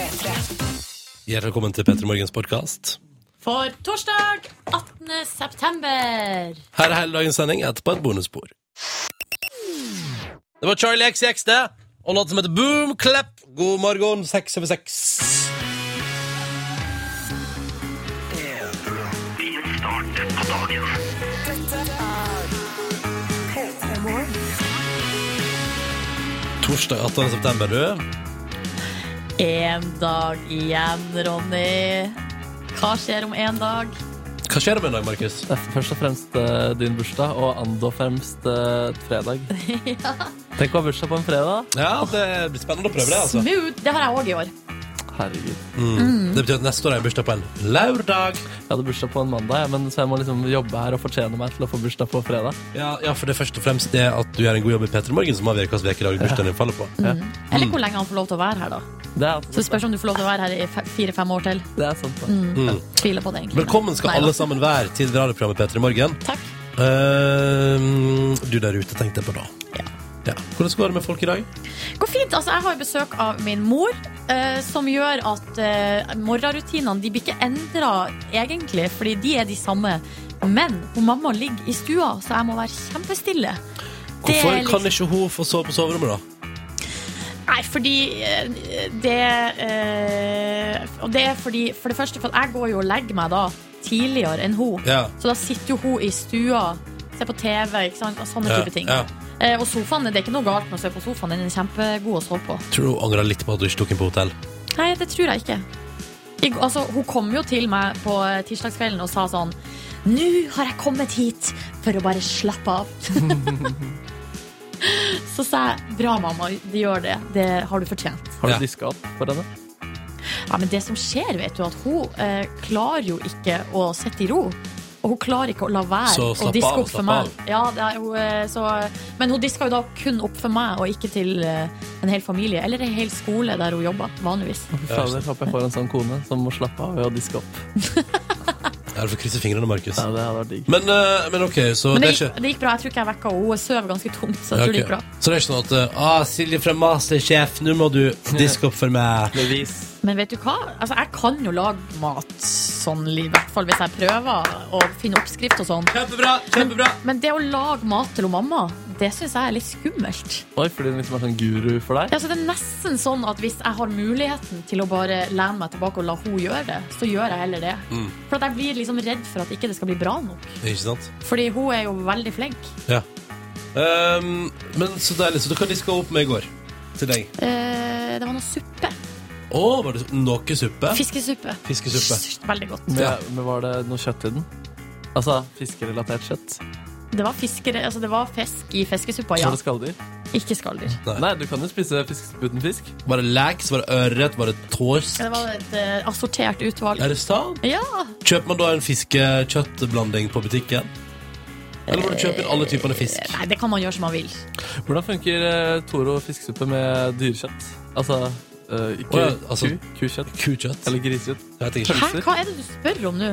Hjertelig velkommen til Petter Morgens podkast. For torsdag 18. september. Her er hele dagens sending etterpå et bonusspor. Det var Charlie XX, det. Og låten som heter Boom Clap. God morgen, seks over seks. Torsdag 18. september, du. En dag igjen, Ronny. Hva skjer om en dag? Hva skjer om en dag, Markus? Er Først og fremst eh, din bursdag, og ando fremst eh, fredag. Tenk å ha bursdag på en fredag. Ja, det blir spennende å prøve det, altså. Smooth. Det har jeg òg i år. Herregud. Mm. Det betyr at neste år har jeg bursdag på en lørdag. Jeg hadde bursdag på en mandag, men så jeg må liksom jobbe her og fortjene meg til å få bursdag på fredag. Ja, ja, for det er først og fremst det at du gjør en god jobb i P3 Morgen som avgjør hvilken ukedag bursdagen din faller på. Eller hvor lenge han får lov til å være her, da. Det er, Så det spørs om du får lov til å være her i fe- fire-fem år til. det er sant. Da. Mm. Tviler på det, egentlig. Velkommen skal Nei alle sammen være til radioprogrammet P3 Morgen. Takk. Uh, du der ute tenkte jeg på da. Ja. Hvordan går det med folk i dag? Går fint. Altså, jeg har besøk av min mor, eh, som gjør at eh, morgenrutinene de blir ikke endra egentlig, fordi de er de samme. Men hun mamma ligger i stua, så jeg må være kjempestille. Hvorfor liksom- kan ikke hun få sove på soverommet, da? Nei, fordi eh, det eh, Og det er fordi For det første, for jeg går jo og legger meg da tidligere enn hun. Ja. Så da sitter jo hun i stua, ser på TV, ikke sant, og sånne Ja, type ting. ja. Eh, og sofaen, det er ikke noe galt med å se på sofaen, den er kjempegod å sove på. Tror du hun angrer litt på at du ikke tok inn på hotell? Nei, det tror jeg ikke. I, altså, hun kom jo til meg på eh, tirsdagskvelden og sa sånn Nå har jeg kommet hit for å bare slappe av. Så sa jeg bra, mamma, du gjør det. Det har du fortjent. Har du Ja. diska opp for henne? Ja, men det som skjer, vet du, at hun eh, klarer jo ikke å sitte i ro. Og hun klarer ikke å la være å diske opp for meg. Ja, det er jo, eh, så, men hun disker jo da kun opp for meg, og ikke til eh, en hel familie. Eller en hel skole der hun jobber, vanligvis. Ja, fader, håper jeg får en sånn kone som må slappe av ved å diske opp. Ja, du får krysse fingrene, Markus. Ja, det hadde vært digg. Men, eh, men OK, så Men det det er gikk, ikke det gikk bra. Jeg tror ikke jeg vekka henne. Hun sover ganske tungt. Så jeg Ja, tror det gikk bra. Så det er ikke sånn at ah, Silje fra Masterchef, nå må du diske opp for meg. Bevis. Men vet du hva? Altså, jeg kan jo lage mat sånn, i hvert fall hvis jeg prøver å finne oppskrift og sånn. Kjempebra! kjempebra Men det å lage mat til mamma, det syns jeg er litt skummelt. Oi, fordi hun liksom er sånn guru for deg? Ja, så det er nesten sånn at hvis jeg har muligheten til å bare lene meg tilbake og la hun gjøre det, så gjør jeg heller det. Mm. For at jeg blir liksom redd for at ikke det skal bli bra nok. Ikke sant? Fordi hun er jo veldig flink. Ja. Um, men så deilig. Så hva kan diske opp med i går. Til deg. Eh, det var noe suppe. Å, var det noe suppe? Fiskesuppe. Fiskesuppe. Veldig godt. Men, Ja. men var det noe kjøtt i den? Altså fiskerelatert kjøtt? Det var, fiskere, altså det var fisk i fiskesuppa, ja. Var det skalldyr? Ikke skalldyr. Nei, du kan jo spise fisk uten fisk. Var det laks? Var det ørret? Var det torsk? Ja, Det var et eh, assortert utvalg. Er det sant? Ja. Kjøper man da en fiskekjøttblanding på butikken? Eller må du kjøpe inn alle typene fisk? Nei, det kan man gjøre som man vil. Hvordan funker eh, Toro fiskesuppe med dyrekjøtt? Altså, eh, ku, ja, altså- ku, kukjøtt Kukjøtt? eller grisekjøtt. Hæ, hva er det du spør om nå?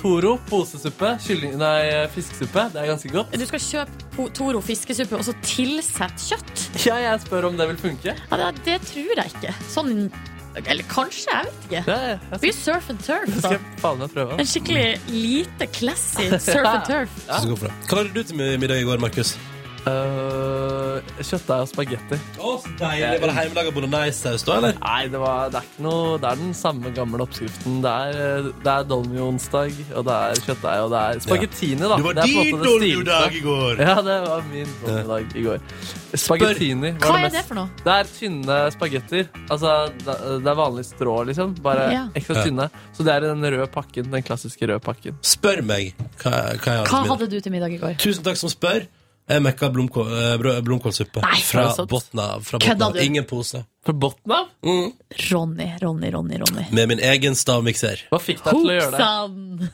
Toro posesuppe, kylling, nei, fiskesuppe. Det er ganske godt. Du skal kjøpe Toro fiskesuppe og så tilsette kjøtt? Ja, jeg spør om det vil funke. Ja, det, det tror jeg ikke. Sånn Eller kanskje, jeg vet ikke. Ja, jeg, blir surf and turf. Da. skal faen meg prøve. En skikkelig lite classy surf and turf. Ja. gå. Hva lagde du til middag i går, Markus? Uh, kjøttdeig og spagetti. Oh, deilig. Var det hjemmelaga bolognese-saus da, eller? Nei, det, var, det er ikke noe Det er den samme gamle oppskriften. Det er, eh, det er dolmio-onsdag, og det er kjøttdeig, og det er spagettini, da. Det var det din dolmio-dag i går! Ja, det var min dolmio-dag i går. Spagettini var Hva er det for noe? Det er tynne spagetter. Altså, det er vanlig strå, liksom. Bare Ja. ekstra tynne. Så det er den røde pakken. Den klassiske røde pakken. Spør meg hva, hva jeg hadde Hva til middag. hadde du til middag i går? Tusen takk som spør. Jeg mekka blomkål, eh, blomkålsuppe Nei, fra sant? bunnen av. Fra Kødda av. du? Ingen pose. Fra bunnen av? Mm. Ronny, Ronny, Ronny. Ronny. Med min egen stavmikser. Hva fikk deg til å gjøre det? Hopsan!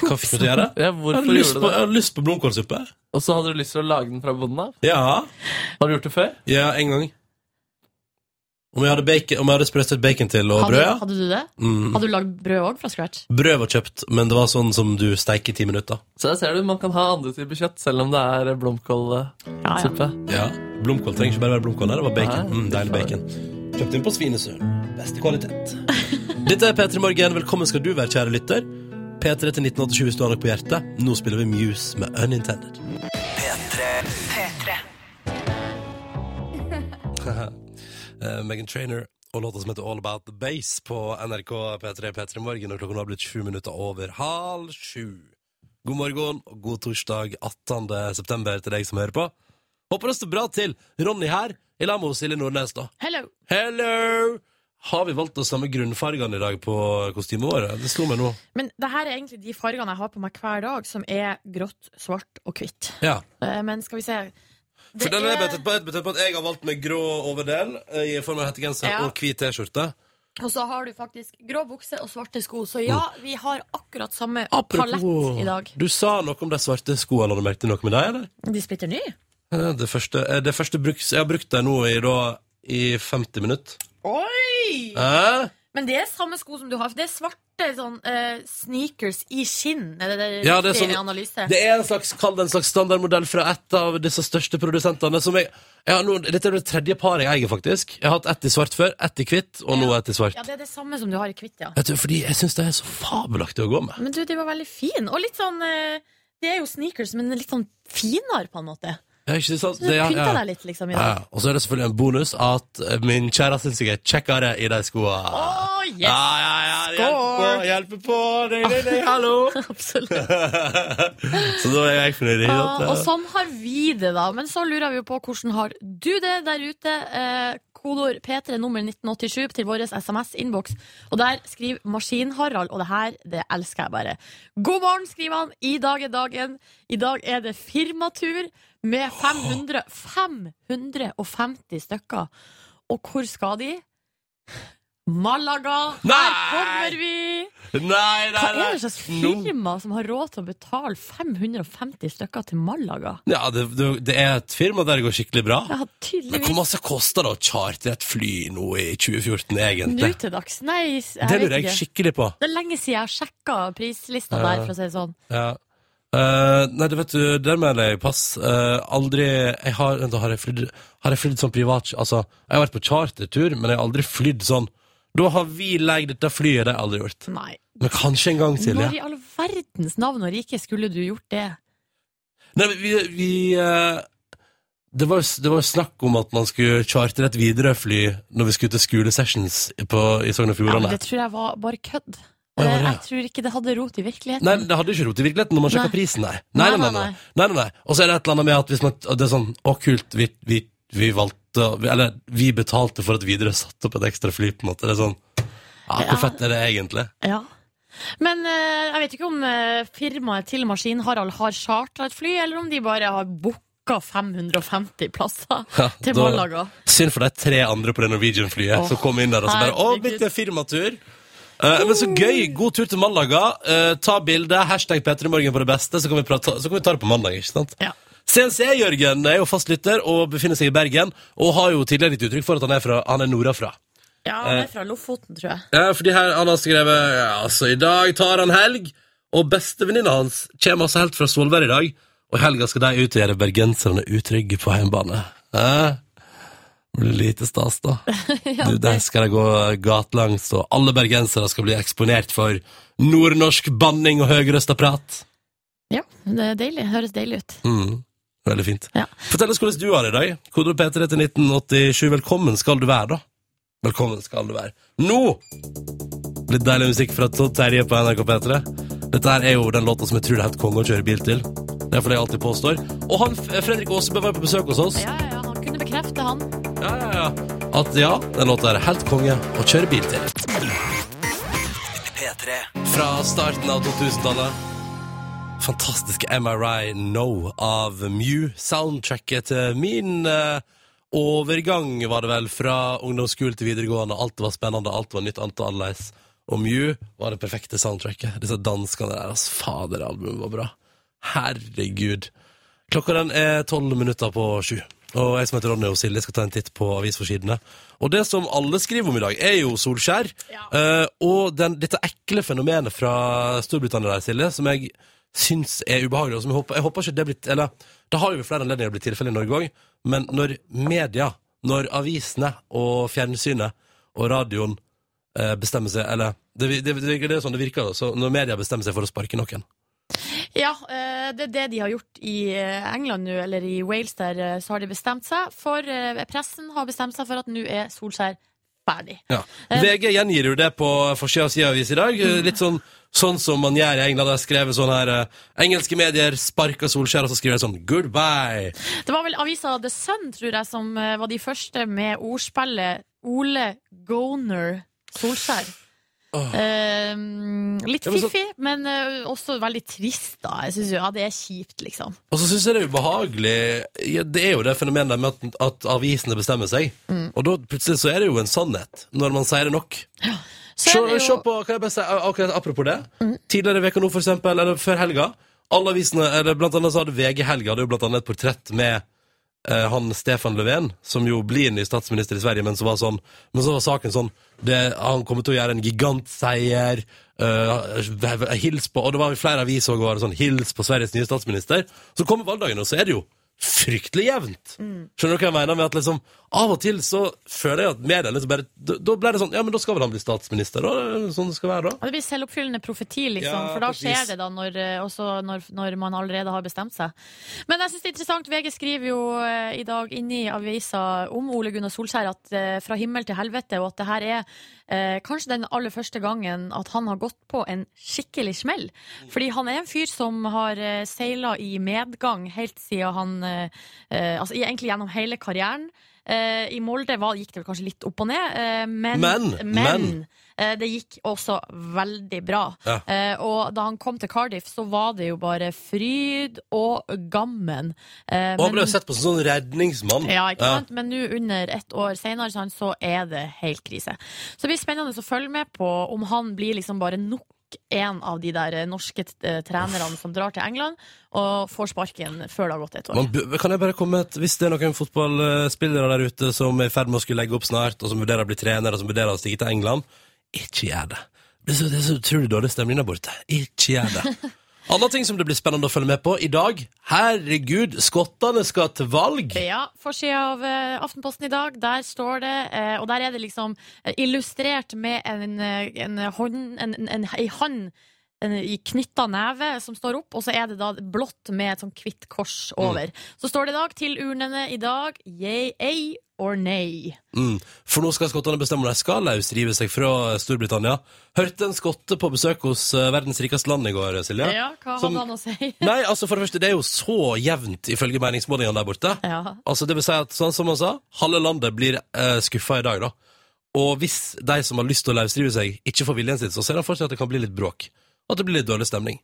Hva fikk du til å gjøre? Ja, Jeg hvorfor hadde lyst gjorde på, du jeg hadde lyst på blomkålsuppe. Og så hadde du lyst til å lage den fra bunnen av? Ja. Har du gjort det før? ja, en gang. Om jeg hadde, bacon, om jeg hadde sprøstret bacon til og Hadde, brød, ja. hadde du det? Mm. Hadde du lagd brød òg fra scratch? Brød var kjøpt, men det var sånn som du steiker i ti minutter. Så der ser du, man kan ha andre typer kjøtt, selv om det er blomkålsuppe. Ja, ja. Ja. Blomkål trenger ikke bare være blomkål. Det var bacon. Nei, Mm, deilig bacon. Kjøpt inn på Svinesund. Beste kvalitet. Dette er P3 Morgen. Velkommen skal du være, kjære lytter. P3 til 1987 hvis du har noe på hjertet. Nå spiller vi Muse med Unintended. Eh, Megan Trainer og låta som heter All About The Base på NRK P3 P3 Morgen. Og klokka nå har blitt sju minutter over halv sju. God morgen og god torsdag 18. september til deg som hører på. Håper det står bra til. Ronny her, i lag med Silje Nordnes, da. Hello! Hello! Har vi valgt de samme grunnfargene i dag på kostymet vårt? Det slo meg nå. Men det her er egentlig de fargene jeg har på meg hver dag, som er grått, svart og hvitt. Ja. Eh, Men skal vi se For den er betydd på, betydd på at jeg har valgt meg grå overdel eh, i form av hettegenser Ja. og hvit T-skjorte. Og så har du faktisk grå bukse og svarte sko. Så ja, vi har akkurat samme Mm. Palett i dag. Du sa noe om de svarte skoene. Har du merket noe med deg, eller? De splitter nye. Eh, Det første, eh, det første bruks, Jeg har brukt dem nå i, da, i 50 minutter. Oi! Eh? Men det er samme sko som du har. Det er svarte sånn, uh, sneakers i skinn. Er det, det Ja, det er sånn- analyse? Det er en slags, kall det en slags standardmodell fra et av disse største produsentene. Som jeg, jeg nå, dette er det tredje paret jeg eier, faktisk. Jeg har hatt ett i svart før, ett i hvitt, og nå ett i svart. Ja, det er det samme som du har i hvitt, ja. Du, fordi jeg syns det er så fabelaktig å gå med. Men du, de var veldig fine. Og litt sånn uh, Det er jo sneakers, men litt sånn finere, på en måte. Ja, ikke sant? Så du Det- ja, pynta ja. deg litt, liksom, i Ja, dag. Og så er det selvfølgelig en bonus at eh, min kjære syns jeg er kjekkere i de skoa. Å, yes! Ja, ja, ja, det hjelper på, Skål! hjelper på. Nei, nei, nei, hallo! Absolutt. så da er jeg fornøyd. Ja, og eh, sånn har vi det, da. Men så lurer vi jo på hvordan har du det der ute? Eh, kodord P3 nummer 1987 til vår SMS-innboks. Og der skriver Maskin-Harald, og det her det elsker jeg bare. God morgen, skriver han. I dag er dagen. I dag er det firmatur med 500 550 stykker. Og hvor skal de? Malaga! Nei! Her kommer vi! Nei, nei, nei. Hva er det slags firma som har råd til å betale 550 stykker til Malaga? Ja, det, det, er et firma der det går skikkelig bra. Ja, Men hvor masse koster det å chartre et fly nå i 2014, egentlig? Nå til dags? Nei, jeg Det lurer jeg ikke. skikkelig på. Det er lenge siden jeg har sjekka prislista Ja. der, for å si det sånn. Ja. Eh, nei, det vet du, der mener jeg pass. Uh, aldri jeg har, vent, har jeg flydd Har jeg flydd sånn privat Altså, jeg har vært på chartertur, men jeg har aldri flydd sånn. Da har vi leid dette flyet, det har jeg aldri gjort. Nei. Men kanskje en gang, Når i all verdens navn og rike skulle du gjort det? Nei, men vi, vi uh, det, var, det var snakk om at man skulle chartre et Widerøe-fly når vi skulle til skolesessions på, i Sogn og Ja, det tror jeg var bare kødd. Var Eh? Jeg tror ikke det hadde rot i virkeligheten. Nei, det hadde ikke rot i virkeligheten når man sjekka prisen, nei. Nei, nei, nei. nei, nei, nei. Og så er det et eller annet med at hvis man, det er sånn Å, kult, vi, vi, vi valgte Eller vi betalte for at Widerøe satte opp et ekstra fly, på en måte. Det er sånn ja, Hvor fett er det egentlig? Ja. Men uh, jeg vet ikke om uh, firmaet til Maskin-Harald har chartra et fly, eller om de bare har booka 550 plasser Ja, til Malaga. Synd for de tre andre på det Norwegian-flyet som kom inn der og så bare Å, bitte firmatur! Eh, men så gøy! God tur til Malaga. Uh, ta bilde. Hashtag P3morgen på det beste, så kan, vi prate, så kan vi ta det på mandag. ikke sant? Ja. CNC-Jørgen er jo fastlytter og befinner seg i Bergen, og har jo tidligere gitt uttrykk for at han er, fra, han er nordafra. Ja, han er fra Lofoten, tror jeg. Ja, fordi her han har skrevet ja, altså, I dag tar han helg, og bestevenninna hans kommer altså helt fra Svolvær i dag. Og i helga skal de ut og gjøre bergenserne utrygge på hjemmebane. Ja. Det blir lite stas, da. Du, der skal de gå gatelangs, og alle bergensere skal bli eksponert for nordnorsk banning og høyrøsta prat. Ja, det er deilig. Høres deilig ut. Mm. Veldig fint. Ja. Fortell oss hvordan du har det i dag. Kodord P3 til 1987. Velkommen skal du være, da. Velkommen skal du være. Nå! Litt deilig musikk fra Todd Terje på NRK P3. Dette her er jo den låta som jeg tror det er helt konge å kjøre bil til. Det er fordi jeg alltid påstår. Og han, Fredrik Aasebø var på besøk hos oss. Ja, ja, ja, han. Ja, ja, ja. At ja, den låta er helt konge å kjøre bil til. Fra starten av 2000-tallet. Fantastiske MRI No av Mew. Soundtracket til min eh, overgang, var det vel, fra ungdomsskole til videregående. Alt var spennende, alt var nytt, alt var annerledes. Og Mew var det perfekte soundtracket. Disse danskene der, altså. Fader, albumet var bra. Herregud. Klokka den er tolv minutter på sju. Og jeg som heter Ronny og Silje skal ta en titt på avisforsidene. Og det som alle skriver om i dag, er jo Solskjær. Ja. Uh, og den, dette ekle fenomenet fra Storbritannia der, Silje, som jeg syns er ubehagelig, og som jeg håper, jeg håper ikke det er blitt Eller det har jo flere anledninger blitt tilfellet i Norge òg, men når media når avisene og fjernsynet og radioen uh, bestemmer seg Eller det, det, det, det er sånn det virker. Så når media bestemmer seg for å sparke noen. Ja, eh, det er det de har gjort i eh, England nå, eller i Wales der, eh, så har de bestemt seg for Pressen har bestemt seg for at nå er Solskjær ferdig. Ja. VG gjengir jo det på forsida av sida avis i dag. eh, Litt sånn, sånn som man gjør i England. Der skrevet sånn her Engelske medier sparker Solskjær, og så skriver de sånn 'goodbye'. Det var vel avisa The Sun, tror jeg, som var de første med ordspillet Ole Goner Solskjær. Eh, litt Ja, men så- fiffig, men uh, også veldig trist, da. Jeg synes jo, ja, det er kjipt, liksom. Og så syns jeg det er ubehagelig ja, Det er jo det fenomenet med at, at avisene bestemmer seg. Mm. Og da plutselig så er det jo en sannhet, når man sier det nok. Så Se, er jo, Mm. på, kan jeg bare si, akkurat apropos det. Tidligere i veka nå, for eksempel, eller før helga, alle avisene, eller blant annet så hadde VG Helga det hadde jo blant annet et portrett med han Stefan Löfven, som jo blir ny statsminister i Sverige, men så var, sånn, men så var saken sånn det, Han kommer til å gjøre en gigantseier. Uh, hils på Og det var flere aviser òg, sånn Hils på Sveriges nye statsminister. Så kommer valgdagen, og så er det jo fryktelig jevnt. Skjønner du hva jeg mener med at liksom Av og til så føler jeg at mediene liksom bare Da da ble det sånn Ja, men da skal vel han bli statsminister, da? Sånn det skal være, da? ja, det blir selvoppfyllende profeti, liksom. Ja, for da skjer vis. det da, når, eh, også når, når man allerede har bestemt seg. Men jeg synes det er interessant. VG skriver jo eh, i dag inni avisa om Ole Gunnar Solskjær at eh, fra himmel til helvete, og at det her er eh, kanskje den aller første gangen at han har gått på en skikkelig smell. Fordi han er en fyr som har uh, seila i medgang helt siden han eh, eh, Altså egentlig gjennom hele karrieren. Eh, I Molde var, gikk det vel kanskje litt opp og ned, eh, men, Men, men. eh, det gikk også veldig bra. Ja. Eh, og da han kom til Cardiff, så var det jo bare fryd og gammen. Eh, Og han ble jo sett på som sånn redningsmann. ja, ikke sant? Men nå under ett år senere så er det helt krise. Så det blir spennende å følge med på om han blir liksom bare nok en av de der norske eh, trenerne som drar til England og får sparken før det har gått et år. Man, kan jeg bare komme et Hvis det er noen fotballspillere der ute som er i ferd med å skulle legge opp snart, og som vurderer å bli trener, og som vurderer å stige til England, ikke gjør det. Det er så, det er så utrolig dårlig stemning der borte. Ikke gjør det. Andre ting som det blir spennende å følge med på i dag. Herregud, skottene skal til valg! Ja, forsida av eh, Aftenposten i dag, der står det, eh, og der er det liksom eh, illustrert med en, eh, en hånd, en, en, en, en hand en, i knytta neve som står opp, og så er det da blått med et sånn hvitt kors over. Så står det i dag til urnene i dag yay or nay. Mm. For nå skal skottene bestemme om de skal løsrive seg fra Storbritannia. Hørte en skotte på besøk hos eh, verdens rikeste land i går, Silje. Ja, hva Som- hadde han å si? Nei, altså for det første, det er jo så jevnt ifølge meningsmålingene der borte. Ja. Altså det vil si at, sånn som han sa, halve landet blir eh, skuffa i dag, da. Og hvis de som har lyst til å løsrive seg, ikke får viljen sin, så ser han for seg at det kan bli litt bråk. At det blir litt dårlig stemning.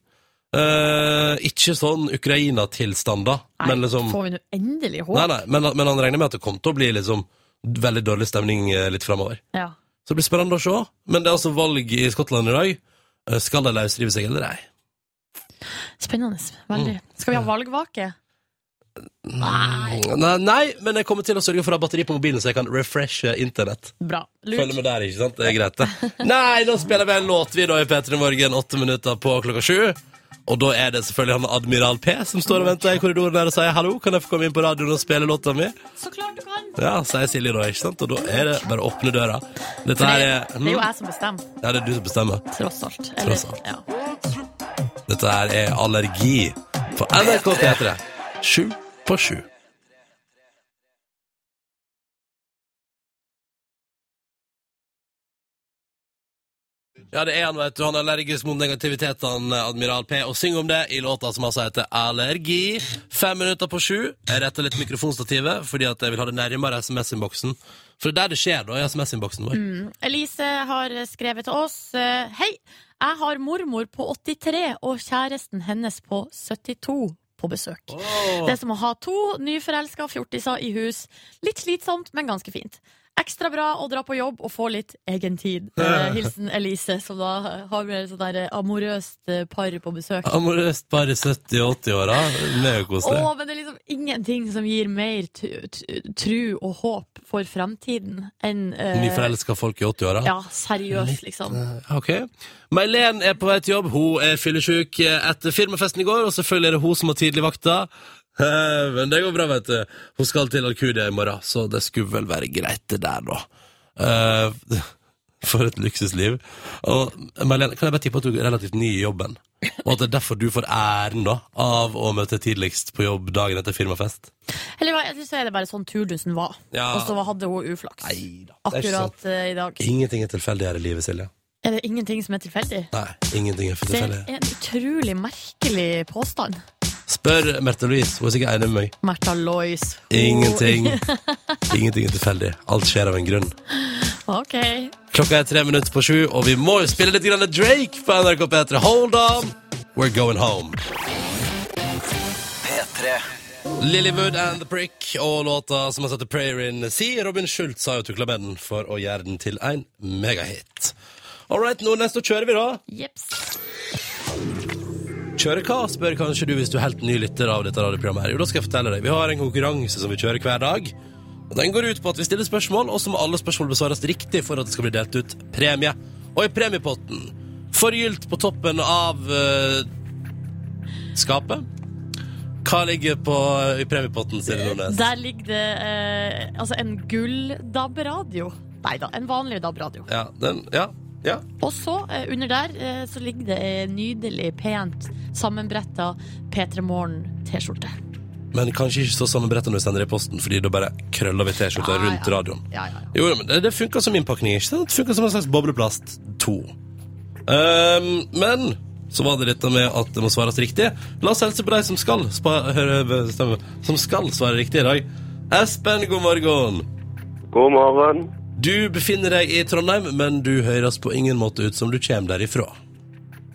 Uh, ikke sånn Ukraina-tilstander, Nei, men liksom får vi nå endelig håp? Nei, nei, men, men han regner med at det kommer til å bli liksom veldig dårlig stemning eh, litt framover. Ja. Så det blir spennende å se. Men det er altså valg i Skottland i dag. Eh, Skal de løsrive seg eller ei? Spennende. Veldig. Skal vi ha valgvake? Nei. Nei, men jeg kommer til å sørge for å ha batteri på mobilen, så jeg kan refreshe internett. Bra. Følg Lurt. med der, ikke sant? Det er greit, det. Nei, nå spiller vi en låt, vi, da, i P3 Morgen, åtte minutter på klokka sju. Og da er det selvfølgelig han Admiral P som står og venter i korridoren der og sier hallo, kan jeg få komme inn på radioen og spille låta mi? Så klart du kan. Ja, sier Silje da, ikke sant? Og da er det bare å åpne døra. Dette det, er det er jo hm? jeg som bestemmer, Ja, det er du som bestemmer. tross alt. Tross alt. Ja. Dette her er Allergi på NRK P3. Sju på sju. Ja, det er han, vet du. Han er allergisk mot negativitet, han Admiral P, og synger om det i låta som altså heter Allergi. Fem minutter på sju. Jeg retter litt mikrofonstativet, fordi at jeg vil ha det nærmere SMS-innboksen. For det er der det skjer, da, i SMS-innboksen vår. Elise har skrevet til oss eh, Hei, jeg har mormor på 83 og kjæresten hennes på 72 på besøk. Det er som å ha to nyforelska fjortiser i hus. Litt slitsomt, men ganske fint. Ekstra bra å dra på jobb og få litt egentid. Eh, hilsen Elise, som da har med et sånt der amorøst eh, par på besøk. Amorøst par i 70-80-åra. Megakoselig. Å, men det er liksom ingenting som gir mer tru og håp for fremtiden enn eh, Nyforelska folk i 80-åra. Ja, seriøst, liksom. Ok. May-Len er på vei til jobb. Hun er fyllesyk etter firmafesten i går, og selvfølgelig er det hun som har tidligvakta. Eh, Men det går bra, vet du. Hun skal til Alcudia i morgen, så det skulle vel være greit, det der, da. Eh, For et luksusliv. Og Marlene, kan jeg bare tippe at du er relativt ny i jobben? Og at det er derfor du får æren da av å møte tidligst på jobb dagen etter firmafest? Eller synes så er det bare sånn turdusen var. Ja. Og så hadde hun uflaks. Nei da. det ikke Akkurat sånn. i dag. Ingenting er tilfeldig her i livet, Silje. Er det ingenting som er tilfeldig? Nei, ingenting er for Det er en utrolig merkelig påstand. Spør Märtha Louise, hun er sikkert enig med meg. Märtha Lois. Ingenting. Ingenting er tilfeldig. Alt skjer av en grunn. Ok. Klokka er tre minutter på sju, og vi må jo spille litt grann Drake på NRK P3. Hold on, we're going home. P3. Lillywood and The Prick og låta som har satt Prayer in Sea. Robin Schultz har jo tukla med den for å gjøre den til en megahit. All right, nå neste kjører vi, da. Jeps. Kjøre hva, spør kanskje du hvis du er helt ny lytter av dette radioprogrammet. her. Jo, da skal jeg fortelle deg. Vi har en konkurranse som vi kjører hver dag. Den går ut på at vi stiller spørsmål, og så må alle spørsmål besvares riktig for at det skal bli delt ut premie. Og i premiepotten, forgylt på toppen av uh, skapet Hva ligger på, i premiepotten? Der ligger det eh, altså en gull-DAB-radio. Nei da, en vanlig DAB-radio. Ja, den, ja, ja. Og så, eh, under der, eh, så ligger det en nydelig, pent sammenbretta P3 Morgen-T-skjorte. Men kanskje ikke så sammenbretta når du sender det i posten, Fordi da bare krøller vi T-skjorta Ja, rundt ja. radioen. Ja, ja, ja. Jo, men det, det funker som innpakning, ikke sant? Det funker som en slags bobleplast 2. Um, men så var det dette med at det må svares riktig. La oss helse på de som skal, spa, som skal svare riktig i dag. Espen, god morgen. God morgen. Du befinner deg i Trondheim, men du høres på ingen måte ut som du kommer derifra.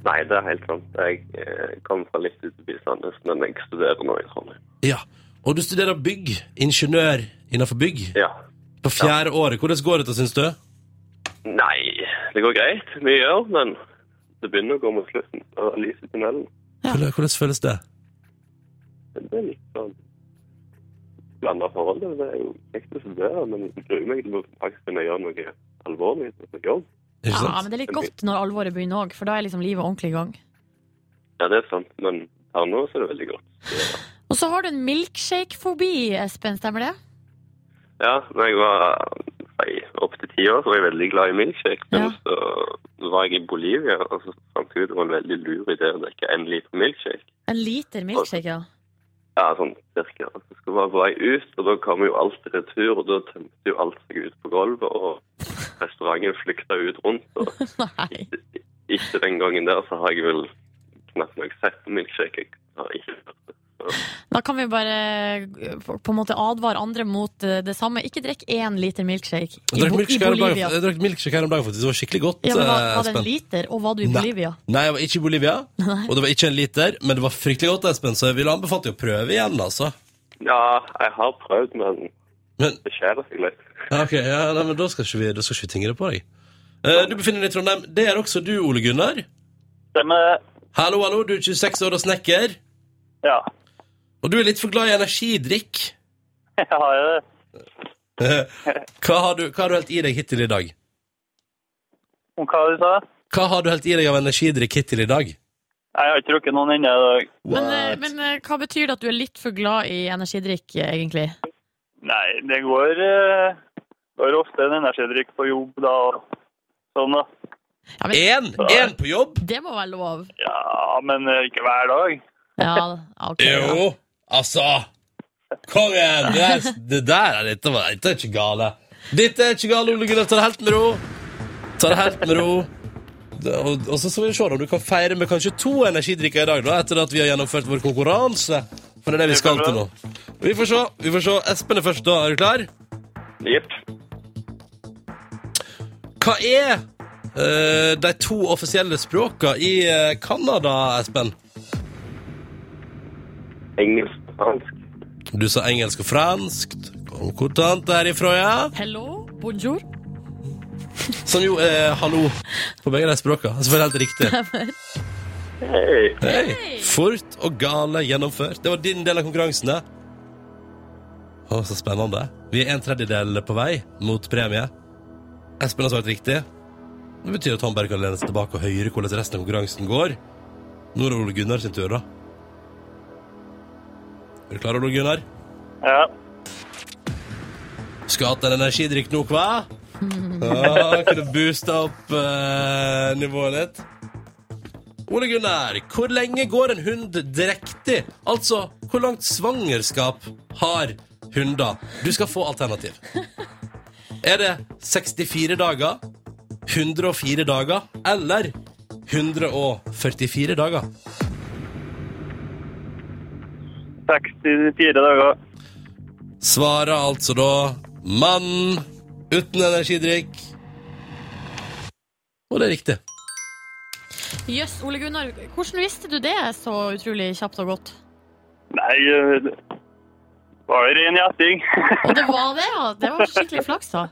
Nei, det er helt sant. Jeg kommer kom fra litt utenfor Sandnes, men jeg studerer nå i Trondheim. Ja, Og du studerer bygg, ingeniør innenfor bygg, Ja. på fjerde året. Hvordan går dette, syns du? Nei, det går greit. Mye gjør, men det begynner å gå mot slutten. Og lys i tunnelen. Ja. Hvordan, hvordan føles det? Det er litt sånn blanda forhold. Det er jo kjekt å studere, men jeg gruer meg til å faktisk kunne gjøre noe alvorlig på jobb. Ja, men det er litt godt når alvoret begynner òg, for da er liksom livet ordentlig i gang. Ja, det er sant, men her nå så er det veldig godt. Og så har du en milkshake-fobi, Espen, stemmer det? Ja, når jeg var opptil opp til ti år, så var jeg veldig glad i milkshake. Men Ja. så var jeg i Bolivia, og så fant jeg ut det var en veldig lur idé å drikke en liter milkshake. En liter milkshake, ja. Ja, sånn cirka. Så skulle være på vei ut, og da kom jo alt i retur, og da tømte jo alt seg ut på gulvet, og restauranten flykta ut rundt. Og Nei. ikke den gangen der så har jeg vel knapt nok sett milkshake. Jeg har ikke hørt det. Da kan vi bare eh, på en måte advare andre mot eh, det samme. Ikke drikk én liter milkshake i, Jeg drakk i milkshake dagen- Bolivia. jeg drakk milkshake her om dagen, faktisk. Det var skikkelig godt. Ja, men var, eh, var det en liter, og var du i Nei. Bolivia? Nei, jeg var ikke i Bolivia, og det var ikke en liter, men det var fryktelig godt, Espen, så jeg ville anbefalt deg å prøve igjen, altså. ja, jeg har prøvd, men Men, det skjer seg litt. ja, ok, ja, nei, men da skal ikke vi, da skal ikke vi tingre på deg. Uh, du befinner deg i Trondheim. Det er også du, Ole Gunnar. Stemmer. Hallo, hallo, du er 26 år og snekker. Ja, Og du er litt for glad i energidrikk. jeg har jo det. Hva har du, hva har du helt i deg hittil i dag? Om hva du sa? Hva har du helt i deg av energidrikk hittil i dag? Jeg har ikke drukket noen ennå i dag. Men, eh, men eh, hva betyr det at du er litt for glad i energidrikk, eh, egentlig? Nei, det går, går ofte en energidrikk på jobb da, og sånn da. Ja, men, Én? Én på jobb? det må være lov. Ja, men eh, ikke hver dag. Ja, ok. ja. Jo, altså Kom igjen! Det, er, det der er dette, var- dette er ikke gale. Dette er ikke gale, Ole Gunnar. Ta det helt med ro. Ta det helt med ro. Og, og så skal vi se om du kan feire med kanskje to energidrikker i dag, da, etter at vi har gjennomført vår konkurranse. For det er det vi skal til nå. Vi får se. vi får se. Espen er først, da. Er du klar? Jepp. Hva er eh, de to offisielle språka i eh, Canada, Espen? Engelsk, og fransk. Du sa engelsk og fransk. Hvor derifra, er ifra, ja? Hello, bonjour. Som jo er hallo på begge de språka. Så var det helt riktig. Hei. Hey. Fort og gale gjennomført. Det var din del av konkurransen, det. Å, så spennende. Vi er en tredjedel på vei mot premie. Espen har svart riktig. Det betyr at han bare kan lene seg tilbake og høre hvordan resten av konkurransen går. Nå er det Ole Gunnar sin tur, da. Er du klar, Ole Gunnar? Ja. Skulle hatt en energidrikk nå, hva? Ja, kunne boosta opp eh, nivået litt. Ole Gunnar, hvor lenge går en hund drektig? Altså, hvor langt svangerskap har hunder? Du skal få alternativ. Er det 64 dager, 104 dager eller 144 dager? 64 dager. Svarer altså da mann uten energidrikk. Og det er riktig. Jøss, Ole Gunnar, hvordan visste du det så utrolig kjapt og godt? Nei, eh, det var jo ren gjetting. Og det var det, ja. Det var skikkelig flaks, da.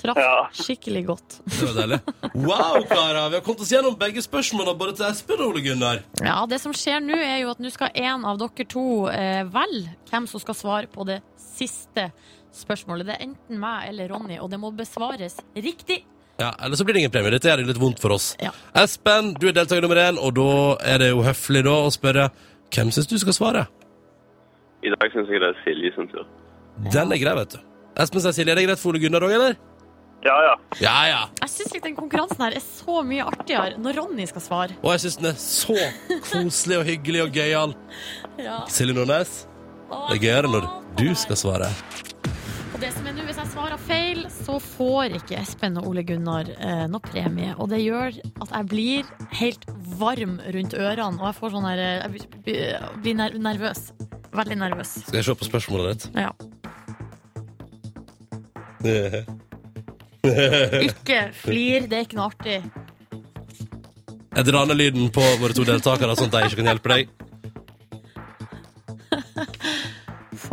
Traff Ja. skikkelig godt. Det var deilig. Wow, Klara! Vi har kommet oss gjennom begge spørsmålene, både til Espen og Ole Gunnar. Ja, Det som skjer nå, er jo at nå skal en av dere to eh, velge hvem som skal svare på det siste spørsmålet. Det er enten meg eller Ronny, og det må besvares riktig. Ja, Eller så blir det ingen premie. Dette gjør det litt vondt for oss. Ja. Espen, du er deltaker nummer én, og da er det jo høflig da å spørre hvem syns du skal svare. I dag syns jeg det er Silje sin tur. Den er grei, vet du. Espen sier Silje, er det greit for Ole Gunnar òg, eller? Ja, ja. Ja, ja. Jeg syns den konkurransen her er så mye artigere når Ronny skal svare. Og jeg syns den er så koselig og hyggelig og gøyal. Ja. Silje Nordnes, det er gøyere når du skal svare. Og det som er nå, Hvis jeg svarer feil, så får ikke Espen og Ole Gunnar eh, noe premie. Og det gjør at jeg blir helt varm rundt ørene, og jeg får sånn her eh, Jeg blir- ner nervøs. Veldig nervøs. Skal jeg se på spørsmålet ditt? Ja. Ikke flir, det er ikke noe artig. Jeg drar ned lyden på våre to deltakere, sånn at de ikke kan hjelpe deg.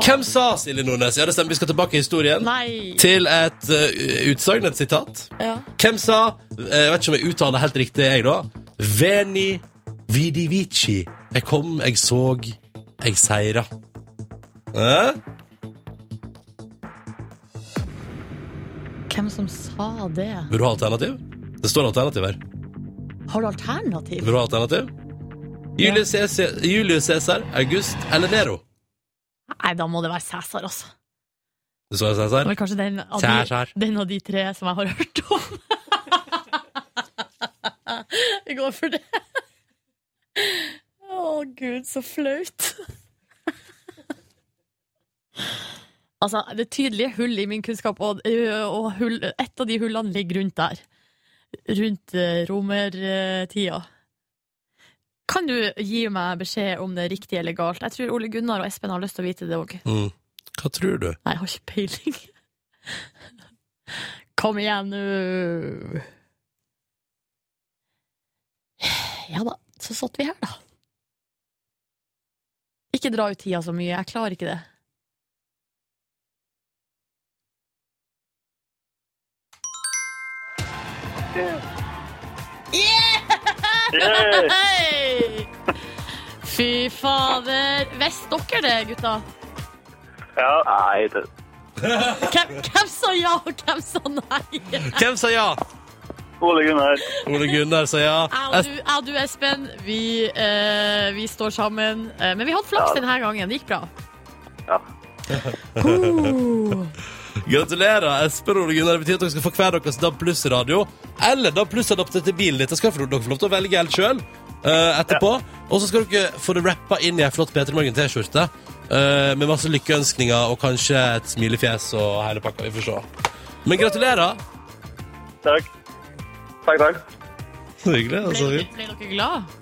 Hvem sa Silje Nordnes? Ja, det stemmer. Vi skal tilbake i historien. Nei. Til et uh, utsagn, et sitat. Ja. Hvem sa eh, Jeg vet ikke om jeg uttaler helt riktig, jeg, da. Veni vidivici. Jeg kom, jeg så, jeg seira. Eh? Hvem som sa det? Vil du ha alternativ? Det står alternativ her. Har du alternativ? Vil du ha alternativ? Julius Cæsar, Julius Cæsar, August eller Nero? Nei, da må det være Cæsar, altså. Det står Det Cæsar. var kanskje den av, de, den av de tre som jeg har hørt om. Vi går for det. Å, gud, så flaut. Altså, det tydelige hull i min kunnskap, og, og hull, et av de hullene ligger rundt der. Rundt eh, romertida. Kan du gi meg beskjed om det er riktig eller galt? Jeg tror Ole Gunnar og Espen har lyst til å vite det òg. Mm. Hva tror du? Nei, jeg har ikke peiling. Kom igjen nå. Ja da, så satt vi her, da. Ikke dra ut tida så mye, jeg klarer ikke det. Yeah! Fy fader. Visste dere det, gutta? Ja. Nei, det Hvem, hvem sa ja, og hvem sa nei? Hvem sa ja? Ole Gunnar. Ole Gunnar sa ja. Jeg og du, jeg du Espen, vi, eh, vi står sammen. Eh, men vi hadde flaks Ja. denne gangen. Det gikk bra. Ja. Uh. Gratulerer, Espen og Gunnar. Det betyr at dere skal få hver deres DAB Pluss-radio. Eller DAB Pluss-adapter til bilen ditt. Det skal dere få lov til å velge helt sjøl etterpå. Og så skal dere få det rappa inn i ei flott P3 Morgen-T-skjorte. uh, med masse lykkeønskninger og kanskje et smilefjes og hele pakka. Vi får se. Men gratulerer. Takk. Takk, takk. Så hyggelig. Altså, ble dere glad?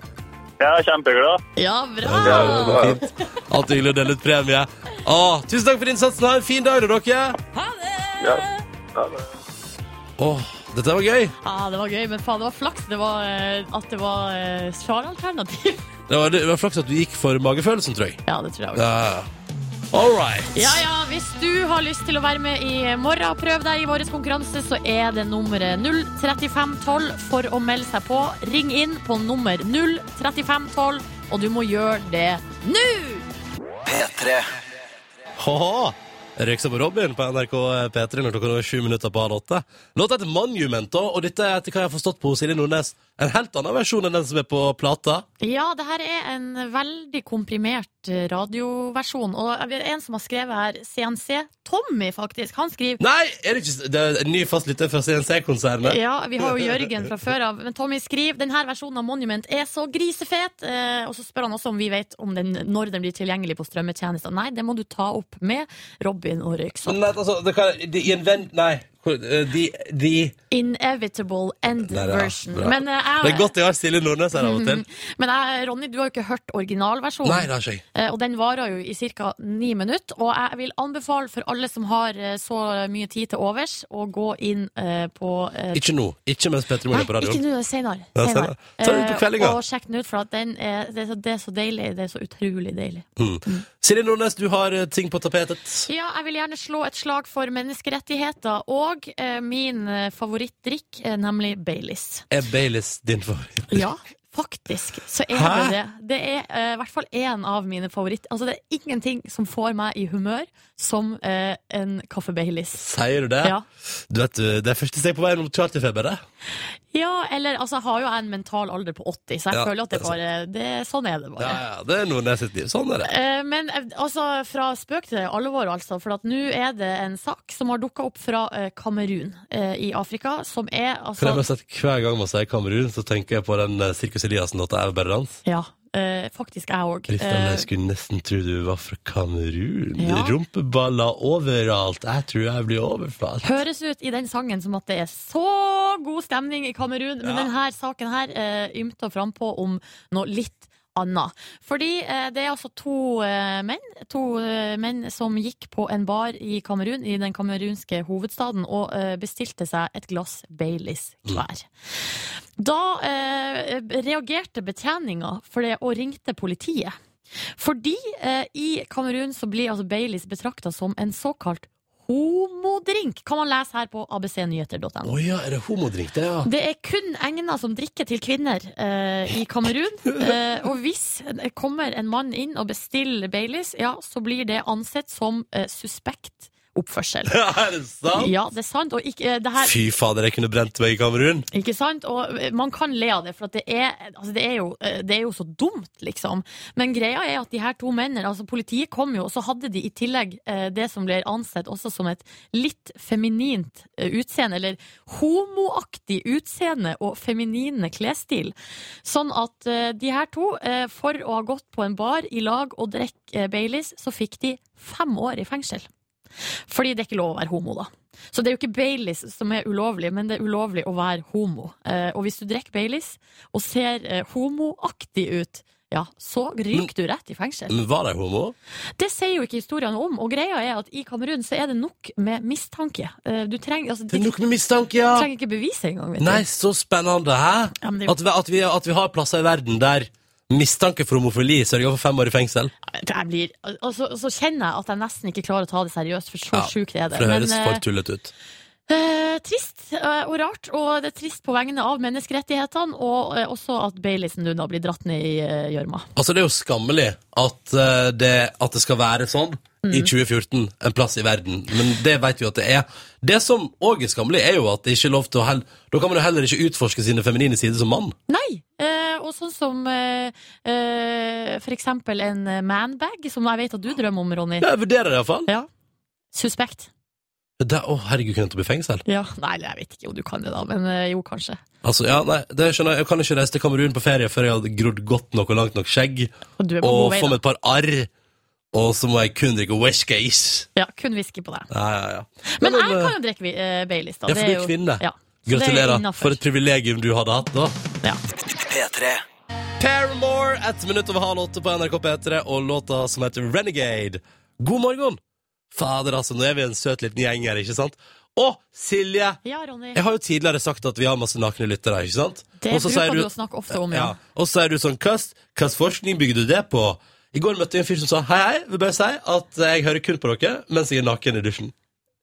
Er kjempeglad. Ja, bra! Ja. Alltid hyggelig å dele ut premie. Åh, tusen takk for innsatsen. Ha en fin dag, da, dere. Ha det! Ja. Ha det- Åh, dette var gøy. Ja, det var gøy, men faen, det var flaks det var, eh, at det var eh, svaralternativ. Det var, det var flaks at du gikk for magefølelsen, tror jeg. Ja, det tror jeg også. Ja. All right. Ja, ja, hvis du har lyst til å være med i morgen og prøve deg i vår konkurranse, så er det nummeret 03512 for å melde seg på. Ring inn på nummer 03512, og du må gjøre det nå! P3. Haha. Røyksa på Robin på NRK P3 når klokka nå er sju minutter på halv åtte. Låta heter Monument, og dette er etter hva jeg har forstått på Silje Nordnes en helt annen versjon enn den som er på plata. Ja, det her er en veldig komprimert eh, radioversjon. Og en som har skrevet her, CNC Tommy, faktisk. Han skriver Nei, er det ikke det er en ny fastlytter fra CNC-konsernet? ja, vi har jo Jørgen fra før av, men Tommy skriver denne versjonen av Monument er så grisefet. Eh, og så spør han også om vi vet om den, når den blir tilgjengelig på strømmetjenester. Nei, det må du ta opp med Robin og Røyksopp. Nei, altså, det kan, det, i en venn... Nei. Hvor- eh, de Inevitable end Nei, det er version. bra. Men, eh, jeg, Det er godt jeg har Silje Nordnes her av og til. men jeg, Ronny, du har jo ikke hørt originalversjonen. Nei, det har ikke jeg. Eh, Og den varer jo i ca. ni minutter. Og jeg vil anbefale for alle som har eh, så mye tid til overs, å gå inn eh, på eh, Ikke nå. Ikke mens Petter Moe er på radio. ikke nå, senere. Ja, senere. senere. Ta det ut på Eh, og sjekk den ut, for at den er, det, er så, det er så deilig. Det er så utrolig deilig. Mm. Silje Nordnes, du har eh, ting på tapetet. Ja, jeg vil gjerne slå et slag for menneskerettigheter og eh, min eh, favorittdrikk, er nemlig Baileys. Er Baileys din favoritt? Ja, faktisk så er Hæ? det det. Det er uh, i hvert fall én av mine favoritter. Altså, det er ingenting som får meg i humør som uh, en kaffe Baileys. Sier du det? Ja. Du vet, det er første steg på veien mot charterfeber, det. ja, eller altså, jeg har jo en mental alder på 80, så jeg Ja, føler at det bare det, Sånn er det bare. Ja, ja, det er Nordnes sitt liv. Sånn er det. Uh, Men eh, altså, fra spøk til alvor, altså. For at nå er det en sak som har dukka opp fra eh, Kamerun eh, i Afrika, som er altså jeg må si at Hver gang man sier Kamerun, så tenker jeg på den uh, Sirkus Eliassen-låta Er bare dans. Ja, eh, faktisk jeg òg. Kristian, jeg skulle nesten tro du var fra Kamerun. Ja. Rumpeballer overalt. Jeg tror jeg blir overfalt. Høres ut i den sangen som at det er så god stemning i Kamerun, men Ja. denne saken her eh, ymter frampå om noe litt annet. Fordi eh, det er altså to eh, menn To eh, menn som gikk på en bar i Kamerun, i den kamerunske hovedstaden, og bestilte seg et glass Baileys hver. Da eh, reagerte betjeninga og ringte politiet. Fordi eh, i Kamerun så blir altså Baileys betrakta som en såkalt homodrink, kan man lese her på abcnyheter.no. Å ja, er det homodrink, det, ja? Det er kun egna som drikke til kvinner eh, i Kamerun. Eh, og hvis det kommer en mann inn og bestiller Baileys, ja, så blir det ansett som eh, suspekt oppførsel. Ja, er det sant? Ja, det er sant. Og ikke, eh, det her, Fy fader, jeg kunne brent meg i Kamerun. ikke sant? Og eh, man kan le av det, for at det, er, altså det, er jo, eh, det er jo så dumt, liksom. Men greia er at de her to mennene, altså politiet kom jo, og så hadde de i tillegg det som ble ansett også som et litt feminint utseende, eller homoaktig utseende og feminine klesstil. Sånn at de her to, for å ha gått på en bar i lag og drikke Baileys, så fikk de fem år i fengsel. Fordi det er ikke lov å være homo, da. Så det er jo ikke Baileys som er ulovlig, men det er ulovlig å være homo. Eh, og hvis du drikker Baileys og ser eh, homoaktig ut, ja, så ryker du rett i fengsel. Men var de homo? Det sier jo ikke historiene om, og greia er at i Kamerun så er det nok med mistanke. Eh, du trenger, altså, Det er nok med mistanke, ja! trenger ikke bevise engang. Nei, så spennende, hæ? Ja, det At vi, at, vi, at vi har plasser i verden der mistanke for homofili sørger for fem år i fengsel. Jeg blir, og så, og så kjenner jeg at jeg nesten ikke klarer å ta det seriøst, for så Ja, sjukt er det. For det høres Men, for eh, tullete ut. Eh, trist eh, og rart, og det er trist på vegne av menneskerettighetene, og eh, også at Baileysen nå blir dratt ned i eh, gjørma. Altså, det er jo skammelig at, eh, det, at det skal være sånn Mm. i 2014, en plass i verden. Men det vet vi at det er. Det som òg er skammelig, er jo at det ikke er lov til å hell Da kan man jo heller ikke utforske sine feminine sider som mann. Nei! eh, og sånn som eh, eh, for eksempel en manbag, som jeg vet at du drømmer om, Ronny. Jeg vurderer det iallfall. Ja. Suspekt. Det- Å, herregud, kunne jeg tatt i fengsel? Ja. Nei, jeg vet ikke om du kan det, da, men eh, jo, kanskje. Altså, ja, nei, det skjønner Jeg Jeg kan ikke reise til Kamerun på ferie før jeg hadde grodd godt nok og langt nok skjegg, Og og få meg et par arr, og så må jeg kun drikke whiskys. Ja, kun whisky på deg. Ja, ja, ja. Men jeg eh, kan jo drikke uh, Baileys, da. Ja, for du er kvinne. Ja. Er Gratulerer. For et privilegium du hadde hatt, da. Ja. Paramore, ett minutt over halv åtte på NRK P3, og låta som heter Renegade. God morgen! Fader, altså, nå er vi en søt liten gjeng her, ikke sant? Å, Silje! ja, Ronny. Jeg har jo tidligere sagt at vi har masse nakne lyttere, ikke sant? Det bruker du å snakke ofte om, ja. Og så er du sånn, hva forskning bygger du det på? I går møtte jeg en fyr som sa hei, hei, vil bare si at jeg hører kun på dere mens jeg er naken i dusjen.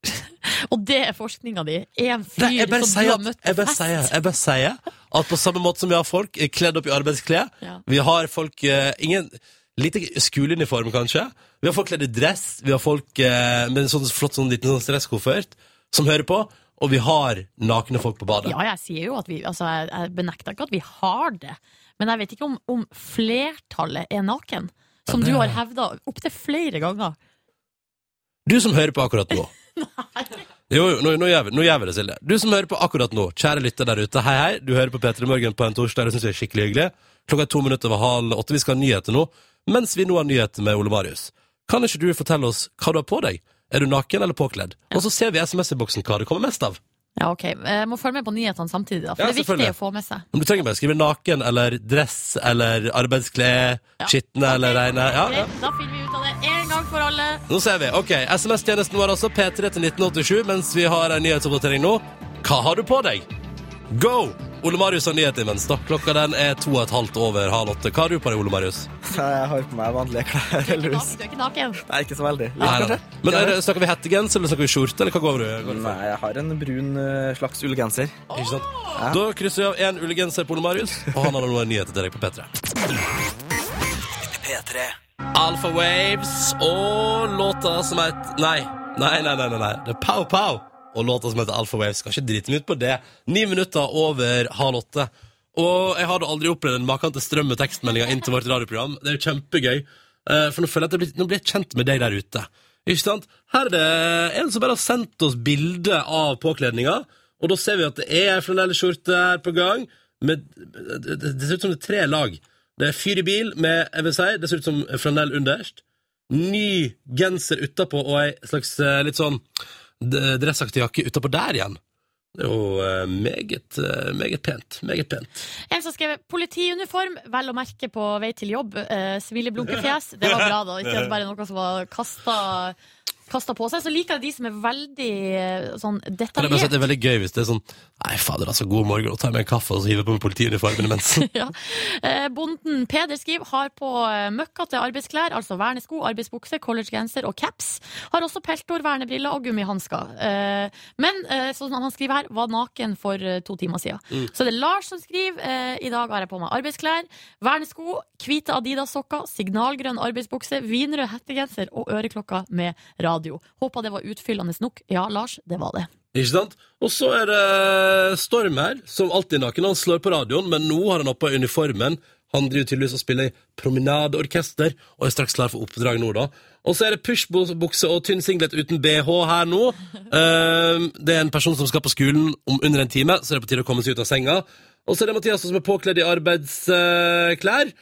Og det er forskninga di. En fyr Nei, som sier du har møtt på fest. jeg bare sier at på samme måte som vi har folk eh, kledd opp i arbeidsklær, Ja. vi har folk uh, Ingen Lite skoleuniform, kanskje, Vi har folk kledd i dress, vi har folk uh, med en sånn flott sånn liten sånn stresskoffert som hører på, og vi har nakne folk på badet. Ja, jeg sier jo at vi Altså, jeg, jeg benekter ikke at vi har det. Men jeg vet ikke om, om flertallet er naken. Som du har hevda opptil flere ganger. Du som hører på akkurat nå. Jo, jo, nå, nå, gjør vi, nå gjør vi det, Silje. Du som hører på akkurat nå, kjære lytter der ute, hei hei. Du hører på P3 Morgen på en torsdag, det syns jeg er skikkelig hyggelig. Klokka er to minutter over halv åtte, vi skal ha nyheter nå. Mens vi nå har nyheter med Ole Marius, kan ikke du fortelle oss hva du har på deg? Er du naken eller påkledd? Og så ser vi SMS-boksen hva det kommer mest av. Ja, ok. Jeg må følge med på nyhetene samtidig, da. For Ja, det er viktig selvfølgelig. å få med seg. Men du trenger bare skrive naken eller dress eller arbeidsklær, skitne eller reine. Ja, ja. Da finner vi ut av det en gang for alle. Nå ser vi. Ok, SMS-tjenesten vår altså P3 til 1987 mens vi har en nyhetsoppdatering nå. Hva har du på deg? Go! Ole Marius har nyheter imens. da. Klokka den er to og et halvt over halv åtte. Hva har du på deg, Ole Marius? Jeg har på meg vanlige klær, Du er ikke heldigvis. naken, du er ikke naken. Nei, ikke så veldig. Litt, Nei, kanskje? Men er det, Snakker vi hettegenser eller snakker vi skjorte? eller hva går du? Går du for? Nei, jeg har en brun eh, slags ullgenser. Ikke sant? Da krysser vi av én ulegenser på Ole Marius, og han har noen nyheter til deg på P3. Alpha Waves og låta som heter Nei, nei, nei, nei, nei, nei. det er Pow Pow og låta som heter Alpha Waves. Skal ikke drite meg ut på det. Ni minutter over halv åtte. Og jeg hadde aldri opplevd en maken til strøm med tekstmeldinger inn til vårt radioprogram. Det er jo kjempegøy, eh, for nå føler jeg at jeg blir, nå blir jeg kjent med deg der ute. Ikke sant? Her er det en som bare har sendt oss bilde av påkledninga, og da ser vi at det er ei flanellskjorte her på gang. Med, det, ser ut som det er tre lag. Det er fyr i bil med jeg vil si, det ser ut som flanell underst. Ny genser utapå og ei slags eh, litt sånn dressaktig jakke utapå der igjen. Det er jo eh, meget, eh, meget pent. Meget pent. En som skrev politiuniform, vel å merke på vei til jobb. Eh, Smileblunkefjes. Det var bra, da. Ikke bare noe som var kasta kasta på seg. Så liker jeg de som er veldig eh, sånn detaljert. Det er veldig gøy hvis det er sånn Nei, fader, altså, god morgen, og tar med meg en kaffe og så hiver jeg på meg politiuniformen imens. Ja. Eh, Bonden Peder skriver har på eh, møkkete arbeidsklær, altså vernesko, arbeidsbukse, collegegenser og caps. Har også peltor, vernebriller og gummihansker. Eh, men eh, sånn han skriver her, var naken for to timer siden. Så det er Lars som skriver i dag har jeg på meg arbeidsklær, vernesko, hvite Adidas-sokker, signalgrønn arbeidsbukse, vinrød hettegenser og øreklokker med radio. Håper det var utfyllende nok. Ja, Lars, det var det. Ikke sant? Og så er det Storm her, som alltid naken. Han slår på radioen, men nå har han oppa uniformen. Han driver tydeligvis og spiller promenadeorkester, og er straks klar for oppdrag nå, da. Og så er det pushbukse og tynn singlet uten bh her nå. Ehm, det er en person som skal på skolen om under en time, så det er på tide å komme seg ut av senga. Og så er det Mathias som er påkledd i arbeidsklær,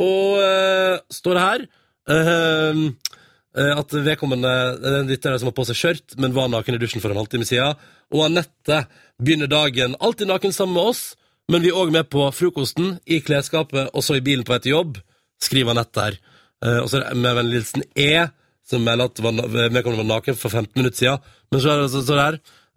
og eh, står her. Ehm, Eh, at vedkommende en lytter som har på seg skjørt, men var naken i dusjen for en halvtime siden. Og Anette begynner dagen alltid naken sammen med oss, men vi er òg med på frokosten, i klesskapet og så i bilen på vei til jobb, skriver Anette her. Eh, og så med vennlig hilsen E, som melder at vedkommende var naken for 15 minutter siden. Men så er det så, så.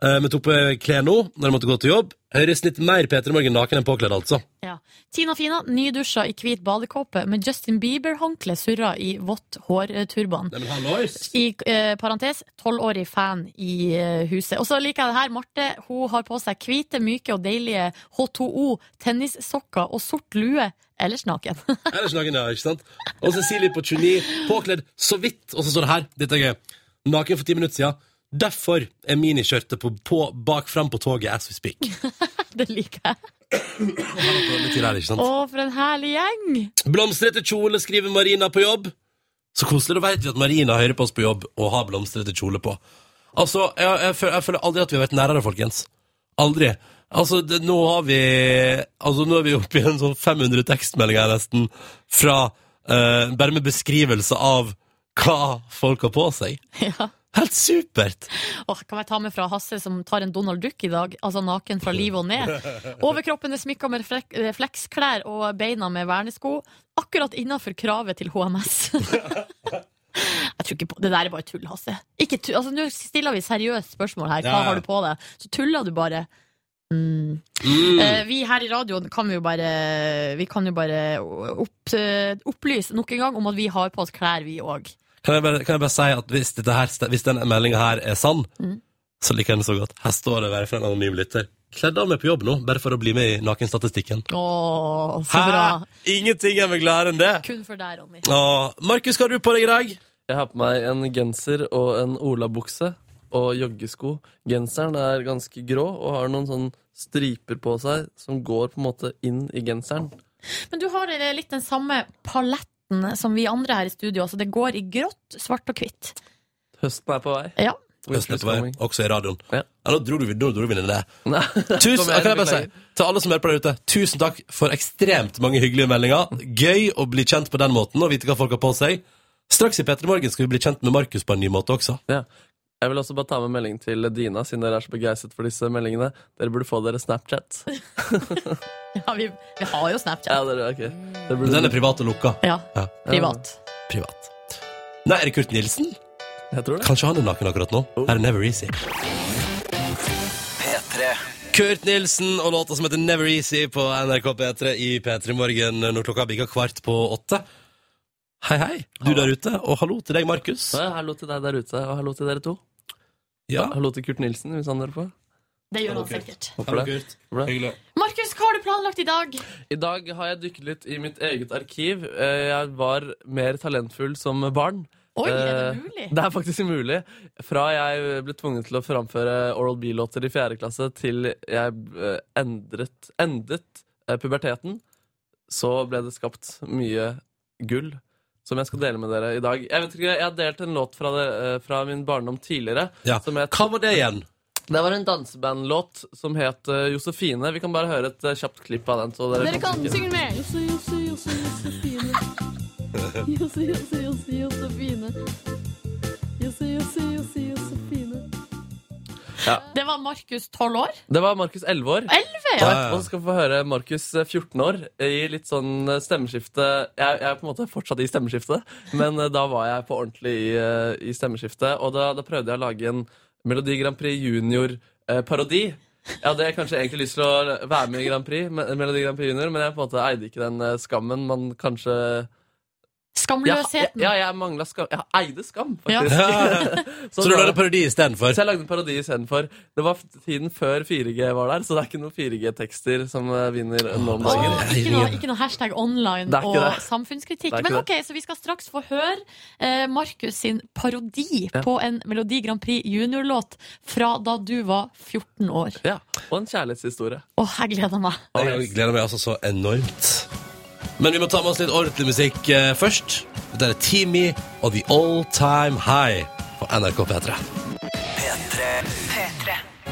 Eh, vi tok på klær nå, når jeg måtte gå til jobb. Høres litt mer mer Peter Morgen naken enn påkledd, altså. Ja. Tina Fina, nydusja i hvit badekåpe med Justin Bieber-håndkle surra i vått hårturban. Men! I eh, parentes, tolvårig fan i eh, huset. Og så liker jeg det her. Marte hun har på seg hvite, myke og deilige H2O tennissokker og sort lue. Ellers naken. Ellers naken, ja, ikke sant? Og Cecilie på 29, påkledd så vidt, og så står det her, dette er gøy, naken for ti minutter siden. Derfor er miniskjørtet på, på, bak fram på toget as we speak. det liker jeg. Her. Å, for en herlig gjeng! Blomstrete kjole, skriver Marina på jobb. Så koselig. Da vet vi at Marina hører på oss på jobb og har blomstrete kjole på. Altså, jeg, jeg, føler, jeg føler aldri at vi har vært nærere, folkens. Aldri. Altså, det, nå har vi Altså, nå er vi oppe i en sånn 500 tekstmeldinger nesten fra uh, Bare med beskrivelse av hva folk har på seg. Ja. Helt supert! Åh, kan jeg ta med fra Hasse som tar en Donald Duck i dag? Altså naken fra livet og ned. Overkroppen er smykka med flek eh, og beina med vernesko. Akkurat innafor kravet til HMS. Jeg tror ikke på Det der er bare tull, Hasse. Ikke tull. Altså, Nå stiller vi seriøst spørsmål her. Hva har du på deg? Så tuller du bare. Mm. Mm. Eh, vi her i radioen kan jo bare Vi kan jo bare opp, eh, opplyse nok en gang om at vi har på oss klær, vi òg. Kan, jeg bare, kan jeg bare si at hvis, dette her, hvis denne meldinga her er sann, Mm. så liker jeg den så godt. Her står det være fra en anonym lytter. Kledd av meg på jobb nå, bare for å bli med i nakenstatistikken. Åh, så bra. Ingenting er meg gladere enn det! Kun for deg, Ronny. Åh, Markus, hva har du på deg i dag? Jeg har på meg en genser og en olabukse og joggesko. Genseren er ganske grå og har noen sånn striper på seg som går på en måte inn i genseren. Men du har eh, litt den samme paletten som vi andre her i studio. Altså det går i grått, svart og hvitt. Høsten er på vei. Ja. Høsten er på vei, også i radioen. Ja. Ja, nå dro du, nå dro du inn i det. Nei. Tusen, jeg bare si, til alle som hører på der ute, tusen takk for ekstremt mange hyggelige meldinger. Gøy å bli kjent på den måten og vite hva folk har på seg. Straks i P3 Morgen skal vi bli kjent med Markus på en ny måte også. Ja. Jeg vil også bare ta med melding til Dina, siden dere er så begeistret for disse meldingene. Dere burde få dere Snapchat. Ja, vi, vi har jo Snapchat. Ja, det er, ok. det burde, Den er privat og lukka. Ja, Ja. privat. Privat. Nei, er det Kurt Nilsen? jeg tror det. Kanskje han er naken akkurat nå? Her er Never Easy. P3. Kurt Nilsen og låta som heter Never Easy på NRK P3 i P3 Morgen når klokka bikka kvart på åtte. Hei, hei, du der ute, og hallo til deg, Markus. Ja, hallo til deg der ute, og hallo til dere to. Ja, Hallo til Kurt Nilsen, hvis han hører på. Det gjør han sikkert. Hvorfor det. Hyggelig. Markus, hva har du planlagt i dag? I dag har jeg dykket litt i mitt eget arkiv. Eh, Jeg var mer talentfull som barn. Oi, er det Eh, mulig? Det er faktisk umulig. Fra jeg ble tvunget til å framføre Oral B-låter i fjerde klasse, til jeg eh, endret, endet puberteten, så ble det skapt mye gull. Som jeg skal dele med dere i dag. Jeg vet ikke, jeg har delt en låt fra, det, fra min barndom tidligere. Ja. Hva var det igjen? Det var en dansebandlåt som het eh, Josefine. Vi kan bare høre et eh, kjapt klipp av den. Så dere, Dere kan tenke. synge med. Jose, Jose, Jose, Josefine. Jose, Jose, Jose, Josefine. Josefine. Ja. Det var Markus, tolv år. Det var Markus 11 år. Elleve, Og ja. etterpå skal vi få høre Markus eh, 14 år i litt sånn eh, stemmeskifte jeg, jeg er på en måte fortsatt i stemmeskiftet, men eh, da var jeg på ordentlig i, eh, i stemmeskiftet. Og da, da prøvde jeg å lage en Melodi Grand Prix Junior-parodi. Jeg hadde kanskje egentlig lyst til å være med i Grand Prix, Melodi Grand Prix Junior, men jeg på en måte eide ikke den eh, skammen man kanskje Skamløsheten. ja, jeg mangla skam. Jeg eide skam, Ja. faktisk. Så du lagde parodi istedenfor? så jeg lagde en parodi istedenfor. Det var tiden før 4G var der, så det er ikke noen 4G-tekster som eh, vinner nå om dagen. Oh, ikke, noe, ikke noe hashtag online og det. samfunnskritikk. Men ok, så vi skal straks få høre eh, Markus sin parodi Ja. på en Melodi Grand Prix junior-låt fra da du var 14 år. Ja, Og en kjærlighetshistorie. Åh, jeg gleder meg. Jeg gleder meg altså så enormt. Men vi må ta med oss litt ordentlig musikk eh, først. Dette er Teamy og The All Time High på NRK P3.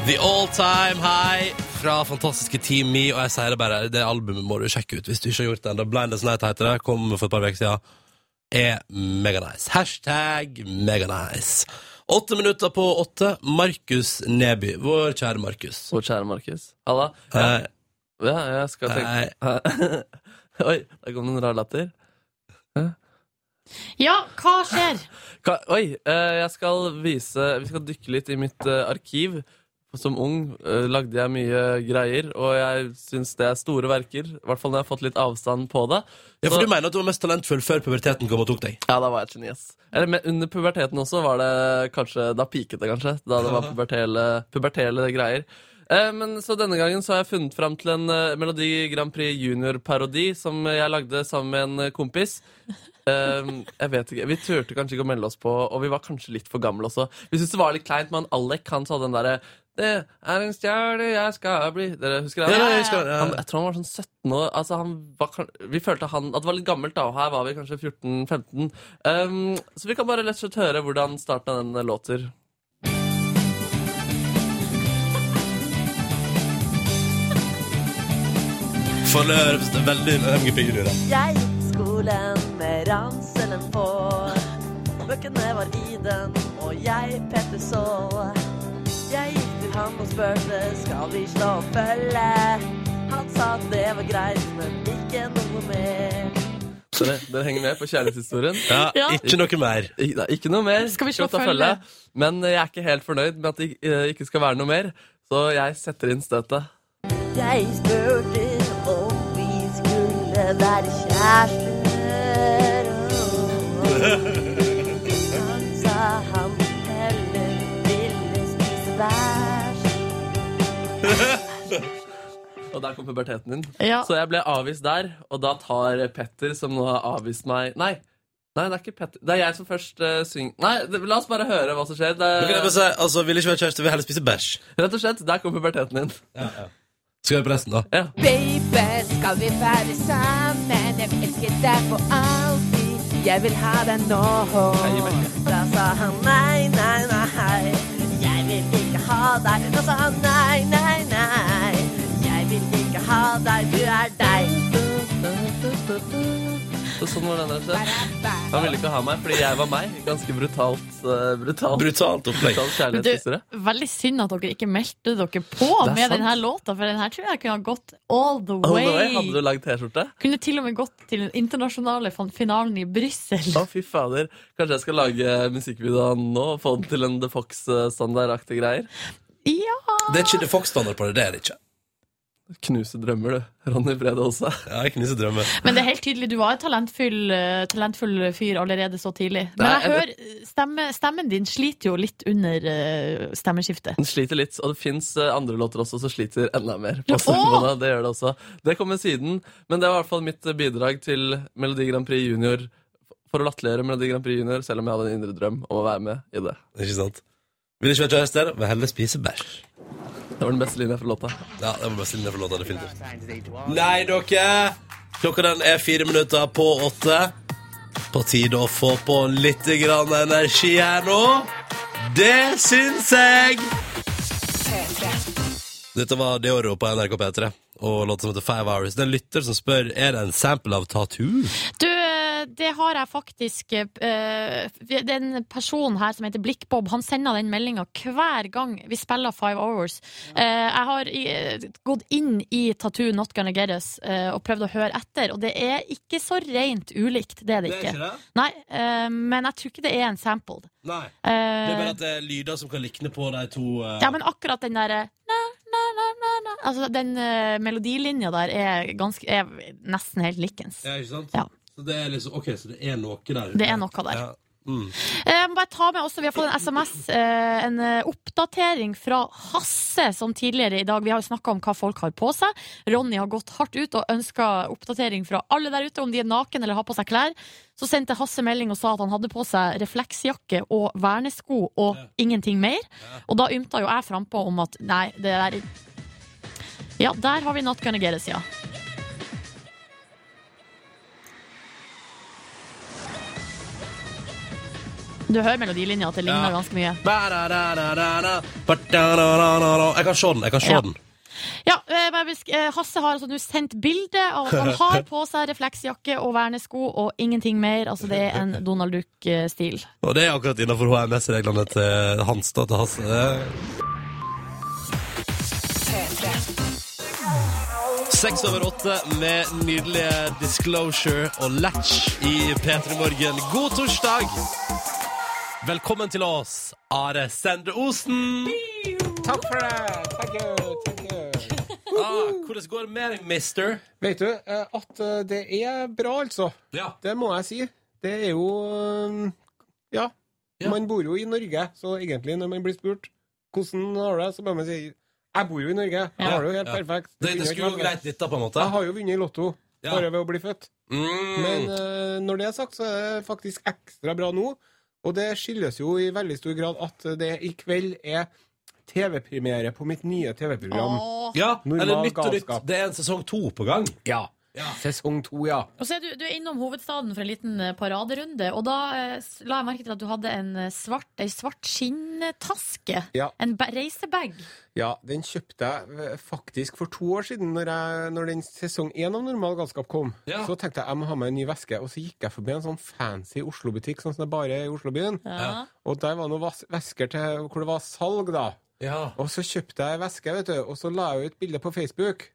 The All Time High fra fantastiske Team Me, Og jeg sier det bare, det albumet må du sjekke ut hvis du ikke har gjort det ennå. Blind as Night heter det. Kom for et par uker siden. Er meganice. Hashtag meganice. Åtte minutter på åtte. Markus Neby. Vår kjære Markus. Vår kjære Markus. Halla. Ja, ja, jeg skal tenke Oi, der kom det en rar latter. Ja, hva skjer? Hva, Oi, eh, jeg skal vise Vi skal dykke litt i mitt eh, arkiv. Som ung eh, lagde jeg mye greier, og jeg syns det er store verker. I hvert fall når jeg har fått litt avstand på det. ja, for Så- du mener at du var mest talentfull før puberteten kom og tok deg? Ja, da var jeg et geni. Eller men under puberteten også var det kanskje Da piket det, kanskje. Da det var pubertele, pubertele greier. Eh, men Så denne gangen så har jeg funnet fram til en eh, Melodi Grand Prix Junior-parodi som jeg lagde sammen med en eh, kompis. Eh, jeg vet ikke, Vi turte kanskje ikke å melde oss på, og vi var kanskje litt for gamle også. Vi syntes det var litt kleint, men Alec han sa den derre Det er en stjerne jeg skal bli Dere husker det? Ja, jeg husker det, ja. Han, jeg tror han var sånn 17 år. Altså, han var, vi følte han, at det var litt gammelt, da. Og her var vi kanskje 14-15. Um, så vi kan bare lett og slett høre hvordan starten av den låter. Føler veldig MGP Junior. Jeg gikk på skolen med ranselen på. Bøkene var i den, og jeg Petter så. Jeg gikk til han og spurte skal vi slå følge. Han sa at det var greit, men ikke noe mer. Det dere henger med på kjærlighetshistorien? Ja, Ja. Ikke noe mer. Ik ikke noe mer. Skal vi slå følge? følge? Men jeg er ikke helt fornøyd med at det eh, ikke skal være noe mer, så jeg setter inn støtet. Jeg spurte være kjærester. Han sa han heller ville spise bæsj. Og der kom puberteten din. Ja. Så jeg ble avvist der, og da tar Petter, som nå har avvist meg Nei, Nei, det er ikke Petter. Det er jeg som først uh, synger Nei, det, la oss bare høre hva som skjer. Det kan jeg bare si, altså, Vil ikke være kjæreste, vil heller spise bæsj. rett og slett, der kom puberteten din. Skal vi høre på resten, da? Ja. Baby, skal vi være sammen? Jeg vil elske deg for alltid. Jeg vil ha deg nå. Da sa han nei, nei, nei. Jeg vil ikke ha deg. Da sa han nei, nei, nei. Jeg vil ikke ha deg, du er deg. Så sånn var den rett og slett. Han ville ikke ha meg fordi jeg var meg. Ganske brutalt. Uh, brutalt. Brutalt opplegg. kjærlighetshistorie. veldig synd at dere ikke meldte dere på er med sant. denne låta, for denne tror jeg kunne ha gått all the Oh, way. hadde du lagd T-skjorte? Kunne til og med gått til den internasjonale finalen i Brussel. Å, fy fader. Kanskje jeg skal lage musikkvideoen nå og få den til en The Fox-standardaktig greier? Ja! Det er ikke The Fox-standard på det. Det er det ikke. Knuse drømmer, du. Ronny Brede Aase. Ja, jeg knuser drømmer. Men det er helt tydelig, du var en talentfull, eh, talentfull fyr allerede så tidlig. Men Nei, jeg hører, eh, stemme, stemmen din sliter jo litt under eh, stemmeskiftet. Den sliter litt, og det fins andre låter også som sliter enda mer. På stemmene, Det gjør det også. Det kommer siden, men det var i hvert fall mitt bidrag til Melodi Grand Prix Junior. For å latterliggjøre Melodi Grand Prix Junior, selv om jeg hadde en indre drøm om å være med i det. Ikke sant? Vil ikke være kjæreste, vil heller spise bæsj. Det var den beste linja fra låta. Ja, det var den beste linja for låta, definitivt. Nei, dere! Klokka den er fire minutter på åtte. På tide å få på litt grann energi her nå. Det syns jeg! Dette var Deoro på NRK P3 og låta som heter Five Hours. Det er en lytter som spør er det en sample av Tattoo. Du, det har jeg faktisk eh, Det er en person her som heter Blikkbob. Han sender den meldinga hver gang vi spiller Five Hours. Eh, jeg har gått inn i Tattoo Not Gonna Get Us eh, og prøvd å høre etter, og det er ikke så rent ulikt. Det er det ikke. det? Nei, eh, men jeg tror ikke det er en sample. Nei. Eh, Det er bare at det er lyder som kan likne på de to eh, Ja, men akkurat den derre. Altså, den uh, melodilinja der er, ganske, er nesten helt likens. Ja, ikke sant? Ja. Så det er liksom, ok, så det er noe der. Det er noe der. Ja. Mm. Eh, Jeg må bare ta med også, Vi har fått en SMS, eh, en eh, oppdatering fra Hasse, som tidligere i dag Vi har jo snakka om hva folk har på seg. Ronny har gått hardt ut og ønska oppdatering fra alle der ute, om de er naken eller har på seg klær. Så sendte Hasse melding og sa at han hadde på seg refleksjakke og vernesko og ingenting mer. Og da ymta jo jeg frampå om at nei, det der Ja, der har vi Not Gonna Get Us, ja. Du hører melodilinja, at det ligner Ja. ganske mye. Jeg kan se den. jeg kan se Ja. den Ja, eh, bare besk- eh, Hasse har altså nå sendt bilde av at han har på seg refleksjakke og vernesko og ingenting mer. Altså Det er en Donald Duck-stil. Og det er akkurat innenfor HMS-reglene til Hans. da, til Hasse. Seks over åtte med nydelige Disclosure og Latch i P3 Morgen. God torsdag! Velkommen til oss, Are Sendre Osen. Takk for det. Thank you. Thank you. Ah, hvordan går det med deg, mister? Vet du eh, at eh, det er bra, altså. Ja. Det må jeg si. Det er jo eh, Ja. Ja. Man bor jo i Norge, så egentlig når man blir spurt hvordan har du det, så bare man si jeg bor jo i Norge. Jeg Ja. har det jo helt Ja. perfekt. Det, det skulle jo greit litt da, på en måte. Jeg har jo vunnet i Lotto Ja. bare ved å bli født. Mm. Men når det er sagt, så er det faktisk ekstra bra nå. Og det skyldes jo i veldig stor grad at det i kveld er TV-premiere på mitt nye TV-program. Ja, Normal eller Nytt og Nytt. galskap. Det er en sesong to på gang. Ja. Ja. Sesong to, ja. Og så er du, du er innom hovedstaden for en liten eh, paraderunde, og da eh, la jeg merke til at du hadde en eh, svart, ei svart skinntaske. Ja. En reisebag. Ja, den kjøpte jeg eh, faktisk for to år siden, når, jeg, når den sesong én av Normal galskap kom. Ja. Så tenkte jeg jeg må ha med en ny veske, og så gikk jeg forbi en sånn fancy Oslo-butikk, sånn som det bare er i Oslobyen. Ja. Og der var noen vesker til hvor det var salg, da. Ja. Og så kjøpte jeg veske, vet du, og så la jeg ut bilde på Facebook.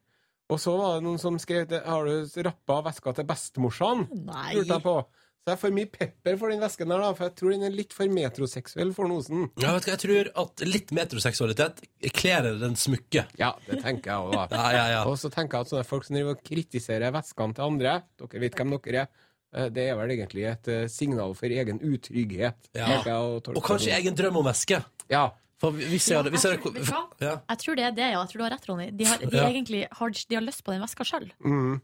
Og så var det noen som skrev Har du rappa veska til bestemorsan? Nei. Lurte jeg på. Så jeg får mye pepper for den vesken der, da, for jeg tror den er litt for metroseksuell for Osen. Ja, vet du, jeg tror at litt metroseksualitet kler den smykke. Ja, det tenker jeg òg, da. Ja, ja, ja. Og så tenker jeg at sånne folk som driver og kritiserer veskene til andre, dere vet hvem dere er, eh, det er vel egentlig et eh, signal for egen utrygghet. Ja. Og kanskje egen drøm om væske. Ja. For hvis jeg hadde, hvis jeg Jeg tror, vet hadde ja. jeg tror det er det, ja. Jeg tror du har rett, Ronny. De har, de Ja. egentlig har, de har lyst på den veska sjøl. Mm.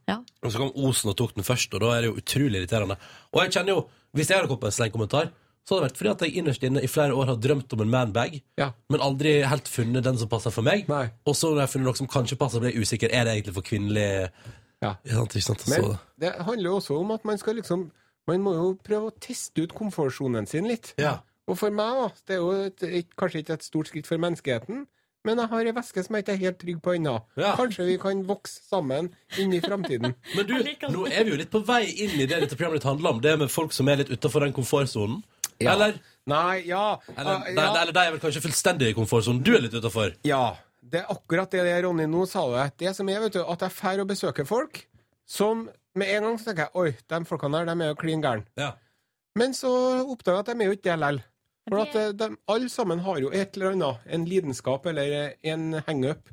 Og så kom Osen og tok den først, og da er det jo utrolig irriterende. Og jeg kjenner jo, hvis jeg hadde kommet med en slengkommentar, så hadde det vært fordi at jeg innerst inne i flere år har drømt om en manbag, Ja. men aldri helt funnet den som passer for meg. Nei. Og så har jeg funnet noe som kanskje passer, blir jeg usikker. Er det egentlig for kvinnelig Ja. Ja, sant, sant? Men Så, det handler jo også om at man skal liksom Man må jo prøve å teste ut komfortsonen sin litt. ja. Og for meg, da, det er jo et, et, kanskje ikke et stort skritt for menneskeheten, men jeg har ei veske som jeg ikke er helt trygg på ennå. Ja. Kanskje vi kan vokse sammen inn i framtiden. Men du, nå er vi jo litt på vei inn i det dette programmet ditt handler om. Det med folk som er litt utafor den komfortsonen. Ja. Eller, Nei, ja eller, uh, ja, eller de er vel kanskje fullstendig i komfortsonen. Du er litt utafor. ja. Det er akkurat det det Ronny. Nå sa det. Det som er, vet du, at jeg drar og besøker folk som med en gang så tenker jeg Oi, de folkene der, de er jo klin gærne. Ja. Men så oppdager jeg at de er jo ikke det likevel. For at eh, de, alle sammen har jo et eller annet. En lidenskap eller en hangup.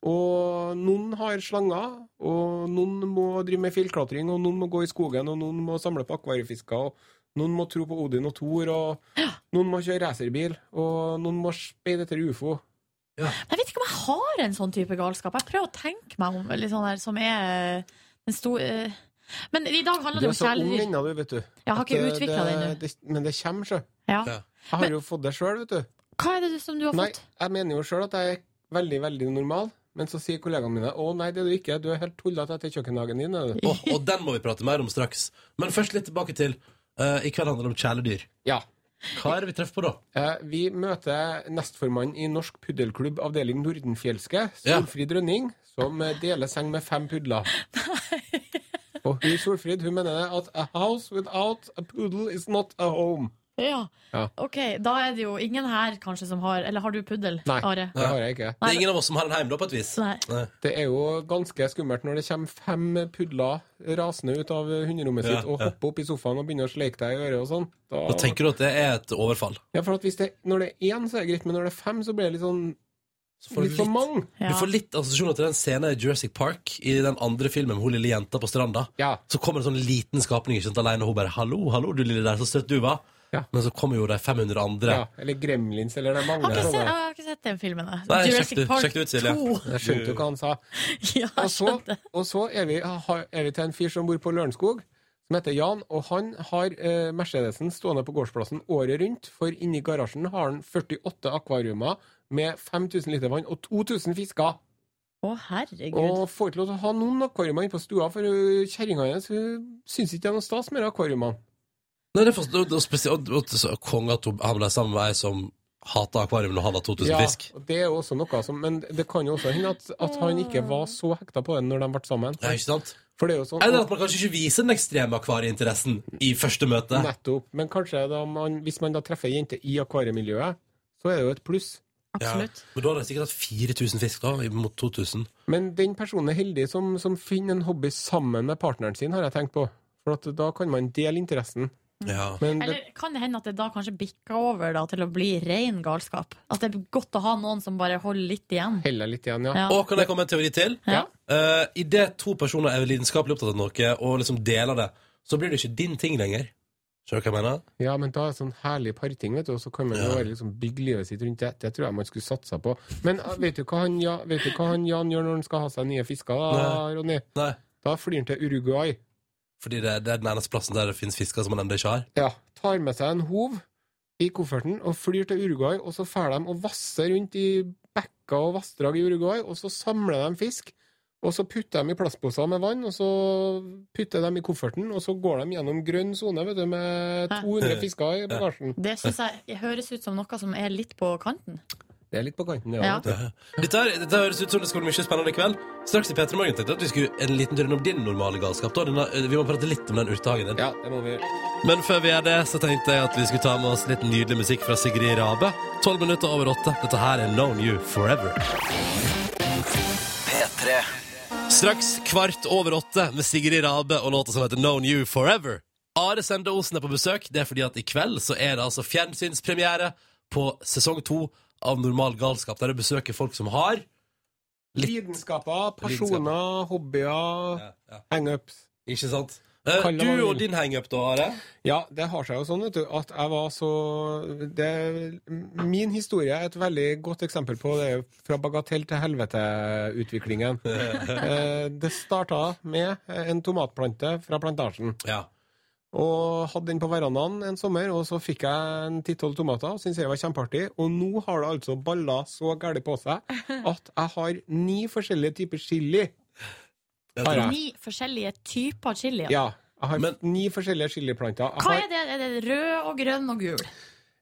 Og noen har slanger, og noen må drive med fjellklatring, og noen må gå i skogen, og noen må samle på akvariefisker, og noen må tro på Odin og Thor, og noen må kjøre racerbil, og noen må speide etter ufo. Jeg vet ikke om jeg har en sånn type galskap. Jeg prøver å tenke meg om litt sånn der, som er den store Men i dag handler Du det er om så ung ennå, du, vet du. Jeg har ikke eh, utvikla det ennå. Men det kommer, sjø. Ja. Ja. Jeg har jo fått det sjøl, vet du. Hva er det som du har Nei, fått? jeg mener jo sjøl at jeg er veldig, veldig normal. Men så sier kollegaene mine å nei, det er du ikke. Du er helt tullete etter kjøkkenhagen din. Er du? Og, og den må vi prate mer om straks. Men først litt tilbake til uh, I kveld handler det om kjæledyr. Ja. Hva er det vi treffer på da? Uh, vi møter nestformann i Norsk puddelklubb avdeling Nordenfjelske, Ja. Solfrid Rønning, som deler seng med fem pudler. Og hun Solfrid hun mener at a house without a poodle is not a home. Ja. Ja. Ok, da er det jo ingen her kanskje som har Eller har du puddel, Nei, Are? det har jeg ikke. Det er ingen av oss som har en heim, da, på et vis. Nei. Nei. Det er jo ganske skummelt når det kommer fem pudler rasende ut av hunderommet Ja, sitt og ja. hopper opp i sofaen og begynner å sleike deg i øret og sånn. Da, Da tenker du at det er et overfall. ja, for at hvis det, Når det er én, så er det greit, men når det er fem, så blir det litt sånn Så får litt, Litt for mange. Ja. Du får litt assosiasjoner til den scenen i Jurassic Park i den andre filmen med hun lille jenta på stranda. Ja. Så kommer det en sånn liten skapning ikke sant, alene, og hun bare 'Hallo, hallo, du lille der, så søt du var'. Ja. Men så kommer jo de 500 andre. ja. Eller Gremlins, eller det Jeg har, ikke sett, jeg har ikke sett den filmen. jeg. Nei, Jurassic det- Park sjekk ut, Silje. 2. Jeg skjønte jo hva han sa. Ja, Og så, og så er, vi, er vi til en fyr som bor på Lørenskog, som heter Jan. Og han har eh, Mercedesen stående på gårdsplassen året rundt, for inni garasjen har han 48 akvariumer med 5000 liter vann og 2000 fisker. Å, herregud. Og får ikke lov til å ha noen akvariumer inne på stua, for hun- kjerringa hennes syns ikke det er noe stas med akvariumene. Nei, det er for, og, og, spesielt- hun- han ble sammen med ei som hata akvarium når han hadde 2000 Ja, fisk. Ja, det er også noe som Men det kan jo også hende at, at han ikke var så hekta på den når de ble sammen. Ja, ikke sant? For det er jo sånn Eller at man kanskje ikke viser den ekstreme akvarieinteressen i første møte. Nettopp. Men kanskje da man, hvis man da treffer ei jente i akvariemiljøet, så er det jo et pluss. Absolutt. Men da hadde jeg sikkert hatt 4000 fisk, da, mot 2000. Men den personen er heldig som, som finner en hobby sammen med partneren sin, har jeg tenkt på. For at da kan man dele interessen. Ja. Men det, Eller kan det hende at det da kanskje bikker over da, til å bli ren galskap? At det er godt å ha noen som bare holder litt igjen? heller litt igjen, ja. Ja. Og kan jeg komme med en teori til? Ja. Uh, Idet to personer er lidenskapelig opptatt av noe, og liksom deler det, så blir det ikke din ting lenger. Skjønner du hva jeg mener? Ja, men da er det sånn herlig parting, vet du, og så kan man jo Ja. bare liksom bygge livet sitt rundt det. Det tror jeg man skulle satsa på. Men uh, vet du hva han, ja, vet du hva han Jan gjør når han skal ha seg nye fisker, da, Ronny? Nei. Da flyr han til Uruguay. Fordi det, det er den eneste plassen der det finnes fisker som man ennå ikke har. Ja, tar med seg en hov i kofferten og flyr til Uruguay, og så drar de og vasser rundt i bekker og vassdrag i Uruguay, og så samler de fisk. Og så putter de i plastposer med vann, og så putter de i kofferten, og så går de gjennom grønn sone vet du, med 200 fisker i bagasjen. Det syns jeg høres ut som noe som er litt på kanten. Det er litt på kanten, det Ja. Ja. Dette, her- dette høres ut som det skal bli mye spennende i kveld. Straks i P3 Morgen tenkte jeg at vi skulle en liten tur innom din normale galskap. Da. Denne, vi må prate litt om den urtehagen din. ja, det må vi gjøre. Men før vi gjør det, så tenkte jeg at vi skulle ta med oss litt nydelig musikk fra Sigrid Rabe. Tolv minutter over åtte. Dette her er Known You Forever. P3. Straks kvart over åtte med Sigrid Rabe og låta som heter Known You Forever. Are Sende Osen er på besøk. Det er fordi at i kveld så er det altså fjernsynspremiere på sesong to av Normal galskap, der jeg besøker folk som har Lidenskaper, personer, hobbyer, ja, ja. hangups. Ikke sant? Eh, du og din hangup, da, Are? Ja, det har seg jo sånn, vet du, at jeg var så det, Min historie er et veldig godt eksempel på det fra bagatell til helvete-utviklingen. Eh, det starta med en tomatplante fra plantasjen. Ja. Og hadde den på verandaen en sommer, og så fikk jeg en ti-tolv tomater. og Syntes jeg var kjempeartig. Og nå har det altså balla så gærent på seg at jeg har ni forskjellige typer chili. Har jeg. Ni forskjellige typer chili. Ja. Jeg har Men- ni forskjellige chiliplanter. Hva har- er det? Er det rød og grønn og gul?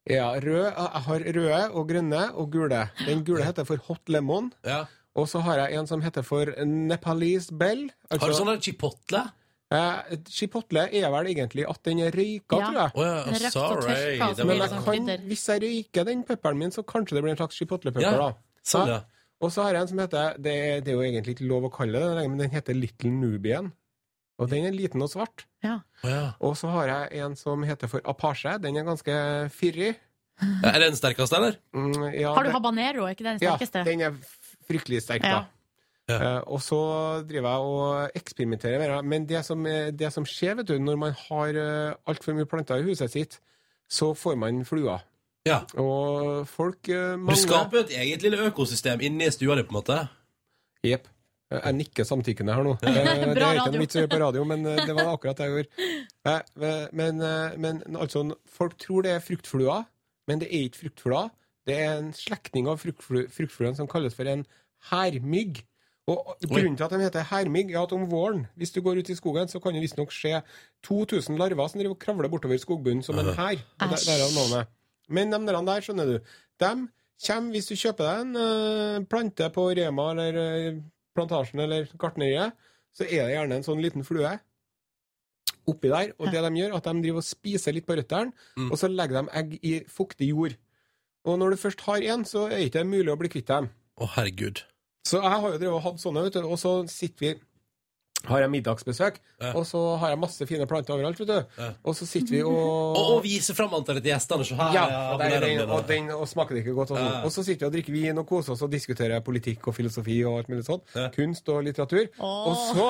Ja, rød, jeg har røde og grønne og gule. Den gule heter for hot lemon. ja. Og så har jeg en som heter for Nepalese Bell. Har du Altså, sånn chipotle? Eh, chipotle er vel egentlig at den er røyka, Ja. tror jeg. Oh, ja, Røkt og sorry. tørka, så Det blir Men jeg kan, hvis jeg røyker den pepperen min, så kanskje det blir en slags chipotlepepper. Ja, da. Sånn, ja. Og så har jeg en som heter Det det er jo egentlig ikke lov å kalle det det, men den heter Little Nubian. Og den er liten og svart. Ja. Oh, ja. Og så har jeg en som heter for Apache. Den er ganske fyrig. Er det den sterkeste, eller? Mm, ja, Har du det- habanero? Er ikke det den Ja, den er fryktelig sterk, da. Ja. Eh, og så driver jeg og eksperimenterer med det. Men det som, er- det som skjer vet du, når man har uh, altfor mye planter i huset sitt, så får man fluer. Ja. Og folk uh, Du skaper et eget lille økosystem inni stua di, på en måte. Jepp. Jeg nikker samtykkende her nå. Eh, det er ikke noe vits å gjøre på radio, men eh, det var akkurat det jeg gjorde. Eh, Men, eh, men altså, folk tror det er fruktfluer, men det er ikke fruktfluer. Det er en slektning av fruktfluene fruktfluen som kalles for en hærmygg. Og Grunnen til at de heter hermig er at om våren, hvis du går ut i skogen, så kan det visstnok skje 2000 larver som driver og kravler bortover skogbunnen som en hær. Men de der, der, skjønner du, de kommer hvis du kjøper deg en eh, plante på Rema eller eh, Plantasjen eller Gartneriet, så er det gjerne en sånn liten flue oppi der. Og det de gjør, at de driver og spiser litt på røttene, Mm. og så legger de egg i fuktig jord. Og når du først har én, så er det ikke mulig å bli kvitt dem. Å, herregud. Så jeg har jo drevet og hatt sånne, vet du, og så sitter vi har jeg middagsbesøk, Ja. og så har jeg masse fine planter overalt, vet du. Ja. Og så sitter vi og Og, og viser fram antallet til gjestene. Så her, ja, og, der, den, og, den, og smaker det ikke godt. Og, sånn. Ja. og så sitter vi og drikker vin og koser oss og diskuterer politikk og filosofi og alt mulig sånt. Kunst og litteratur. Oh. Og så,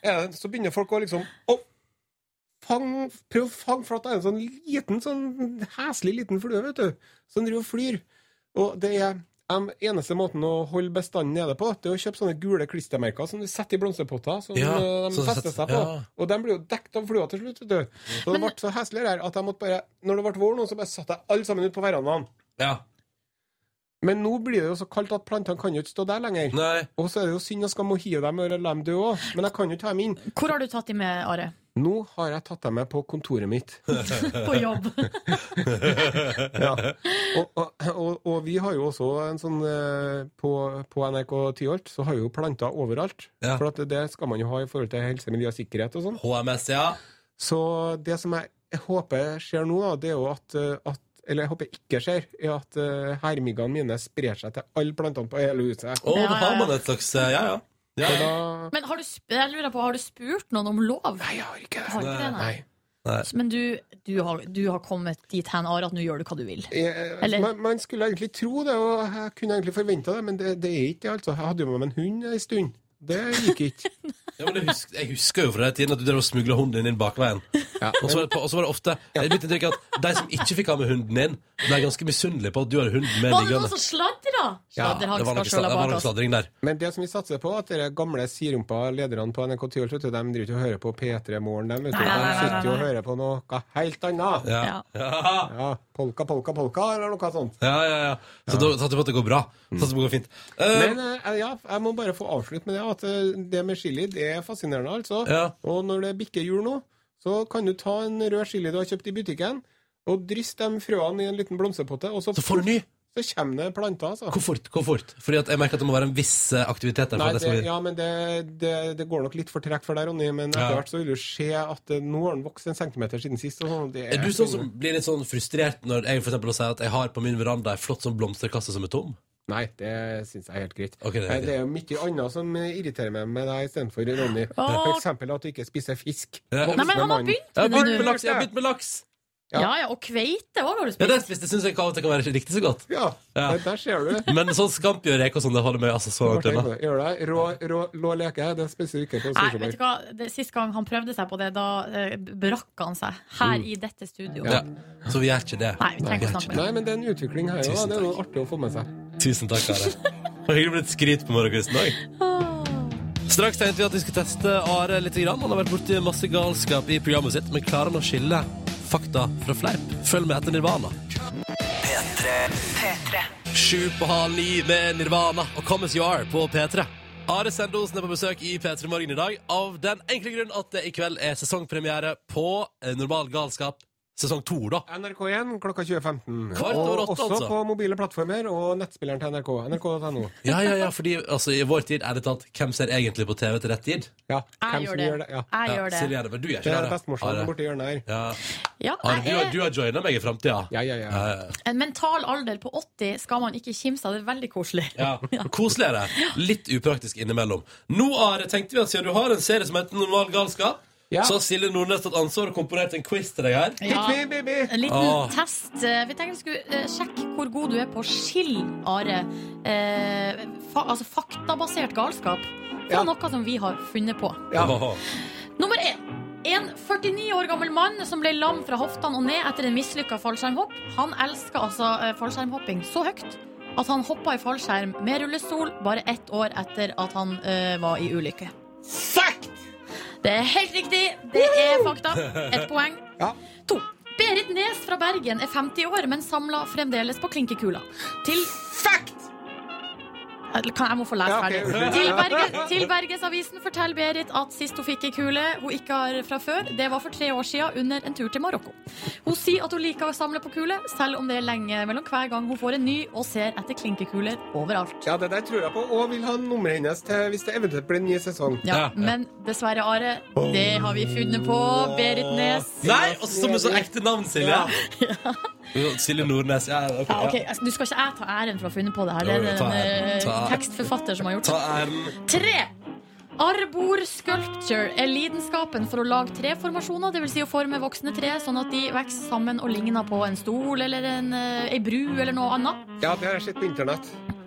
det, så begynner folk å liksom å, fang, Prøv å fange, for at det er en sånn liten, sånn heslig liten flue, vet du, som driver og flyr. Og det er em, eneste måten å holde bestanden nede på, det er å kjøpe sånne gule klistremerker som du setter i blomsterpotter, som Ja, eh, de så fester seg på. ja. Og de blir jo dekket av flua til slutt, vet du. Så det ble så heslig her at jeg måtte bare, når det ble vår nå, så bare satte jeg alle sammen ut på verandaen. Ja. Men nå blir det jo så kaldt at plantene kan jo ikke stå der lenger. Nei. Og så er det jo synd jeg skal må hive dem eller la dem dø òg, men jeg kan jo ikke ta dem inn. Hvor har du tatt dem med, Are? Nå har jeg tatt deg med på kontoret mitt. På jobb? Ja. Og, og, og, og vi har jo også en sånn eh, På, på NRK Tyholt så har vi jo planter overalt. Ja. For at det skal man jo ha i forhold til helse, miljø og sikkerhet og sånn. HMS, ja. Så det som jeg, håper skjer nå, da, det er jo at, eh, at Eller jeg håper ikke skjer, er at uh, hermiggene mine sprer seg til alle plantene på hele huset. Ja, da har man et slags Ja, ja. Ja. Da Men har du, sp- jeg lurer på, har du spurt noen om lov? Nei, jeg har ikke det. Har ikke det, nei. Nei. Men du, du, har, du har kommet dit hen, Are, at nå gjør du hva du vil. Jeg, Eller- man, man skulle egentlig tro det, og jeg kunne egentlig forventa det, men det, det er ikke det. altså. Jeg hadde jo med meg en hund en stund. Det gikk ikke. ja men jeg, husker, jeg husker jo fra den tiden at du drev og smugla hunden din inn bakveien. Ja, Og så var, det ofte Jeg er mitt inntrykk at de som ikke fikk ha med hunden din, ble ganske misunnelig på at du har hunden med Var det liggende. noen som sladra? Ja, det var noe, sla- det var noe sladring der. Men det som vi satser på, at de gamle sirumpa lederne på NRK Tyholt, vet du, de driver ikke og hører på P3 Morgen, de, vet du. Nei, nei, nei, De nei, sitter jo og hører på noe helt annet. Ja. Ja. Ja. Ja, polka, polka, polka, eller noe sånt. Ja, ja, ja. Så da satser vi på at det går bra. Satser på at det går fint. Eh, Men eh, ja, jeg må bare få avslutte med det, at eh, det med chili, det er fascinerende, altså. Ja. Og når det bikker jul nå, så kan du ta en rød chili du har kjøpt i butikken, og dryss de frøene i en liten blomsterpotte, og så, så får du ny. så kommer det planter, altså. Hvor fort? Hvor fort? Fordi at jeg merker at det må være en viss eh, aktivitet der. Nei, det det, ja, men det, det, det går nok litt for tregt for deg, Ronny. Men etter Ja. hvert så vil du se at eh, nå har den vokst en centimeter siden sist. Og sånn, det Er du sånn som blir litt sånn frustrert når jeg for eksempel sier at jeg har på min veranda ei flott sånn blomsterkasse som er tom? Nei, det syns jeg er helt greit. Okay, det er det er jo mye annet som irriterer meg med deg istedenfor Ronny. Åh. For eksempel at du ikke spiser fisk. Ja. Nei, men han har begynt med begynt med laks! Jeg har begynt med laks! Ja, ja, og kveite òg har du Ja, det spist. spiste syns jeg av og til kan være ikke riktig så godt. Ja, Ja. Der, ser du. Men sånn scampi og reker og sånn, det holder meg altså så langt unna. Gjør det. Rå, rå, rå leke, det spiser du ikke Nei, vet du hva? Det, Sist gang han prøvde seg på det, da eh, brakk han seg. Her i dette studio. Ja. Så vi gjør ikke det. Nei, vi trenger ikke snakke. Nei, men det er en utvikling her òg. Det er noe artig å få med seg. Tusen takk, Are. Hyggelig blitt skryt på morgenkvisten òg. Straks tenkte vi at vi skulle teste Are litt. Grann. Han har vært borti masse galskap i programmet sitt, men klarer han å skille fakta fra fleip? Følg med etter Nirvana. P3. P3. Sju på halv ni med Nirvana og Come As You Are på P3. Are Sendosen er på besøk i P3 Morgen i dag av den enkle grunn at det i kveld er sesongpremiere på eh, Normal galskap sesong to, da. NRK1 klokka 20.15. Kvart over Og åtte, også altså. på mobile plattformer og nettspilleren til NRK. NRK.no. Ja, ja, ja, fordi altså, i vår tid er det tatt Hvem ser egentlig på TV til rett tid? Ja, Jeg gjør det. gjør det? Ja. Jeg gjør det. Silje det, men du gjør Det ikke er det. bestemorsan Are. borti hjørnet her. Ja. Ja, Are, du, du er har joina meg i framtida. Ja, ja, ja. En mental alder på 80 skal man ikke kimse av. Det er veldig koselig. Ja. Koselig er det. Litt upraktisk innimellom. Nå, Are, tenkte vi at siden du har en serie som heter Normal galskap, Ja. så har Silje Nordnes tatt ansvar og komponert en quiz til deg her. Ja. Hit me, baby! En liten Åh. test. Eh, Vi tenkte vi skulle eh, sjekke hvor god du er på å skille, Are. Eh, fa altså faktabasert galskap fra Ja. noe som vi har funnet på. Ja. Nummer én. En 49 år gammel mann som ble lam fra hoftene og ned etter en mislykka fallskjermhopp. Han elska altså eh, fallskjermhopping så høyt at han hoppa i fallskjerm med rullestol bare ett år etter at han eh, var i ulykke. Fact! Det er helt riktig. Det er fakta. Ett poeng. Ja. To. Berit Nes fra Bergen er 50 år, men samla fremdeles på klinkekula. Til Fact! Jeg må få lese Ja, ferdig. Til, Berge, til Bergesavisen forteller Berit at sist hun fikk ei kule hun ikke har fra før, det var for tre år siden under en tur til Marokko. Hun sier at hun liker å samle på kuler, selv om det er lenge mellom hver gang hun får en ny og ser etter klinkekuler overalt. Ja, det der tror jeg på, og vil ha nummeret hennes til hvis det eventuelt blir en ny sesong. Ja, Ja, ja. Men dessverre, Are, det har vi funnet på. Berit Nes. Nei, og som med så ekte navn, Silje. Silje Nordnes. Ja, ok. Ja, okay. ja. altså, skal ikke jeg ta æren for å ha funnet på det her. Det er ta eh, tekstforfatter som har gjort det. Tre. Arbor sculpture er lidenskapen for å lage treformasjoner, dvs. Si å forme voksne tre sånn at de vokser sammen og ligner på en stol eller en, eh, ei bru eller noe annet. Ja, det har jeg sett på internett.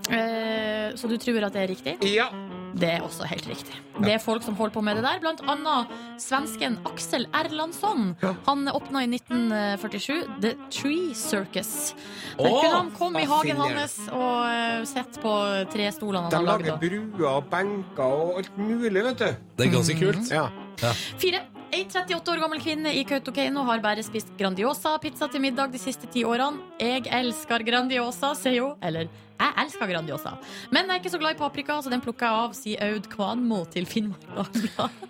Eh, så du tror at det er riktig? Ja. Det er også helt riktig. Det er folk som holder på med det der, blant annet svensken Aksel Erlandsson. Han åpna i 1947 The Tree Circus. Der Åh, kunne han komme i hagen hans og uh, sett på trestolene De han lager lagde. bruer og benker og alt mulig, vet du. Det er ganske kult. Ja. Fire. Ei 38 år gammel kvinne i Kautokeino har bare spist Grandiosa-pizza til middag de siste ti årene. Jeg elsker Grandiosa, sier hun. Eller, jeg elsker Grandiosa. Men jeg er ikke så glad i paprika, så den plukker jeg av, sier Aud Kvanmo til Finnmark Dagblad.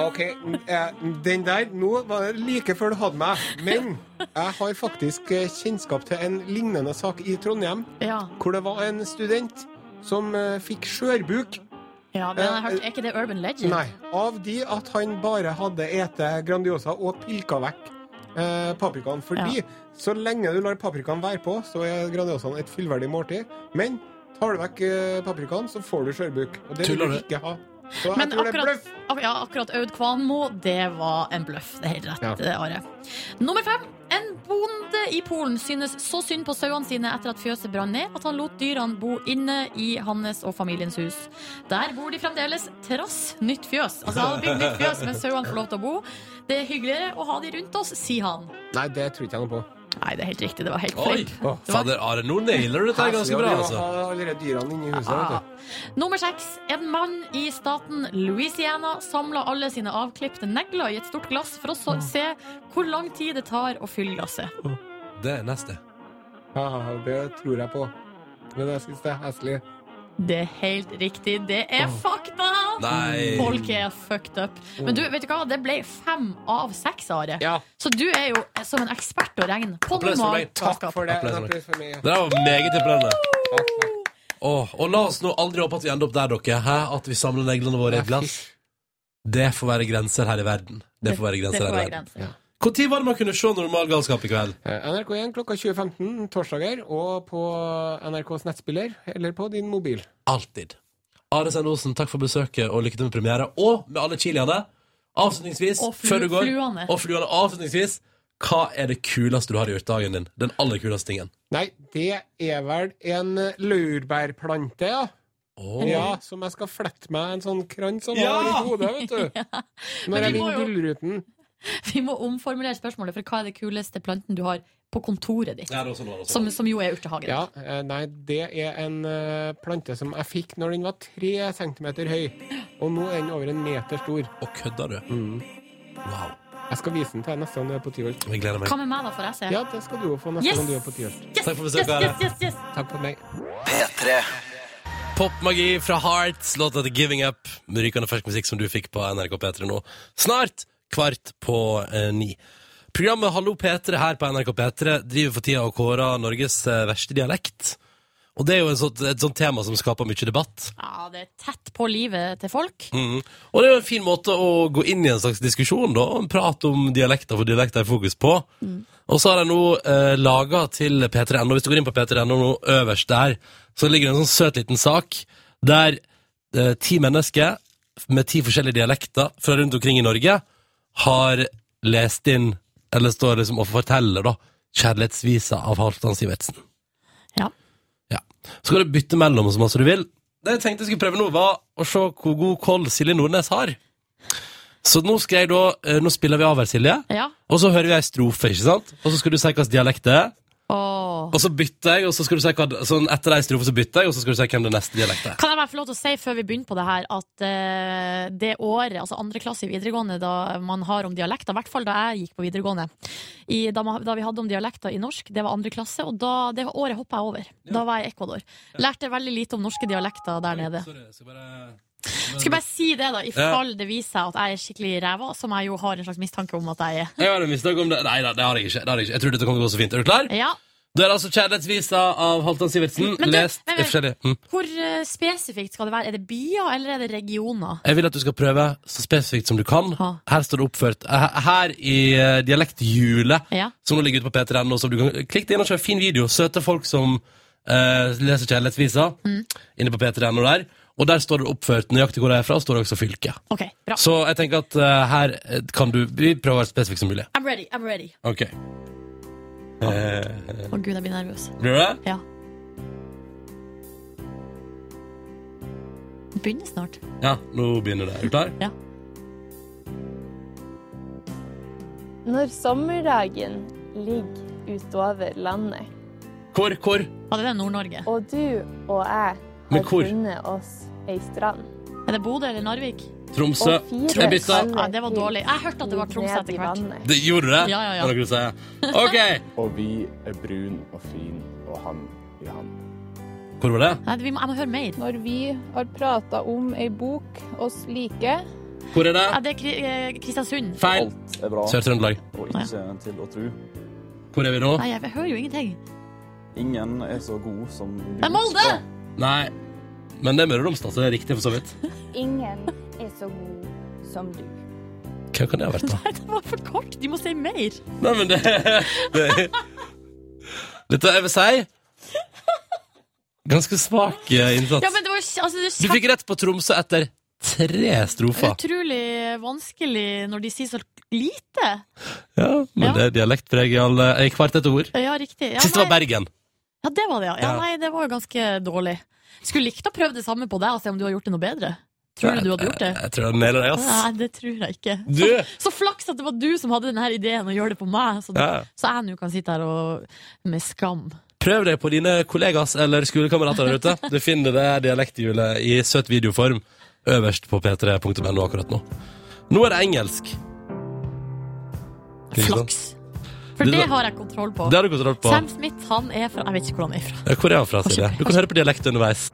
Ok, eh, den der Nå var det like før du hadde meg. Men jeg har faktisk eh, kjennskap til en lignende sak i Trondheim, Ja, hvor det var en student som eh, fikk skjørbuk. Ja har jeg hørt. Er ikke det Urban Legend? Nei, av de at han bare hadde ete Grandiosa og pilka vekk eh, paprikaen. Fordi så lenge du lar paprikaen være på, så er Grandiosaen et fullverdig måltid. Men tar du vekk eh, paprikaen, så får du skjørbuk. Og det Tuller vil du? ikke ha. Så jeg Men tror det er akkurat, bløff. ja, akkurat Aud Kvanmo, det var en bløff. Det er helt rett, Ja. Are. Nummer fem. Bonde i Polen synes så synd på sauene sine etter at fjøset brant ned, at han lot dyrene bo inne i hans og familiens hus. Der bor de fremdeles trass nytt fjøs. Altså, han bygd nytt fjøs, men sauene får lov til å bo. Det er hyggeligere å ha de rundt oss, sier han. Nei, det tror ikke jeg noe på. Nei, det er helt riktig. Det var helt Oi! Det var- Fader, Are, nå nailer du dette ganske bra, altså. allerede dyrene inne i huset. Ah. Vet du. Nummer seks. En mann i staten Louisiana samla alle sine avklipte negler i et stort glass for å så se hvor lang tid det tar å fylle glasset. Det er neste. Ja, det tror jeg på. Men jeg syns det er heslig. Det er helt riktig. Det er fakta! Nei. Folk er fucked up. Men du, vet du hva? Det ble fem av seks, Are. Ja, Så du er jo som en ekspert å regne på Applaus for meg. takk for det. Applaus for meg. Det var meget imponerende. Oh. Og la oss nå aldri håpe at vi ender opp der, dere. Hæ? At vi samler neglene våre i et glass. Det får være grenser her i verden. Det får være grenser her i verden. Når var det man kunne se normal galskap i kveld? Eh, NRK1 klokka 20.15 torsdager, og på NRKs nettspiller eller på din mobil. Alltid. Are Sendosen, takk for besøket og lykke til med premiere. Og med alle chiliene. Avslutningsvis, Og før du går fluene. Og fluene. Avslutningsvis, Hva er det kuleste du har gjort dagen din? Den aller kuleste tingen? Nei, det er vel en laurbærplante, ja. Oh. Ja, Som jeg skal flette meg en sånn krans som Ja! i hodet, vet du. Når jeg vinner Gullruten. Vi må omformulere spørsmålet, for hva er det kuleste planten du har på kontoret ditt? Ja, sånn Som, som jo er urtehagen. Ja, eh, nei, det er en eh, plante som jeg fikk når den var tre centimeter høy. Og nå er den over en meter stor. Og kødder du? Mm. Wow. Jeg skal vise den til deg neste gang du er på Tyholt. Hva med meg, da, får jeg se? Ja, det skal du òg få neste Yes! gang du er på Tyholt. Yes, Takk for yes, besøket, yes, yes, yes. Takk for meg. P3 Popmagi fra Hearts, låta til Giving Up. Med rykende fersk musikk som du fikk på NRK P3 nå. Snart kvart på eh, ni. Programmet Hallo P3 her på NRK P3 driver for tida og kårer Norges eh, verste dialekt. Og det er jo en sånt, et sånt tema som skaper mye debatt. Ja, det er tett på livet til folk. Mm. Og det er jo en fin måte å gå inn i en slags diskusjon, da. En prat om dialekter, for dialekter er fokus på. Og så har jeg nå eh, laga til P3.no, hvis du går inn på P3.no nå øverst der, så ligger det en sånn søt liten sak der eh, ti mennesker med ti forskjellige dialekter fra rundt omkring i Norge har lest inn, eller står liksom og forteller, da, kjærlighetsvisa av Halvdan Sivertsen. Ja. Ja. Så kan du bytte mellom så masse du vil. Det jeg tenkte jeg skulle prøve nå, var å se hvor god koll Silje Nordnes har. Så nå skal jeg da eh, Nå spiller vi av her, Silje, Ja. og så hører vi ei strofe, ikke sant? Og så skal du si hvilken dialekt det er, Åh. og så bytter jeg, og så skal du si hva Sånn etter ei strofe så bytter jeg, og så skal du si hvem det neste dialekt er. Kan jeg bare få lov til å si før vi begynner på det her, at uh, det året, altså andre klasse i videregående, da man har om dialekter, i hvert fall da jeg gikk på videregående, i, da, man, da vi hadde om dialekter i norsk, det var andre klasse, og da, det året hoppa jeg over. Da var jeg i Ecuador. Lærte veldig lite om norske dialekter der nede. Sorry, jeg skal bare Skal jeg bare si det, da, i fall det viser seg at jeg er skikkelig ræva, som jeg jo har en slags mistanke om at jeg er. Jeg har en mistanke om det. Nei da, det har jeg ikke. Det har jeg, ikke. jeg tror dette kommer til å gå så fint. Er du klar? Ja. Da er det altså Kjærlighetsvisa av Halvdan Sivertsen, Men du, lest men- i forskjellige mm. Hvor eh, spesifikt skal det være? Er det byer, eller er det regioner? Jeg vil at du skal prøve så spesifikt som du kan. Ha. Her står det oppført eh, Her i eh, Dialekthjulet, Ja. som nå ligger ute på P3.no, så du kan klikke inn og en fin video. Søte folk som uh, leser kjærlighetsvisa Mm. inne på P3.no der. Og der står det oppført nøyaktig hvor det er fra, står det også fylke. Okay, bra. Så jeg tenker at uh, her eh, kan du Vi prøver å være spesifikk som mulig. I'm ready. I'm ready. Ok. Eh, oh, gud, jeg blir nervøs. blir du det? Ja. Det begynner snart. Ja, nå begynner det. Er du klar? Ja. Når sommerdagen ligger utover landet, Hvor? Hvor? Var det det Nord-Norge? og du og jeg har hvor? funnet oss ei strand Er det Bodø eller Narvik? Tromsø. og fire Jeg bytta. Ja, det var dårlig. Jeg hørte at det var Tromsø etter hvert. Det, gjorde det? Ja, ja, ja. Ok! Og vi er brun og fin og han i han. Hvor var det? Nei, vi må, jeg må høre mer. Når vi har prata om ei bok oss liker, Hvor er det? Ja, det er eh, Kristiansund. Feil. Alt er bra Sør-Trøndelag. og ikke til å tro. Hvor er vi nå? Nei, jeg hører jo ingenting. Ingen er så god som du. Det er Molde! Nei. Men det er Møre og Romsdal, så det er riktig for så vidt. ingen er så god som du. Hva kan det ha vært, da? Nei, det var for kort. De må si mer. Nei, men det, det Dette, jeg vil si Ganske svak eh, innsats. Ja, men det var altså, det er Du fikk rett på Tromsø etter tre strofer. utrolig vanskelig når de sier så lite. Ja, men Ja. det er dialektpreg i alle i hvert et ord. Ja, riktig. Ja, Siste var Bergen. Ja, det var det, ja. ja. Nei, det var jo ganske dårlig. Skulle likt å prøve det samme på deg og se om du har gjort det noe bedre. Tror du du hadde gjort det? Jeg, jeg tror jeg nailer deg, ass. Nei, det tror jeg ikke. Du! Så flaks at det var du som hadde denne ideen å gjøre det på meg, så, Ja. så jeg nå kan sitte her og med skam. Prøv det på dine kollegas eller skolekamerater der ute. Du finner det dialekthjulet i søt videoform øverst på p3.no akkurat nå. Nå er det engelsk. Flaks. For Det det har jeg kontroll på. Det har du kontroll på. Sam Smith han er fra Jeg vet ikke hvor han er fra. Ja, Hvor er han fra, Silje? Du kan høre på dialekt underveis.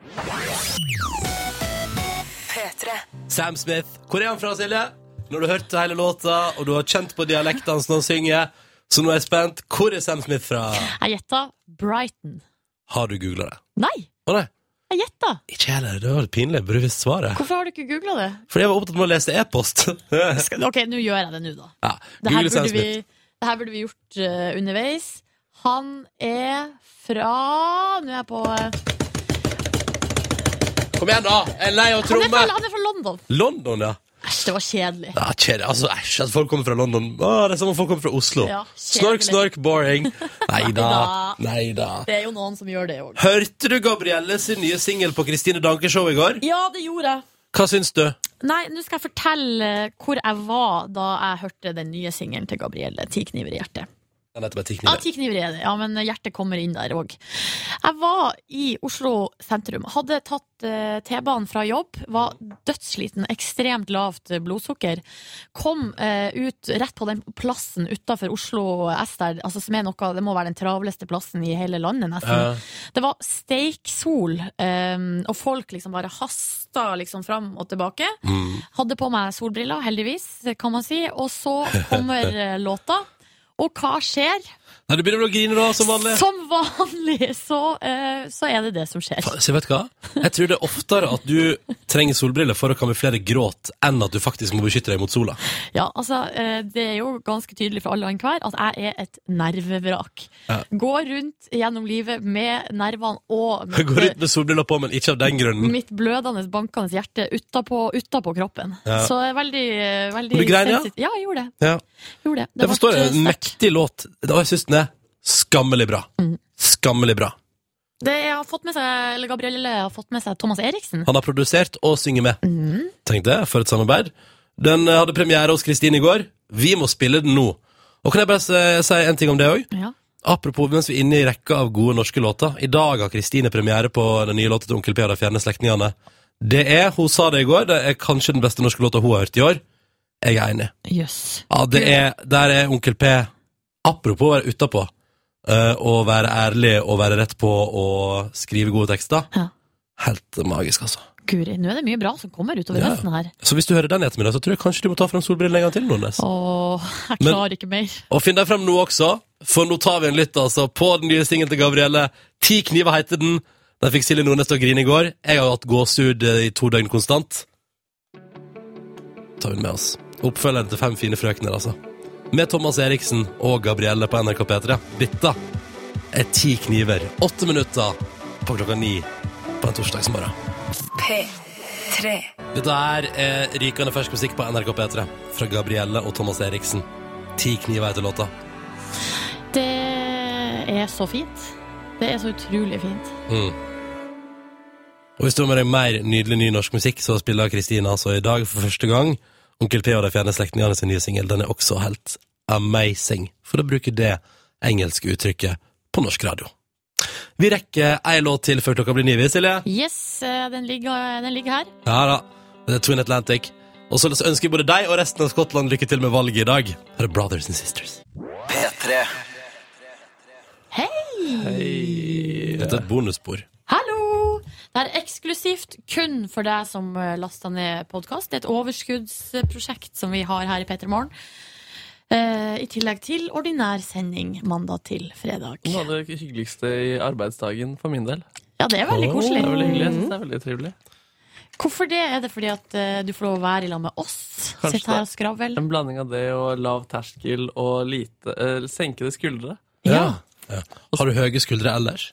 Sam Smith. Hvor er han fra, Silje? Når du har hørt hele låta, og du har kjent på dialekten hans når han synger, så nå er jeg spent. Hvor er Sam Smith fra? Jeg gjetta Brighton. Har du googla det? Nei, Å nei, jeg gjetta. ikke jeg heller. Det var litt pinlig. Burde visst svaret. Hvorfor har du ikke googla det? Fordi jeg var opptatt med å lese e-post. Ok, nå gjør jeg det nå, da. ja, Google Sam Smith. vi, Smith. Det her burde vi gjort uh, underveis. Han er fra Nå er jeg på eh, Kom igjen, da! Jeg er lei av han, er fra, tromme! han er fra London. London, ja. Æsj, det var kjedelig. Ja, kjedelig. Altså, æsj, at folk kommer fra London. Å, det er som om folk kommer fra Oslo. Ja, snork, kjedelig. snork, boring. Nei da. Nei da. Det er jo noen som gjør det òg. Hørte du Gabrielle sin nye singel på Kristine Danke-show i går? Ja, det gjorde jeg. Hva syns du? Nei, nå skal jeg fortelle hvor jeg var da jeg hørte den nye singelen til Gabrielle. Ti kniver i hjertet. Ti Ja, ti kniver er det. Ja, men hjertet kommer inn der òg. Jeg var i Oslo sentrum. Hadde tatt eh, T-banen fra jobb. Var dødssliten. Ekstremt lavt blodsukker. Kom eh, ut rett på den plassen utafor Oslo S der, altså, som er noe Det må være den travleste plassen i hele landet, nesten. Ja. Det var steiksol, um, og folk liksom bare hasta liksom fram og tilbake. Mm. Hadde på meg solbriller, heldigvis, kan man si. Og så kommer låta. Og hva skjer? Nei, du begynner å grine da, som vanlig. Som vanlig så, eh, så er det det som skjer. Så vet du hva? Jeg tror det er oftere at du trenger solbriller for å kamuflere gråt, enn at du faktisk må beskytte deg mot sola. Ja, altså, eh, Det er jo ganske tydelig for alle og enhver at jeg er et nervevrak. Ja. Går rundt gjennom livet med nervene og mitt, Jeg går ut med solbriller på, men ikke av den grunnen. mitt blødende, bankende hjerte utapå, utapå kroppen. Ja. Så jeg er veldig, veldig Men du grein, ja? sensitiv. Ja, jeg gjorde det. Ja. Gjorde det. Jeg forstår ble det. En mektig låt. Og jeg synes den skammelig bra. Mm. Skammelig bra. Det har fått med seg, eller Gabrielle har fått med seg Thomas Eriksen. Han har produsert og synger med. Mm. Tenk det, for et samarbeid. Den eh, hadde premiere hos Kristine i går. Vi må spille den nå. Og kan jeg bare si- en ting om det òg? Ja. Apropos mens vi er inne i rekka av gode norske låter. I dag har Kristine premiere på den nye låta til Onkel P og de fjerne slektningene. Det er, hun sa det i går, det er kanskje den beste norske låta hun har hørt i år. Jeg er enig. Yes. Ja, det er, der er Onkel P Apropos å være utapå Og være ærlig og være rett på Og skrive gode tekster. Ja. Helt magisk altså. Guri, nå er det mye bra som kommer utover Ja. høsten her. Så hvis du hører den i ettermiddag Så tror jeg kanskje du må ta frem solbrillene en gang til Nordnes. Åh, jeg Men- klarer ikke mer. Og finn deg frem nå også For nå tar vi en lytt altså På den nye singelen til Gabrielle. Ti kniver heter den. Den fikk Silje Nordnes til å grine i går. Jeg har hatt gåsehud eh, i to døgn konstant. Tar hun med oss. Oppfølgeren til fem fine frøkner altså Med Thomas Eriksen og Gabrielle på NRK P3 Dette er ti kniver Åtte minutter på klokka ni På en torsdagsmorgen P3. Dette er eh, rykende fersk musikk på NRK P3 Fra Gabrielle og Thomas Eriksen Ti kniver heter låta Det er så fint. Det er så utrolig fint. Mm. Og hvis du har med deg mer nydelig ny norsk musikk, så spiller Kristina altså i dag for første gang Onkel P og de fjerne slektningene sin nye singel. Den er også helt amazing, for å bruke det engelske uttrykket på norsk radio. Vi rekker ei låt til før klokka blir ni, Silje. Yes, eh, den ligger, den ligger her. Ja da. Det er Twin Atlantic. Og så ønsker jeg både deg og resten av Skottland lykke til med valget i dag. Her er Brothers and Sisters. P3. Hei! Dette er et bonusspor. Det er eksklusivt kun for deg som lasta ned podkast. Det er et overskuddsprosjekt som vi har her i P3 Morgen. Eh, I tillegg til ordinær sending mandag til fredag. Noe av det hyggeligste i arbeidsdagen for min del. Ja, det er veldig koselig. koselig. Det er veldig hyggelig. Jeg synes det er veldig trivelig. Hvorfor det? Er det fordi at eh, du får lov å være i lag med oss? Kanskje Sitte her og skravle? En blanding av det og lav terskel og lite uh, senkede skuldre. Ja. Ja. Har du høye skuldre ellers?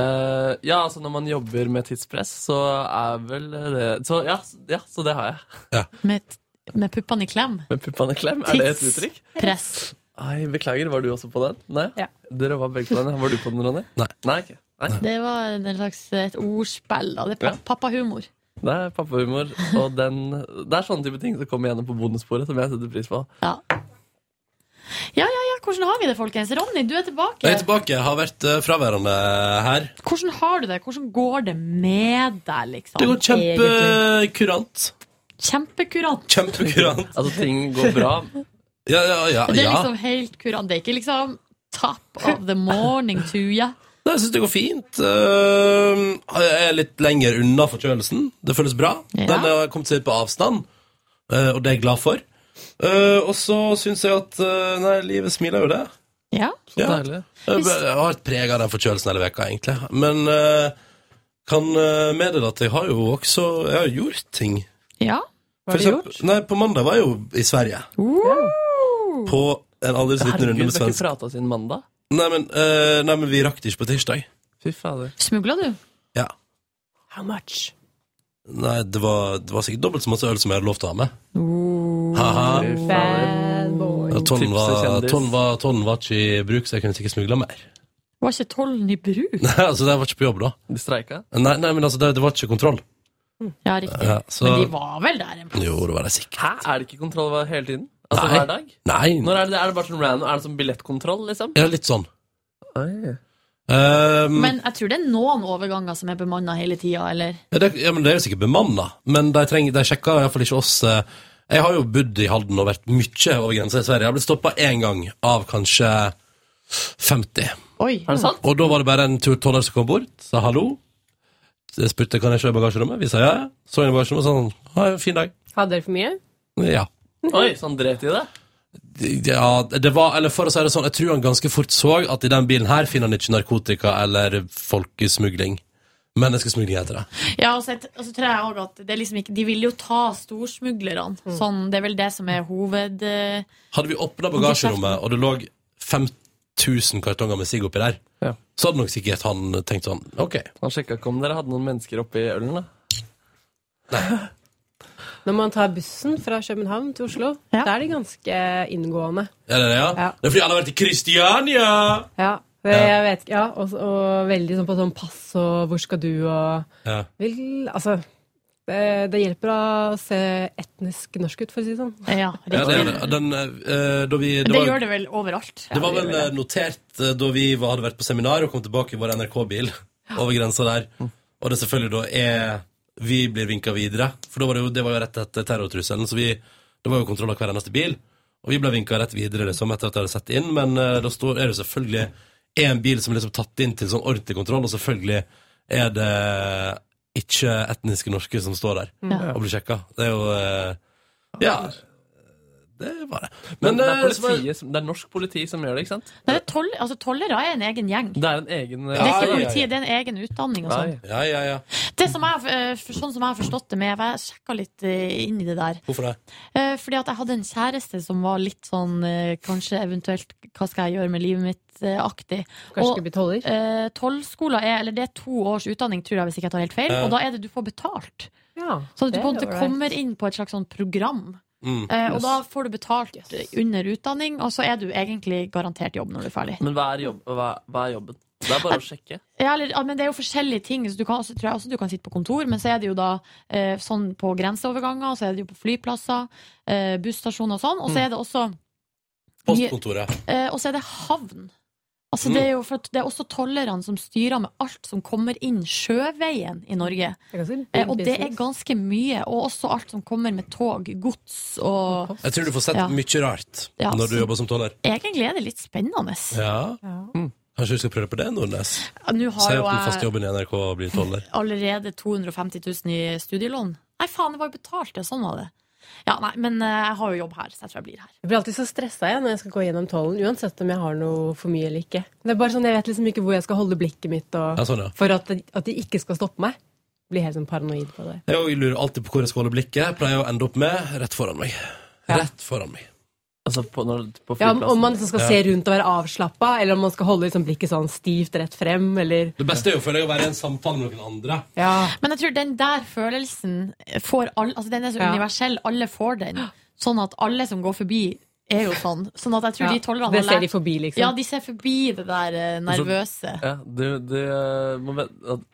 Eh, ja, altså når man jobber med tidspress, så er vel det Så ja, ja så det har jeg. Med, med puppene i klem? Med puppene i klem, er det et uttrykk? Press. Ai, beklager, var du også på den? Nei? Ja. Dere var begge på den. Var du på den, Ronny? Nei. Nei, ikke. Nei. Det var en slags et ordspill. Da. Det er Ja. pa pappahumor. Det er pappahumor, og den Det er sånne type ting som kommer gjennom på bonussporet, som jeg setter pris på. Ja. Ja, ja, ja. Hvordan har vi det, folkens? Ronny, du er tilbake. Jeg er tilbake. Har vært eh, fraværende her. Hvordan har du det? Hvordan går det med deg, liksom? Det går kjempekurant. Kjempekurant. Kjempekurant. Altså, ting går bra. Ja, ja, ja. Det er liksom helt kurant. Det er ikke liksom top of the morning to you. Nei, Jeg syns det går fint. Eh, jeg er litt lenger unna forkjølelsen. Det føles bra. Ja. Den har kommet seg på avstand, eh, og det er jeg glad for. Eh, og så syns jeg at uh, Nei, livet smiler jo det. Ja. Så Ja. deilig. Jeg jeg har vært prega av den forkjølelsen hele veka, egentlig. Men uh, kan meddele at jeg har jo også Jeg har gjort ting. Ja, hva har du gjort? nei, på mandag var jeg jo i Sverige. Uh. På en aldri så liten runde Herregud, med har ikke svensk. prata siden mandag. Nei men, eh, nei, men vi rakk det ikke på tirsdag. Fy fader. Smugla du? Ja. How much? Nei, det var, det var sikkert dobbelt så masse øl som jeg hadde lov til å ha med. Tollen var, tollen, var, tollen var ikke i bruk, så jeg kunne sikkert smugla mer. Var ikke tollen i bruk? Nei, altså, jeg var ikke på jobb da. De streika? Nei, nei men altså, det, det var ikke kontroll. Ja, riktig. Ja, så- Men de var vel der en plass? Jo, det var det sikkert. Hæ? Er det ikke kontroll hele tiden? Altså Nei. hver dag? Nei. Når er det, er det bare sånn random? Er det sånn billettkontroll, liksom? Ja, litt sånn. Oi. Um, Men jeg tror det er noen overganger som er bemanna hele tida, eller? ja, det, ja, men det er jo sikkert bemanna, men de, trenger, de sjekker iallfall ikke oss. eh. Jeg har jo bodd i Halden og vært mye over grensa i Sverige. Jeg har blitt stoppa én gang av kanskje 50. Oi. Er det sant? Og da var det bare en tur toller som kom bort, sa hallo. Jeg spurte kan jeg kjøre i bagasjerommet. Vi sa ja. Så inn i bagasjerommet og sa han, ha en fin dag. Hadde dere for mye? Ja. Oi, sånn dret i det? Ja, det var, eller for å si det sånn, jeg tror han ganske fort så at i den bilen her finner han ikke narkotika eller folkesmugling. Menneskesmugling heter det. Ja, og så, og så tror jeg også at det er liksom ikke De vil jo ta storsmuglerne. Sånn, det er vel det som er hoved... eh, Hadde vi åpna bagasjerommet, og det lå 5000 kartonger med sigg oppi der, Ja. så hadde nok sikkert han tenkt sånn OK. Han sjekka ikke om dere hadde noen mennesker oppi ølen, da? Når man tar bussen fra København til Oslo, da er de ganske inngående. Er det det, ja? Ja. Det er fordi alle har vært i Kristiania! Ja, det, jeg vet ikke, ja og, og veldig sånn på sånn pass og hvor skal du og Ja. vil, Altså, det, det hjelper å se etnisk norsk ut, for å si det sånn. Ja, Ja, det, er det. Den, eh, vi, Det, var, gjør det vel overalt. Det var vel eh, notert eh, da vi var, hadde vært på seminar og kom tilbake i vår NRK-bil over grensa der, og det selvfølgelig da er vi blir vinka videre. For da var det, jo, det var jo rett etter terrortrusselen, så vi, det var jo kontroll av hver eneste bil. Og vi ble vinka rett videre liksom, etter at jeg hadde sett inn, men uh, da står, er det selvfølgelig én bil som er liksom tatt inn til sånn ordentlig kontroll, og selvfølgelig er det ikke etniske norske som står der Ja. og blir sjekka. Det er jo uh, Ja. Det var det. Men, det, eh, er politiet, som- det er norsk politi som gjør det, ikke sant? Nei, det er tol, altså, tollere er en egen gjeng. Det er en egen Det er ikke ja, ja. politi, det er en egen utdanning og sånn. Ja, ja, ja. Det som jeg, eh, for- sånn som jeg har forstått det med, jeg sjekka litt eh, inn i det der. Hvorfor det? Eh, Fordi at jeg hadde en kjæreste som var litt sånn eh, Kanskje eventuelt Hva skal jeg gjøre med livet mitt-aktig. Kanskje og, bli toller? eh, Tollskoler er Eller det er to års utdanning, tror jeg, hvis ikke jeg tar helt feil. Ja. Og da er det du får betalt. Ja, Så at du på en måte kommer inn på et slags sånn program. Mm. Eh, og Yes. da får du betalt under utdanning, og så er du egentlig garantert jobb når du er ferdig. Men hva er, jobb, hva, hva er jobben? Det er bare å sjekke. Ja, eller, ja, men det er jo forskjellige ting. Så du kan, også, tror jeg også du kan sitte på kontor, men så er det jo da eh, sånn på grenseoverganger, så er det jo på flyplasser, eh, busstasjoner og sånn. Og så Mm. er det også Postkontoret. eh, Og så er det havn. Altså, Mm. det, er jo for at det er også tollerne som styrer med alt som kommer inn sjøveien i Norge. Det Eh, og det er ganske mye. Og også alt som kommer med tog, gods og Jeg tror du får sett Ja. mye rart Ja, når du jobber som toller. Egentlig er det litt spennende. Ja. Ja. Kanskje du skal prøve på det, Nordnes? Ja, Nå har jo den faste jobben i NRK og blir toller. allerede 250 000 i studielån. Nei, faen, det var jo betalt, det. Sånn var det. Ja, nei, men eh, jeg har jo jobb her, så jeg tror jeg blir her. Jeg blir alltid så stressa jeg når jeg skal gå gjennom tollen, uansett om jeg har noe for mye eller ikke. Det er bare sånn, Jeg vet liksom ikke hvor jeg skal holde blikket mitt, og, Ja, sånn, ja. for at, at de ikke skal stoppe meg. Blir helt sånn paranoid på det. Jeg lurer alltid på hvor jeg skal holde blikket. Jeg pleier å ende opp med rett foran meg. Rett foran meg. Altså på, når, på Ja. Om man liksom skal Ja. se rundt og være avslappa, eller om man skal holde liksom blikket sånn stivt rett frem, eller Det beste er jo for deg å være i en samtale med noen andre. Ja. Men jeg tror den der følelsen får all, Altså, den er så Ja. universell. Alle får den. Sånn at alle som går forbi, er jo sånn. Sånn at jeg tror Ja, de tollerne det har ser de forbi, liksom. Ja, de ser forbi det der eh, nervøse. Ja, det, det eh, må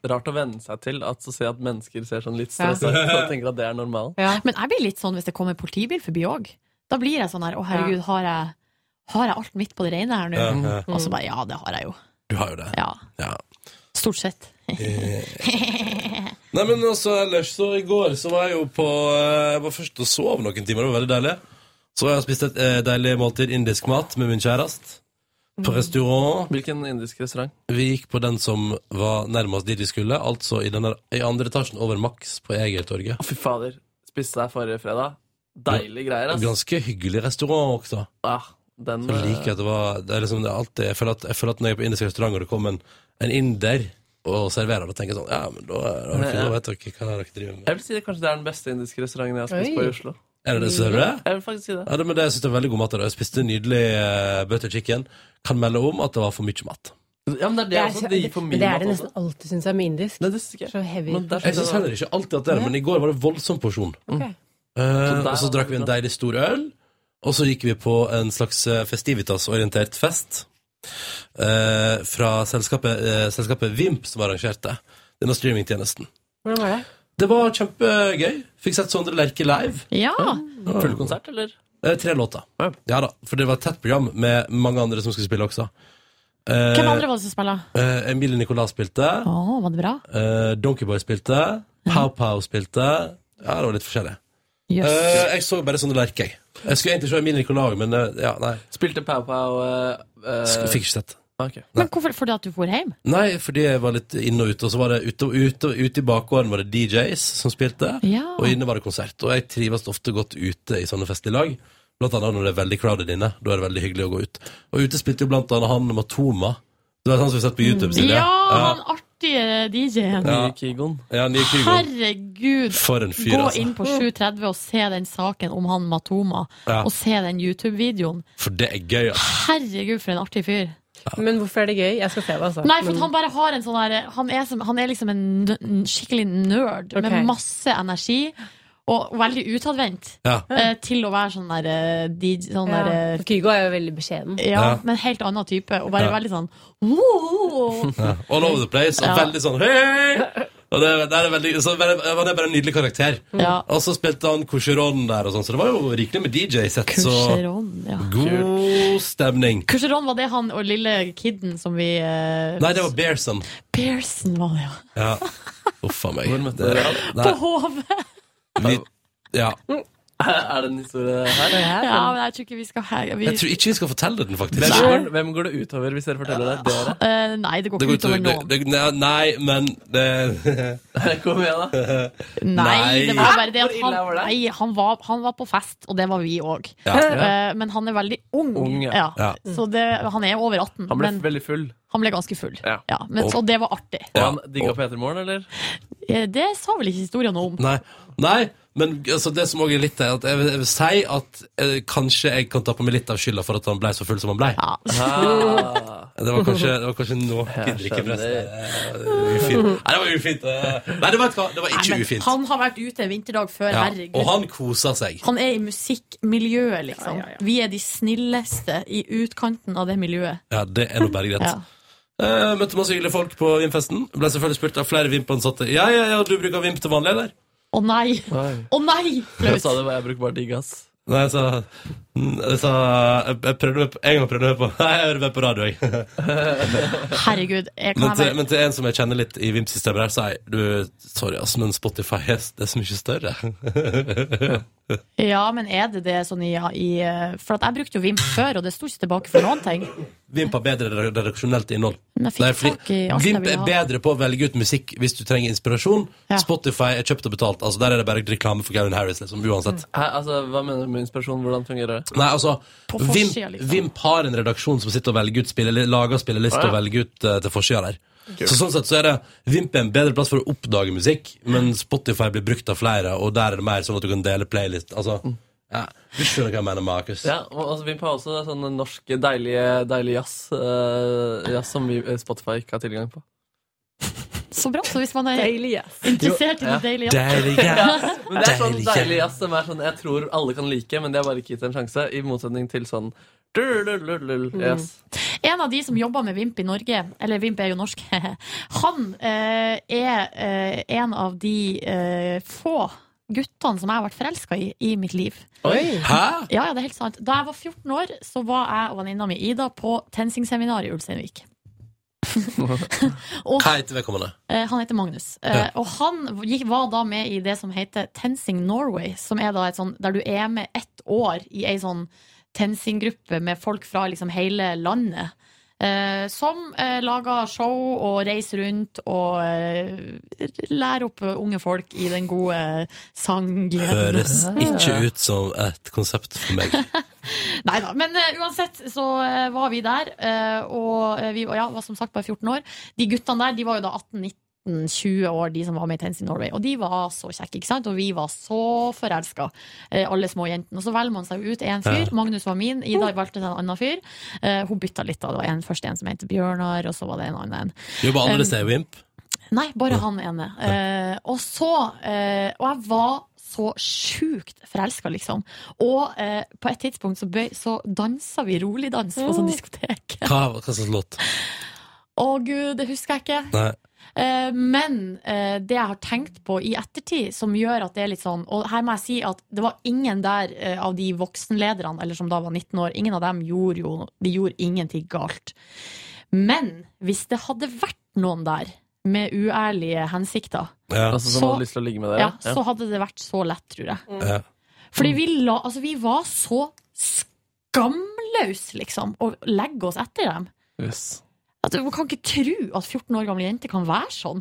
rart å venne seg til at så ser at mennesker ser sånn litt stressa ut og tenker at det er normalt. Men jeg blir litt sånn hvis det kommer politibil forbi òg. Da blir jeg sånn her Å, herregud, har jeg, har jeg alt mitt på det rene her nå? Ja, ja. Og så bare Ja, det har jeg jo. Du har jo det. Ja. Ja. Stort sett. Nei, men også ellers, så i går så var jeg jo på eh, Jeg var først og sov noen timer, det var veldig deilig. Så har jeg spist et eh, deilig måltid indisk mat med min kjæreste. På restaurant. Hvilken indisk restaurant? Vi gikk på den som var nærmest dit vi skulle, altså i, denne, i andre etasjen over Max på Egertorget. Å, fy fader. Spiste deg forrige fredag. Deilige greier, ass. Ganske hyggelig restaurant også. Ja, den, Så liker jeg at det var det er liksom, det er alltid, jeg, føler at, jeg føler at når jeg er på indisk restaurant og det kommer en, en inder og serverer, da tenker jeg sånn Ja, men da, da, da, vet dere hva dere driver med. Jeg vil si det kanskje det er den beste indiske restauranten jeg har spist Oi. på i Oslo. Er det det, ser du det? Jeg vil faktisk si det. Ja, det, men det jeg synes det er veldig god mat. der. Jeg spiste nydelig uh, butter chicken. Kan melde om at det var for mye mat. Ja, men det er det også. Det gir for men mye det er mat det også. nesten alltid syns jeg med indisk. Nei, det synes ikke jeg. Så heavy. Men det er Jeg syns heller ikke alltid at det er det, men i går var det voldsom porsjon. Ok. Eh, der og så drakk vi en deilig stor øl, og så gikk vi på en slags eh, festivitas-orientert fest uh, fra selskapet, uh, selskapet Vimp, som arrangerte denne streamingtjenesten. Hvordan var det? Det var kjempegøy. Fikk sett Sondre Lerche live. Ja. Full konsert, eller? Tre låter. Ja da, for det var et tett program med mange andre som skulle spille også. Eh, Hvem andre var det som spilte? Uh, Emilie Nicolas spilte. Oh, var det bra? Eh, Donkeyboy spilte. Pow Pow spilte. Ja, det var litt forskjellig. Jøss. Uh, jeg så bare sånne lerker, jeg. Jeg skulle egentlig se Emilie Nicolau, men uh, ja, nei. Spilte Pow Pow uh, Fikk ikke sett. Okay. Men hvorfor? Fordi at du for hjem? Nei, fordi jeg var litt inne og ute. Og så var det ute, og ute, ute i bakgården var det DJs som spilte, Ja. og inne var det konsert. Og jeg trives ofte godt ute i sånne festlige lag. Blant annet når det er veldig crowded inne. Da er det veldig hyggelig å gå ut. Og ute spilte jo blant annet han Matoma. Du vet han som vi har sett på YouTube? Silje? Ja, han artige DJ-en. Ja. Ja, nye Kygo. Herregud. For en fyr, Gå altså. inn på 730 og se den saken om han Matoma, Ja. og se den YouTube-videoen. For det er gøy, altså. Herregud, for en artig fyr. Men hvorfor er det gøy? Jeg skal se det, altså. Nei, for Men- han bare har en sånn der Han er, som, han er liksom en, n- en skikkelig nerd Ok. med masse energi. Og veldig utadvendt Ja. eh, til å være sånn der, eh, DJ, sånn ja. der eh, Kygo er jo veldig beskjeden. ja, Ja. men helt annen type. Og bare Ja. veldig sånn «Wow!» Ja. All over the place. Og Ja. veldig sånn hey! Og det, det er veldig, så Han er bare en nydelig karakter. Ja. Og så spilte han Coucheron der, og sånn, så det var jo rikelig med DJ-sett. Så god stemning. Coucheron var det han og lille kidden som vi eh, Nei, det var Bearson. Bearson var det, ja. Ja. Uff a meg. Det-? På hodet! Vi, ja. Er det en historie her? Ja, men jeg tror ikke vi skal vi, Jeg tror ikke vi skal fortelle den, faktisk. Hvem går, hvem går det utover hvis dere forteller det? Dere? Uh, Nei, det går Det ikke går utover utover noen. det, det, Nei, men det Kom igjen, da. Nei, det var bare det at han, var nei, han, var, han var på fest, og det var vi òg. Ja. men han er veldig ung. Ung, ja. ja. Ja. Så det, han er over 18, Han ble men veldig full. han ble ganske full. Ja. Ja, men, Og- så det var artig. Og Ja. han digga P3 Morgen, eller? Eh, Det sa vel ikke historien noe om. Nei, nei men altså, det som også er litt er at jeg vil, jeg vil si at eh, kanskje jeg kan ta på meg litt av skylda for at han ble så full som han ble. Ja. Ah. Det var kanskje, det var kanskje noe drikkepress. Eh, Ufint. Nei, det var ufint. eh. Nei, det var, et- det var Nei, ikke men ufint. han har vært ute en vinterdag før, Ja. herregud. Og han kosa seg. Han er i musikkmiljøet, liksom. Vi er de snilleste i utkanten av det miljøet. Ja, det er nå bare greit. Ja. Eh, møtte masse hyggelige folk på Vimfesten. Ble selvfølgelig spurt av flere Vimp-ansatte. Ja, ja, ja, du bruker Vimp til vanlig, eller? Å nei! Å nei! Jeg sa det, jeg bruker bare diggas. Nei, jeg sa, jeg, sa jeg, prøvde meg på, En gang prøvde jeg meg på Nei, jeg hører meg på radio, jeg. Herregud. Jeg Men til, men til en som jeg kjenner litt i Vimp-systemet her, sier du Sorry, ass, men Spotify er, det er så mye større. Ja, men er det det sånn i, i For at jeg brukte jo Vimp før, og det sto ikke tilbake for noen ting. Vimp har bedre redaksjonelt innhold. Men jeg fikk Det fordi- tak i alt jeg Vimp er bedre på å velge ut musikk hvis du trenger inspirasjon. Ja. Spotify er kjøpt og betalt. Altså Der er det bare reklame for Gavin Harris, liksom, uansett. Hæ, altså, hva mener du med inspirasjon? Hvordan fungerer det? Nei, altså Vimp, liksom. Vimp har en redaksjon som sitter og velger ut spille, lager spillelister Ah, ja. og velger ut uh, til forsida der. Så sånn sett så er det Vimp er en bedre plass for å oppdage musikk, men Spotify blir brukt av flere, og der er det mer sånn at du kan dele playlist. Altså, ja, Du skjønner hva jeg mener, Markus. Ja, og altså, Vimp har også sånn norsk deilig, deilig jazz, uh, jazz som vi, Spotify ikke har tilgang på. Så bra. Så hvis man er Deilig, yes. interessert Jo, ja. det jazz Deilig, Ja, ja. men det er sånn Deilig, deilig jazz som er sånn jeg tror alle kan like, men det er bare ikke gitt en sjanse, i motsetning til sånn du-du-du-du-du. En av de som jobber med Vimp i Norge, eller Vimp er jo norsk, han eh, er eh, en av de eh, få guttene som jeg har vært forelska i i mitt liv. Oi. Hæ? Ja, ja, det er helt sant. Da jeg var 14 år, så var jeg og venninna mi Ida på TenSing-seminar i Ulsteinvik. og Hva heter vedkommende? Eh, han heter Magnus. Eh, Ja. Og han gikk, var da med i det som heter Tensing Norway, som er da et sånn, der du er med ett år i ei sånn Tensing-gruppe med folk fra liksom hele landet. Eh, som eh, lager show og reiser rundt og eh, lærer opp unge folk i den gode sanggleden. Høres ikke ut som et konsept for meg. Nei da. Men uh, uansett så uh, var vi der, uh, og vi ja, var som sagt bare 14 år. De guttene der de var jo da 18-19 19-20 år, de som var med i Tennis in Norway. Og de var så kjekke, ikke sant? Og vi var så forelska, eh, alle små jentene. Og så velger man seg ut én fyr. Magnus var min, Ida valgte seg en annen fyr. Eh, hun bytta litt, da. Det var en, først en som het Bjørnar, og så var det en annen. Jobber jo bare steder i Wimp? Nei, bare han ene. Eh, og så eh, Og jeg var så sjukt forelska, liksom. Og eh, på et tidspunkt så, bøy, så dansa vi roligdans på sånn diskotek. Hva, hva slags låt? Å gud, det husker jeg ikke. Nei. Eh, men eh, det jeg har tenkt på i ettertid, som gjør at det er litt sånn Og her må jeg si at det var ingen der eh, av de voksenlederne, eller som da var 19 år, ingen av dem gjorde jo De gjorde ingenting galt. Men hvis det hadde vært noen der med uærlige hensikter, Ja. Altså Så- hadde lyst til å ligge med dere? ja, så hadde det vært så lett, tror jeg. Ja. Fordi vi, la, altså, vi var så skamløse, liksom, å legge oss etter dem. Yes. At du kan ikke tro at 14 år gamle jenter kan være sånn.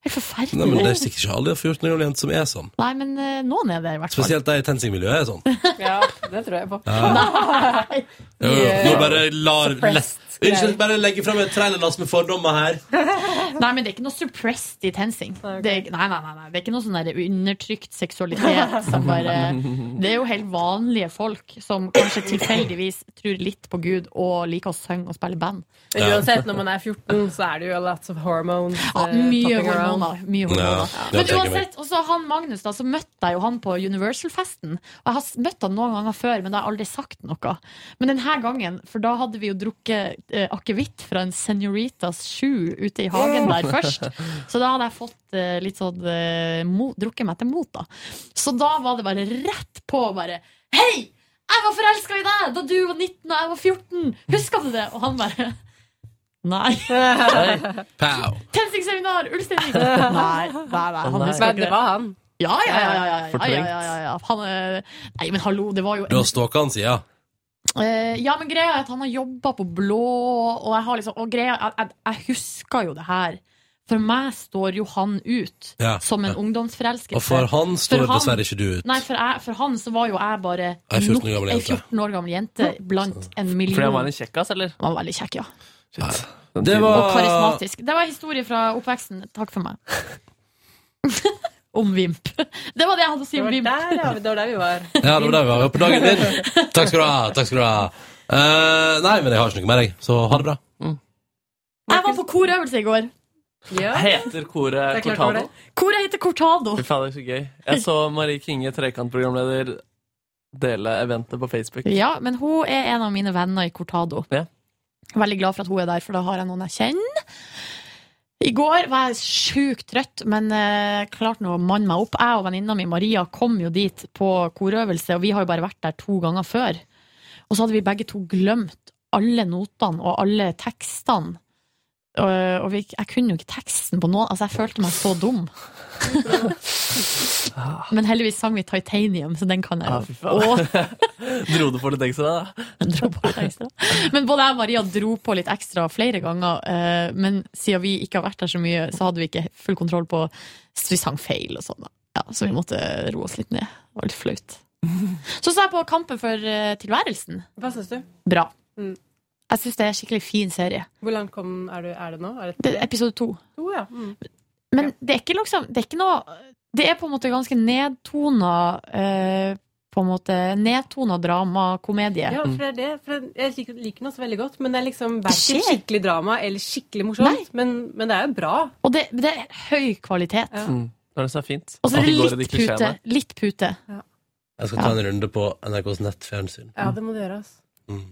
Er forferdelig. Nei, men Det er sikkert ikke alle 14 år gamle jenter som er sånn. Nei, men eh, noen er det i hvert fall. Spesielt de i TenSing-miljøet er sånn. Ja, det tror jeg på. Ja. Nei. Jo, jo, Nå bare lar Suppressed Unnskyld, bare legge fram et trailerlass med fordommer her. Nei, men det er ikke noe suppressed i tensing. Det er, nei, nei, nei, nei, det er ikke noe sånn der undertrykt seksualitet som bare Det er jo helt vanlige folk som kanskje tilfeldigvis tror litt på Gud og liker å synge og spille band. Men uansett, når man er 14, så er det jo lots of hormones. Ja, eh, mye popping. Hormoner. Mye hormoner. Ja, Men uansett, og så han Magnus, da, så møtte jeg jo han på Universal-festen. Og jeg har møtt han noen ganger før, men da har jeg aldri sagt noe. Men denne gangen, for da hadde vi jo drukket eh, akevitt fra en Senoritas Sju ute i hagen der først. Så da hadde jeg fått eh, litt sånn eh, mot, drukket meg til mot, da. Så da var det bare rett på, bare Hei! Jeg var forelska i deg da du var 19 og jeg var 14! Husker du det? Og han bare Nei. Pow. Tensingsseminar! Ulsteinvik! Nei, nei, nei, han husker Men ikke det var han. Ja, ja, ja. ja, ja, ja, Fortrengt. ja, ja, ja. Han, eh, nei, men hallo, det var jo Du har stalka han, sida? Eh, Ja, men greia er at han har jobba på blå, og jeg har liksom Og greia, jeg, jeg, jeg husker jo det her. For meg står jo han ut Ja, som en ja. ungdomsforelskelse. Og for han står For han- dessverre ikke du ut. Nei, for, jeg, for han så var jo jeg bare Ei 14 år gammel jente. 14 år gammel jente blant en million. Fordi han var en kjekkas, eller? Han var veldig kjekk, ja. Shit. Det Og karismatisk. Det var historie fra oppveksten. Takk for meg. om Vimp. Det var det jeg hadde å si om Vimp. der, ja, det var der vi var. Ja, det var der vi var. På dagen din. Takk skal du ha. Takk skal du ha. Uh, nei, men jeg har ikke noe mer, jeg. Så ha det bra. Jeg var på korøvelse i går. Ja. Heter koret var Cortado? Koret heter Cortado. Fy faen, det er så gøy. Jeg så Marie Kinge, trekantprogramleder, dele eventet på Facebook. Ja, men hun er en av mine venner i Cortado. Ja. Veldig glad for at hun er der, for da har jeg noen jeg kjenner. I går var jeg sjukt trøtt, men eh, klarte nå å manne meg opp. Jeg og venninna mi Maria kom jo dit på korøvelse, og vi har jo bare vært der to ganger før. Og så hadde vi begge to glemt alle notene og alle tekstene. Og, og vi, jeg kunne jo ikke teksten på noen Altså, jeg følte meg så dum. Men heldigvis sang vi Titanium, så den kan jeg Ah, jo. fy faen. Dro du på litt ekstra, da? dro på litt ekstra. Men både jeg og Maria dro på litt ekstra flere ganger. eh, Men siden vi ikke har vært der så mye, så hadde vi ikke full kontroll på Så vi sang feil og sånn. Ja, så vi måtte roe oss litt ned. Det var litt flaut. Så så jeg på Kampen for eh, tilværelsen. Hva syns du? Bra. Mm. Jeg syns det er en skikkelig fin serie. Hvor langt kom, er, du, er det nå? Er det Det episode to. to, ja. Mm. Men det er ikke liksom Det er ikke noe Det er på en måte ganske nedtona eh, På en måte nedtona dramakomedie. Ja, for det er det. For jeg liker, liker den også veldig godt, men det er liksom verken skikkelig drama eller skikkelig morsomt. Men, men det er jo bra. Og det, det er høy kvalitet. Mm. Det er så fint. Og så er det litt pute. Litt pute. Jeg skal ta en runde på NRKs nettfjernsyn. Ja, det må du gjøre. Altså. Mm.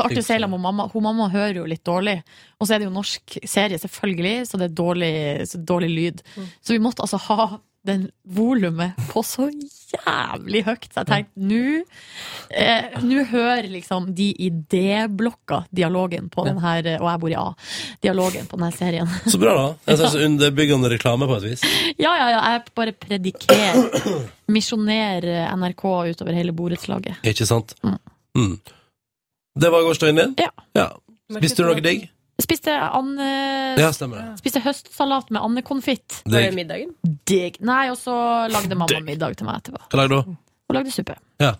Så Arthur å og mamma. Hun mamma hører jo litt dårlig. Og så er det jo norsk serie, selvfølgelig, så det er dårlig, så dårlig lyd. Mm. Så vi måtte altså ha den volumet på så jævlig høyt. Så jeg tenkte nå eh, Nå hører liksom de i D-blokka dialogen på den her, og jeg bor i A, dialogen på denne serien. Så bra, da. En slags underbyggende reklame på et vis. Ja, ja, ja. Jeg bare predikerer. Misjonerer NRK utover hele borettslaget. Ikke sant? Mm. Det var gårsdagen din? Ja. Spiste du noe digg? Spiste, ande, Ja, spiste høstsalat med andekonfitt. Digg. Var det middagen? Digg. Nei, og så lagde mamma middag til meg etterpå. Hva lagde du? Hun lagde suppe. Ja.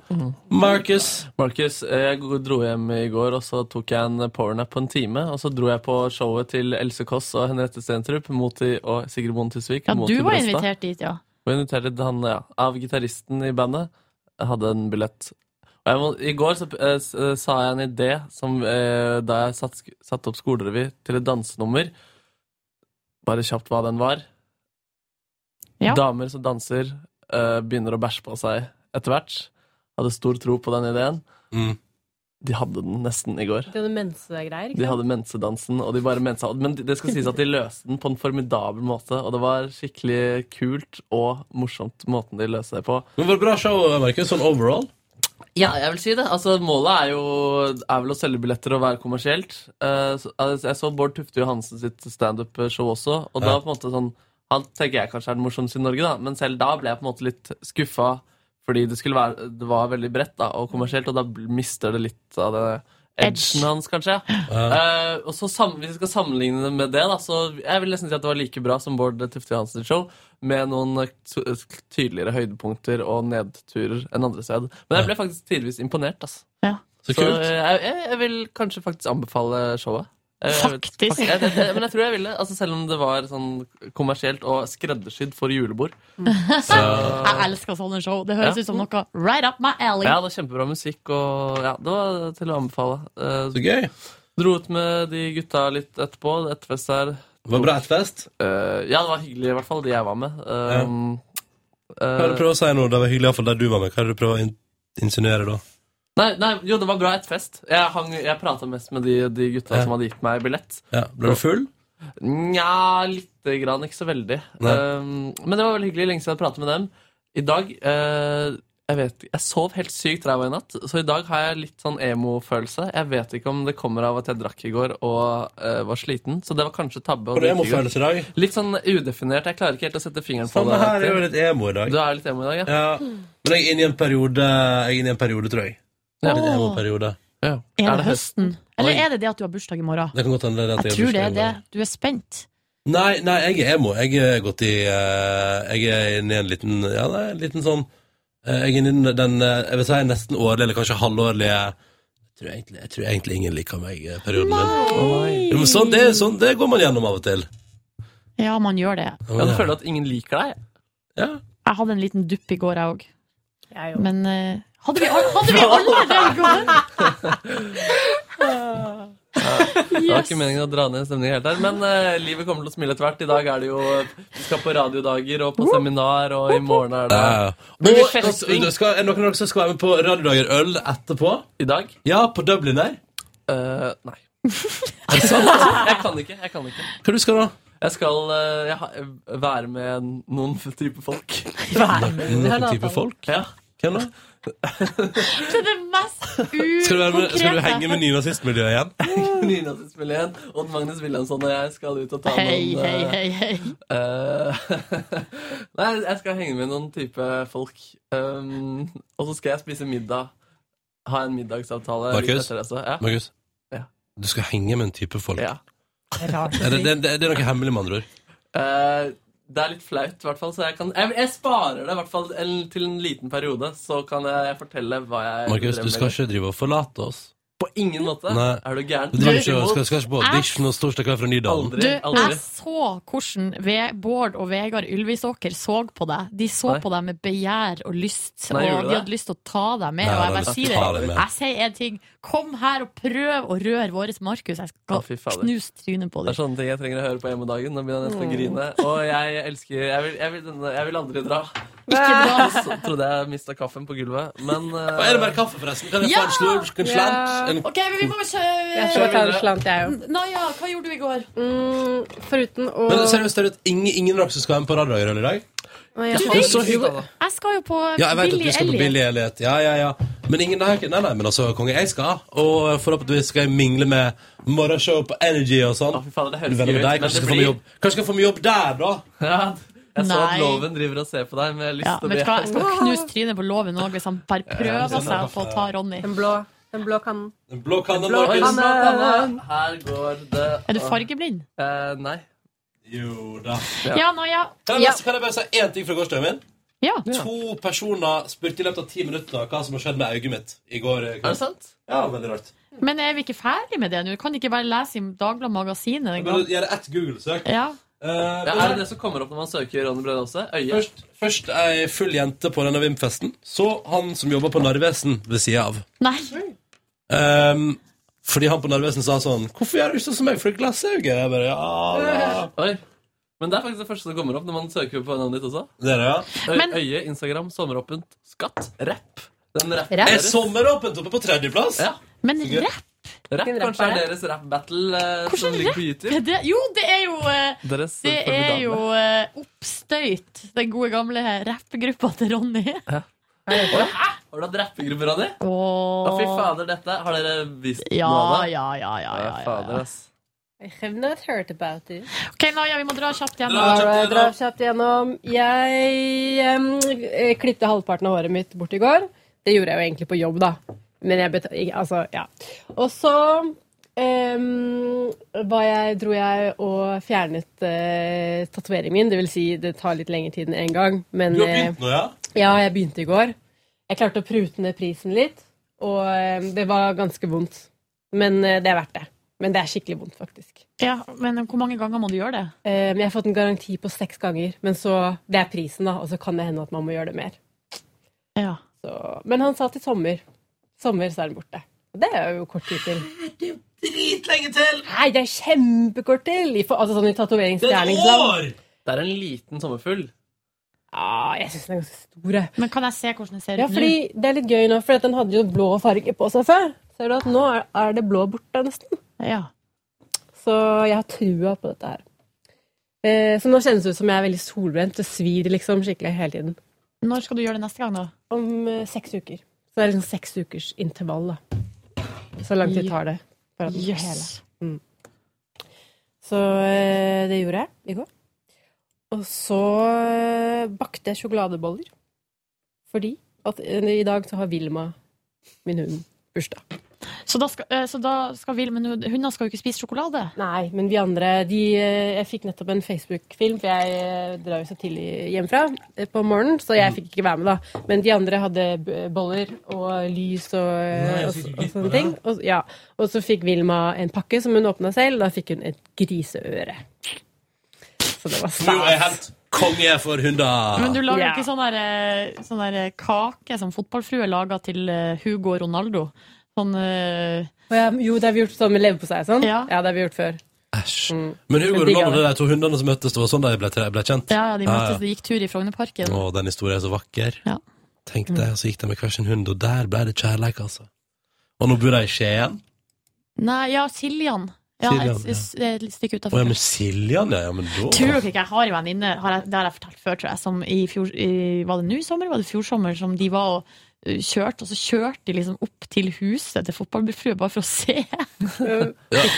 Marcus. Marcus, jeg dro hjem i går, og så tok jeg en powernap på en time. Og så dro jeg på showet til Else Kåss og Henriette Stentrup Moti og Sigrid Bonde Tusvik. Ja, du var invitert dit, ja. Og inviterte han, ja, av gitaristen i bandet. Jeg hadde en billett. Må, I går så, uh, sa jeg en idé som, uh, da jeg satt, opp skolerevy til et dansenummer. Bare kjapt hva den var. Ja. Damer som danser, uh, begynner å bæsje på seg etter hvert. Hadde stor tro på den ideen. Mm. De hadde den nesten i går. De hadde mensegreier, ikke De hadde mensedansen, og de bare mensa. Men det skal sies at de løste den på en formidabel måte, og det var skikkelig kult og morsomt måten de løste det på. Men var det bra show, Markus, sånn overall? Ja, jeg vil si det. Altså, målet er jo er vel å selge billetter og være kommersielt. Uh, så- jeg så Bård Tufte Johansen sitt standup-show også, og da Ja. på en måte sånn Han tenker jeg kanskje er den morsomste i Norge, da, men selv da ble jeg på en måte litt skuffa fordi det, være, det var veldig bredt da, og kommersielt, og da mister det litt av det edgen hans, kanskje. Uh, og så sam, Hvis vi skal sammenligne det med det, da, så jeg vil nesten si at det var like bra som Bård Tufte Johansens show, med noen eh, tydeligere høydepunkter og nedturer enn andre steder. Men jeg ble faktisk tidvis imponert. Altså. Så Så, kult. eh, jeg, jeg, jeg vil kanskje faktisk anbefale showet. Eh, Faktisk. fak- jeg, det- men jeg tror jeg ville, altså selv om det var sånn kommersielt og skreddersydd for julebord. Så, Jeg elsker sånne show. Det høres Ja. ut som noe right up my alley. ja, det var kjempebra musikk, og ja, det var til å anbefale. Uh, Så gøy. Dro ut med de gutta litt etterpå. Etterfest. Var det bra etterfest? Uh, ja, det var hyggelig, i hvert fall, de jeg var med. Um, Hva er det du prøver å si nå? Det var hyggelig iallfall der du var med. Hva er det du prøver å in insinuere da? Nei, nei, jo, det var bra etterfest. Jeg, hang- jeg prata mest med de, de gutta Ja. som hadde gitt meg billett. Ja, Ble du full? Nja, lite grann. Ikke så veldig. Um, men det var veldig hyggelig. Lenge siden jeg hadde pratet med dem. I dag uh, Jeg vet Jeg sov helt sykt ræva i natt, så i dag har jeg litt sånn emo-følelse. Jeg vet ikke om det kommer av at jeg drakk i går og uh, var sliten, så det var kanskje tabbe. Og emo-følelse i dag? Litt sånn udefinert. Jeg klarer ikke helt å sette fingeren på det. Samme her, jeg er jo litt emo i dag. Du er litt emo i dag, ja? Ja. Men jeg er inne i en periode, jeg er inne i en periode tror jeg. Ja. Litt emo-periode. Ja. Er det høsten? Eller er det det at du har bursdag i morgen? Det kan godt hende det at Jeg jeg tror det er det. Du er spent. Nei, nei, jeg er emo. Jeg er gått i uh, Jeg er inne i en liten Ja, nei, en liten sånn uh, Jeg er inne i den uh, Jeg vil si nesten årlige, eller kanskje halvårlige Jeg tror egentlig, jeg tror egentlig ingen liker meg-perioden min. Jo, men sånn, det, sånn, det går man gjennom av og til. Ja, man gjør det. Ja, du føler at ingen liker deg? Ja. Jeg hadde en liten dupp i går, jeg òg. Men eh, hadde, vi hadde vi alle det i? Det var ikke meningen å dra ned stemningen helt her, men uh, livet kommer til å smile tvert. I dag er det jo Vi skal på radiodager og på seminar, og i morgen er det uh, Og, festing? skal, er noen av dere som skal være med på Radiodager øl etterpå? I dag? Ja, på Dublin der. Uh, nei. Er det sant? Jeg kan ikke. jeg kan ikke Hva du skal da? Jeg skal eh, jeg, ha- være med noen type folk. Noen type folk? Ja. Hvem da? Det er det mest Skal du, være med, skal du ukonkrete. henge med nynazistmiljøet igjen? Nynazistmiljøet. Odd Magnus Wilhelmsson og jeg skal ut og ta Hei, noen hei, eh, hei, hei. Uh, Nei, jeg skal henge med noen type folk. Um, og så skal jeg spise middag. Ha en middagsavtale. Markus? ja. Markus? Ja. Du skal henge med en type folk. Ja. Er det, det, det, det er noe hemmelig, med andre ord. Eh, det er litt flaut, i hvert fall. Så jeg, kan, jeg, jeg sparer det i hvert fall en, til en liten periode. Så kan jeg fortelle hva jeg Markus, du skal ikke drive og forlate oss. På ingen måte. Nei. Er du gæren? Du ikke, skal, skal ikke på audition hos Torsdag kveld fra Nydalen. Aldri. Du, aldri. jeg så hvordan Ve- Bård og Vegard Ylvisåker så på deg. De så Nei. på deg med begjær og lyst, Nei, og de hadde lyst til å ta deg med. Nei, og jeg bare sier det. Jeg sier en ting. Kom her og prøv å røre vår Markus. Jeg skal fy knuse trynet på deg. Det er sånne ting jeg trenger å høre på hjemmedagen. Nå begynner jeg nesten å grine. Og jeg elsker Jeg vil, jeg vil, jeg vil aldri dra. Ikke bra. Så trodde jeg mista kaffen på gulvet, men uh... Er det bare kaffe, forresten? Kan jeg Ja! få en slurk, en slant? En... OK, men vi må kjøre Jeg skal ta en slant, jeg òg. Naja, hva gjorde du i går? Mm, foruten å Men seriøst, er det ingen, ingen av dere som skal være med på Radiodager i dag? Jeg Du jeg, vet. Jeg skal jo på Ja, jeg Billy du skal på Elliot. Ja, ja, ja. Men ingen nei, nei, nei, men altså, konge, jeg skal. Og forhåpentligvis skal jeg mingle med morgenshow på Energy og sånn. Å, fy det Du høres gøy ut. Kanskje jeg blir Kanskje skal få meg jobb der, da? ja, Jeg så at Nei. Loven driver og ser på deg, men jeg har lyst Ja, til å vet bli du hva, Jeg skal knuse trynet på loven òg hvis han bare prøver seg på å ta Ronny. Den blå, den blå kannen. Den blå kannen, blå Markus. blå kanne. Her går det Er du fargeblind? Eh, nei. Jo da. Ja. Ja, Naja. Kan jeg, Ja. bare- kan jeg bare si én ting fra gårsdagen min? Ja. To personer spurte i løpet av ti minutter hva som har skjedd med øyet mitt i går. Er det sant? Ja, veldig rart. Men er vi ikke ferdig med det nå? Kan ikke bare lese i Dagbladet Magasinet? en Bare gang? gjøre ett Google-søk. Ja. Eh, det er det som kommer opp når man søker Ronny Brede Aase? Først, først ei full jente på denne VIM-festen. Så han som jobber på Narvesen ved sida av. Nei. Um, fordi han på Narvesen sa sånn 'Hvorfor gjør du ikke sånn som meg, for glassauge?' Jeg bare, ja, ja. Oi. Men det er faktisk det første som kommer opp når man søker på navnet ditt også. Det er det, ja. Øy, Men- Øye, Instagram, sommeråpent, skatt, rapp. Den Rapp? Er sommeråpent oppe på tredjeplass? Ja. Men rapp? Rapp, rapp kanskje er er deres rap-battle eh, som ligger på er YouTube. det? Jo, det er jo eh, Deres Det er jo eh, Oppstøyt, den gode gamle rappgruppa til Ronny. Hæ? Har du hatt rappegruppe, Ronny? Å, fy fader, dette Har dere vist Ja, noe av det? ja, ja, ja, ja, ja, fader, ass. I have not heard about it. Ok, Naja, vi må dra kjapt gjennom. Alright, dra kjapt gjennom. Jeg um, eh, klippte halvparten av håret mitt bort i går. Det gjorde jeg jo egentlig på jobb, da. Men jeg betalte Altså, ja. Og så Um, var jeg, dro jeg og fjernet uh, tatoveringen min. Det vil si, det tar litt lengre tid enn én gang. Men Du har eh, begynt nå, ja? ja, jeg begynte i går. Jeg klarte å prute ned prisen litt, og um, det var ganske vondt. Men uh, det er verdt det. Men det er skikkelig vondt, faktisk. Ja, Men hvor mange ganger må du gjøre det? Um, jeg har fått en garanti på seks ganger. Men så, Det er prisen, da, og så kan det hende at man må gjøre det mer. Ja. Så, men han sa til sommer. Sommer så er den borte. Og det er jo kort tid til. Dritlenge til! Nei, det er kjempekort til! I, altså sånn i tatoveringsgjerningsland. Det er en liten sommerfugl. Ja, jeg syns den er ganske stor. Men kan jeg se hvordan den ser Ja, ut fordi Det er litt gøy nå, for den hadde jo blå farge på seg før. Ser du at nå er, er det blå borte, nesten. Ja. Så jeg har trua på dette her. Eh, så nå kjennes det ut som jeg er veldig solbrent. Det svir liksom skikkelig hele tiden. Når skal du gjøre det neste gang, da? Om eh, seks uker. Så det er liksom seks ukers intervall, da. Så lang tid tar det. For at yes. hele. Mm. Så eh, det gjorde jeg i går. Og så eh, bakte jeg sjokoladeboller. Fordi at eh, i dag så har Vilma, min hund, bursdag. Så da skal, eh, så da skal vi, men hundene skal jo ikke spise sjokolade? Nei, men vi andre de, eh, Jeg fikk nettopp en Facebook-film, for jeg eh, drar jo så tidlig hjemmefra på morgenen, så jeg fikk ikke være med, da. Men de andre hadde boller og lys og, Nei, og, og, sånne ting. Og, ja. og så fikk Vilma en pakke som hun åpna selv. Da fikk hun et griseøre. Så det var stas. konge for hunder. Men du lager yeah. ikke sånn der, sånn der kake som fotballfrue lager til Hugo Ronaldo? Sånn eh, ja, jo, det har vi gjort sånn med leverpostei og sånn. Ja. Ja. det har vi gjort før. Æsj. Mm. Men Hugo digger Ronaldo, det. de to hundene som møttes, det var sånn de ble, ble kjent? Ja, ja, de møttes, de gikk tur i Frognerparken. Å, den historien er så vakker. Ja. Tenk deg, så gikk de med hver sin hund, og der ble det kjærleik, altså. Og nå bor de i Skien. Nei, ja, Siljan. Ja, Siljan, et, et, stykke utafor. ja, men Siljan, ja. ja men da Tror dere ikke jeg har en venninne, det har jeg fortalt før, tror jeg, som i fjor i, Var det nå i sommer? Var det fjor sommer? Som de var og kjørte, og så kjørte de liksom opp til huset til fotballfrue bare for å se. Ja,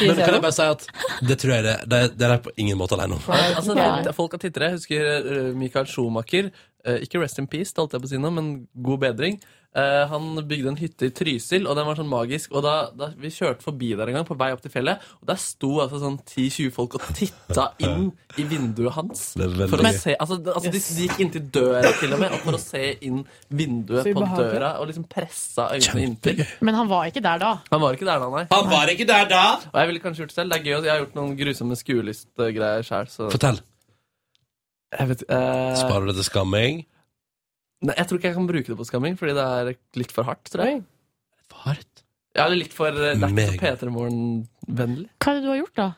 men kan jeg bare si at det tror jeg det, det, det er på ingen måte alene om. Altså, det, folk har tittere. Jeg husker eh, Michael Schumacher. eh, ikke Rest in Peace, det holdt jeg på å si nå, men god bedring. Eh, han bygde en hytte i Trysil, og den var sånn magisk. Og da, da Vi kjørte forbi der en gang på vei opp til fjellet, og der sto altså sånn 10-20 folk og titta inn i vinduet hans. For å se, altså, altså, de, de gikk inntil døra til og med, og for å se inn vinduet på døra, og liksom pressa øynene inntil. Men han var ikke der da. Han var ikke der da, nei. Han var ikke der da! Og jeg ville kanskje gjort det selv. Det er gøy, jeg har gjort noen grusomme skuelystgreier sjøl. Fortell. Jeg vet, uh... Sparer du det til skamming? Nei, jeg tror ikke jeg kan bruke det på skamming, fordi det er litt for hardt, tror jeg. For hardt? Ja, eller litt for eh, Det er ikke så Meget. P3 Morgen-vennlig. Hva er det du har gjort, da?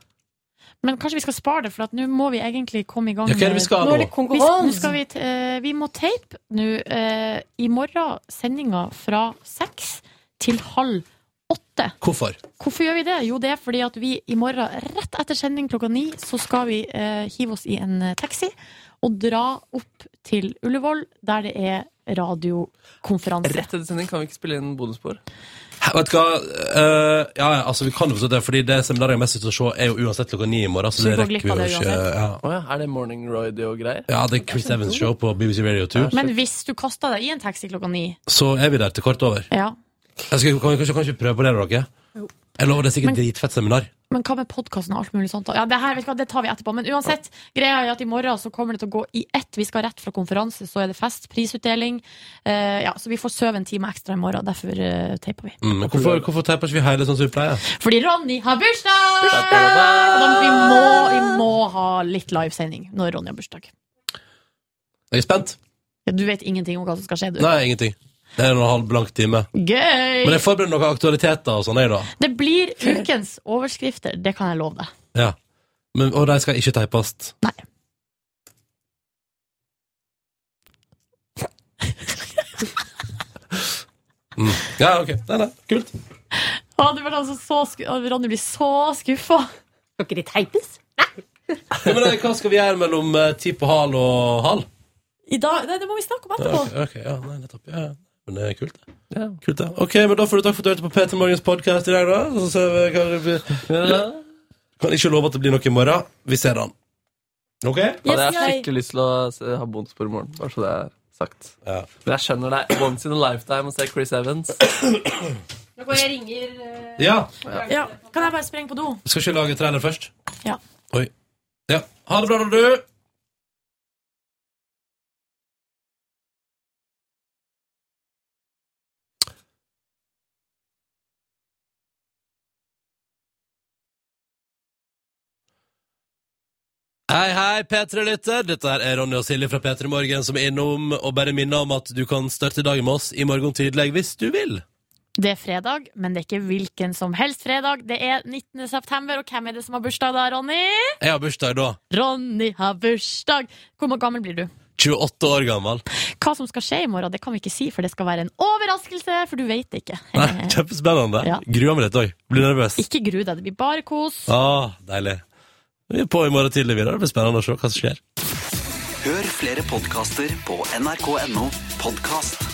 Men kanskje vi skal spare det, for at nå må vi egentlig komme i gang. Ja, hva er det vi skal nå? Er Vi, konkurranse. nå skal vi, eh, vi må tape nå uh, i morgen sendinga fra seks til halv åtte. Hvorfor? Hvorfor gjør vi det? Jo, det er fordi at vi i morgen, rett etter sending klokka ni, så skal vi uh, hive oss i en taxi og dra opp til Ullevål, der det er radiokonferanse. Rett etter sending kan vi ikke spille inn bonusspor. Hæ, Vet du hva? Uh, ja, ja, altså, vi kan jo forstå det, fordi det seminaret jeg mest å se, er jo uansett klokka ni i morgen. Så Så det rekker vi jo ikke. Ja. Oh, ja, er det Morning Radio-greier? ja, det er Chris Evans show på BBC Radio 2. Men hvis du kaster deg i en taxi klokka ni Så er vi der til kvart over. ja. Jeg skal, kan, vi kanskje, kan prøve på det, dere? Jeg lover det er sikkert Men- dritfett seminar. Men hva med podkasten og alt mulig sånt? Ja, det, her, vet du hva, det tar vi etterpå. Men uansett, greia er at i morgen så kommer det til å gå i ett. Vi skal rett fra konferanse, så er det fest, prisutdeling. Uh, ja, så vi får sove en time ekstra i morgen. Derfor uh, teiper vi. Mm, men hvorfor, hvorfor teiper ikke vi hele sånn som vi pleier? Fordi Ronny har bursdag! Og vi, må, vi må ha litt livesending når Ronny har bursdag. Jeg er spent. Ja, du vet ingenting om hva som skal skje, du. Nei, ingenting. Det er en og en halv blank time. Gøy! Men jeg forbereder noen aktualiteter og sånn, jeg, da. Det blir ukens overskrifter, det kan jeg love deg. Ja. Men, og de skal ikke teipes. Nei. Mm. Ja, ok. Nei, nei. Kult. Å, du blir altså så sku Å, Ronny blir så skuffa. Skal ikke de teipes? Ja, men, eh, hva skal vi gjøre mellom eh, ti på hal og halv? I dag, nei, det må vi snakke om Ja, etterpå. ok, ok, ja, nei, nettopp. Ja, ja. Men det er kult, det. Kult, det. Ok, men Da får du takk for at du hørte på Peter Morgens podkast i dag, da. Så ser vi hva det blir. Kan ikke love at det blir noe i morgen. Vi ser den. Ok? Hadde jeg skikkelig lyst til å se, ha bonusspor i morgen. Bare så det er sagt. Men jeg skjønner det. Once in a lifetime å se Chris Evans. Nå går jeg ringer uh, Ja. Ja, Kan jeg bare sprenge på do? Skal ikke lage trailer først? Ja. Oi. Ja. Ha det bra, da, du. Hei, hei, P3-lytter. Dette er Ronny og Silje fra P3 Morgen som er innom og bare minner om at du kan starte dagen med oss i morgen tidlig hvis du vil. Det er fredag, men det er ikke hvilken som helst fredag. Det er 19. september, og hvem er det som har bursdag da, Ronny? Jeg har bursdag da. Ronny har bursdag! Hvor gammel blir du? 28 år gammel. Hva som skal skje i morgen, det kan vi ikke si, for det skal være en overraskelse, for du vet det ikke. Nei, Kjempespennende. Ja. Gruer meg litt òg. Blir nervøs. Ikke gru deg, det blir bare kos. Ah, deilig. Vi er på i morgen tidlig videre. Det blir spennende å se hva som skjer. Hør flere podkaster på nrk.no podkast.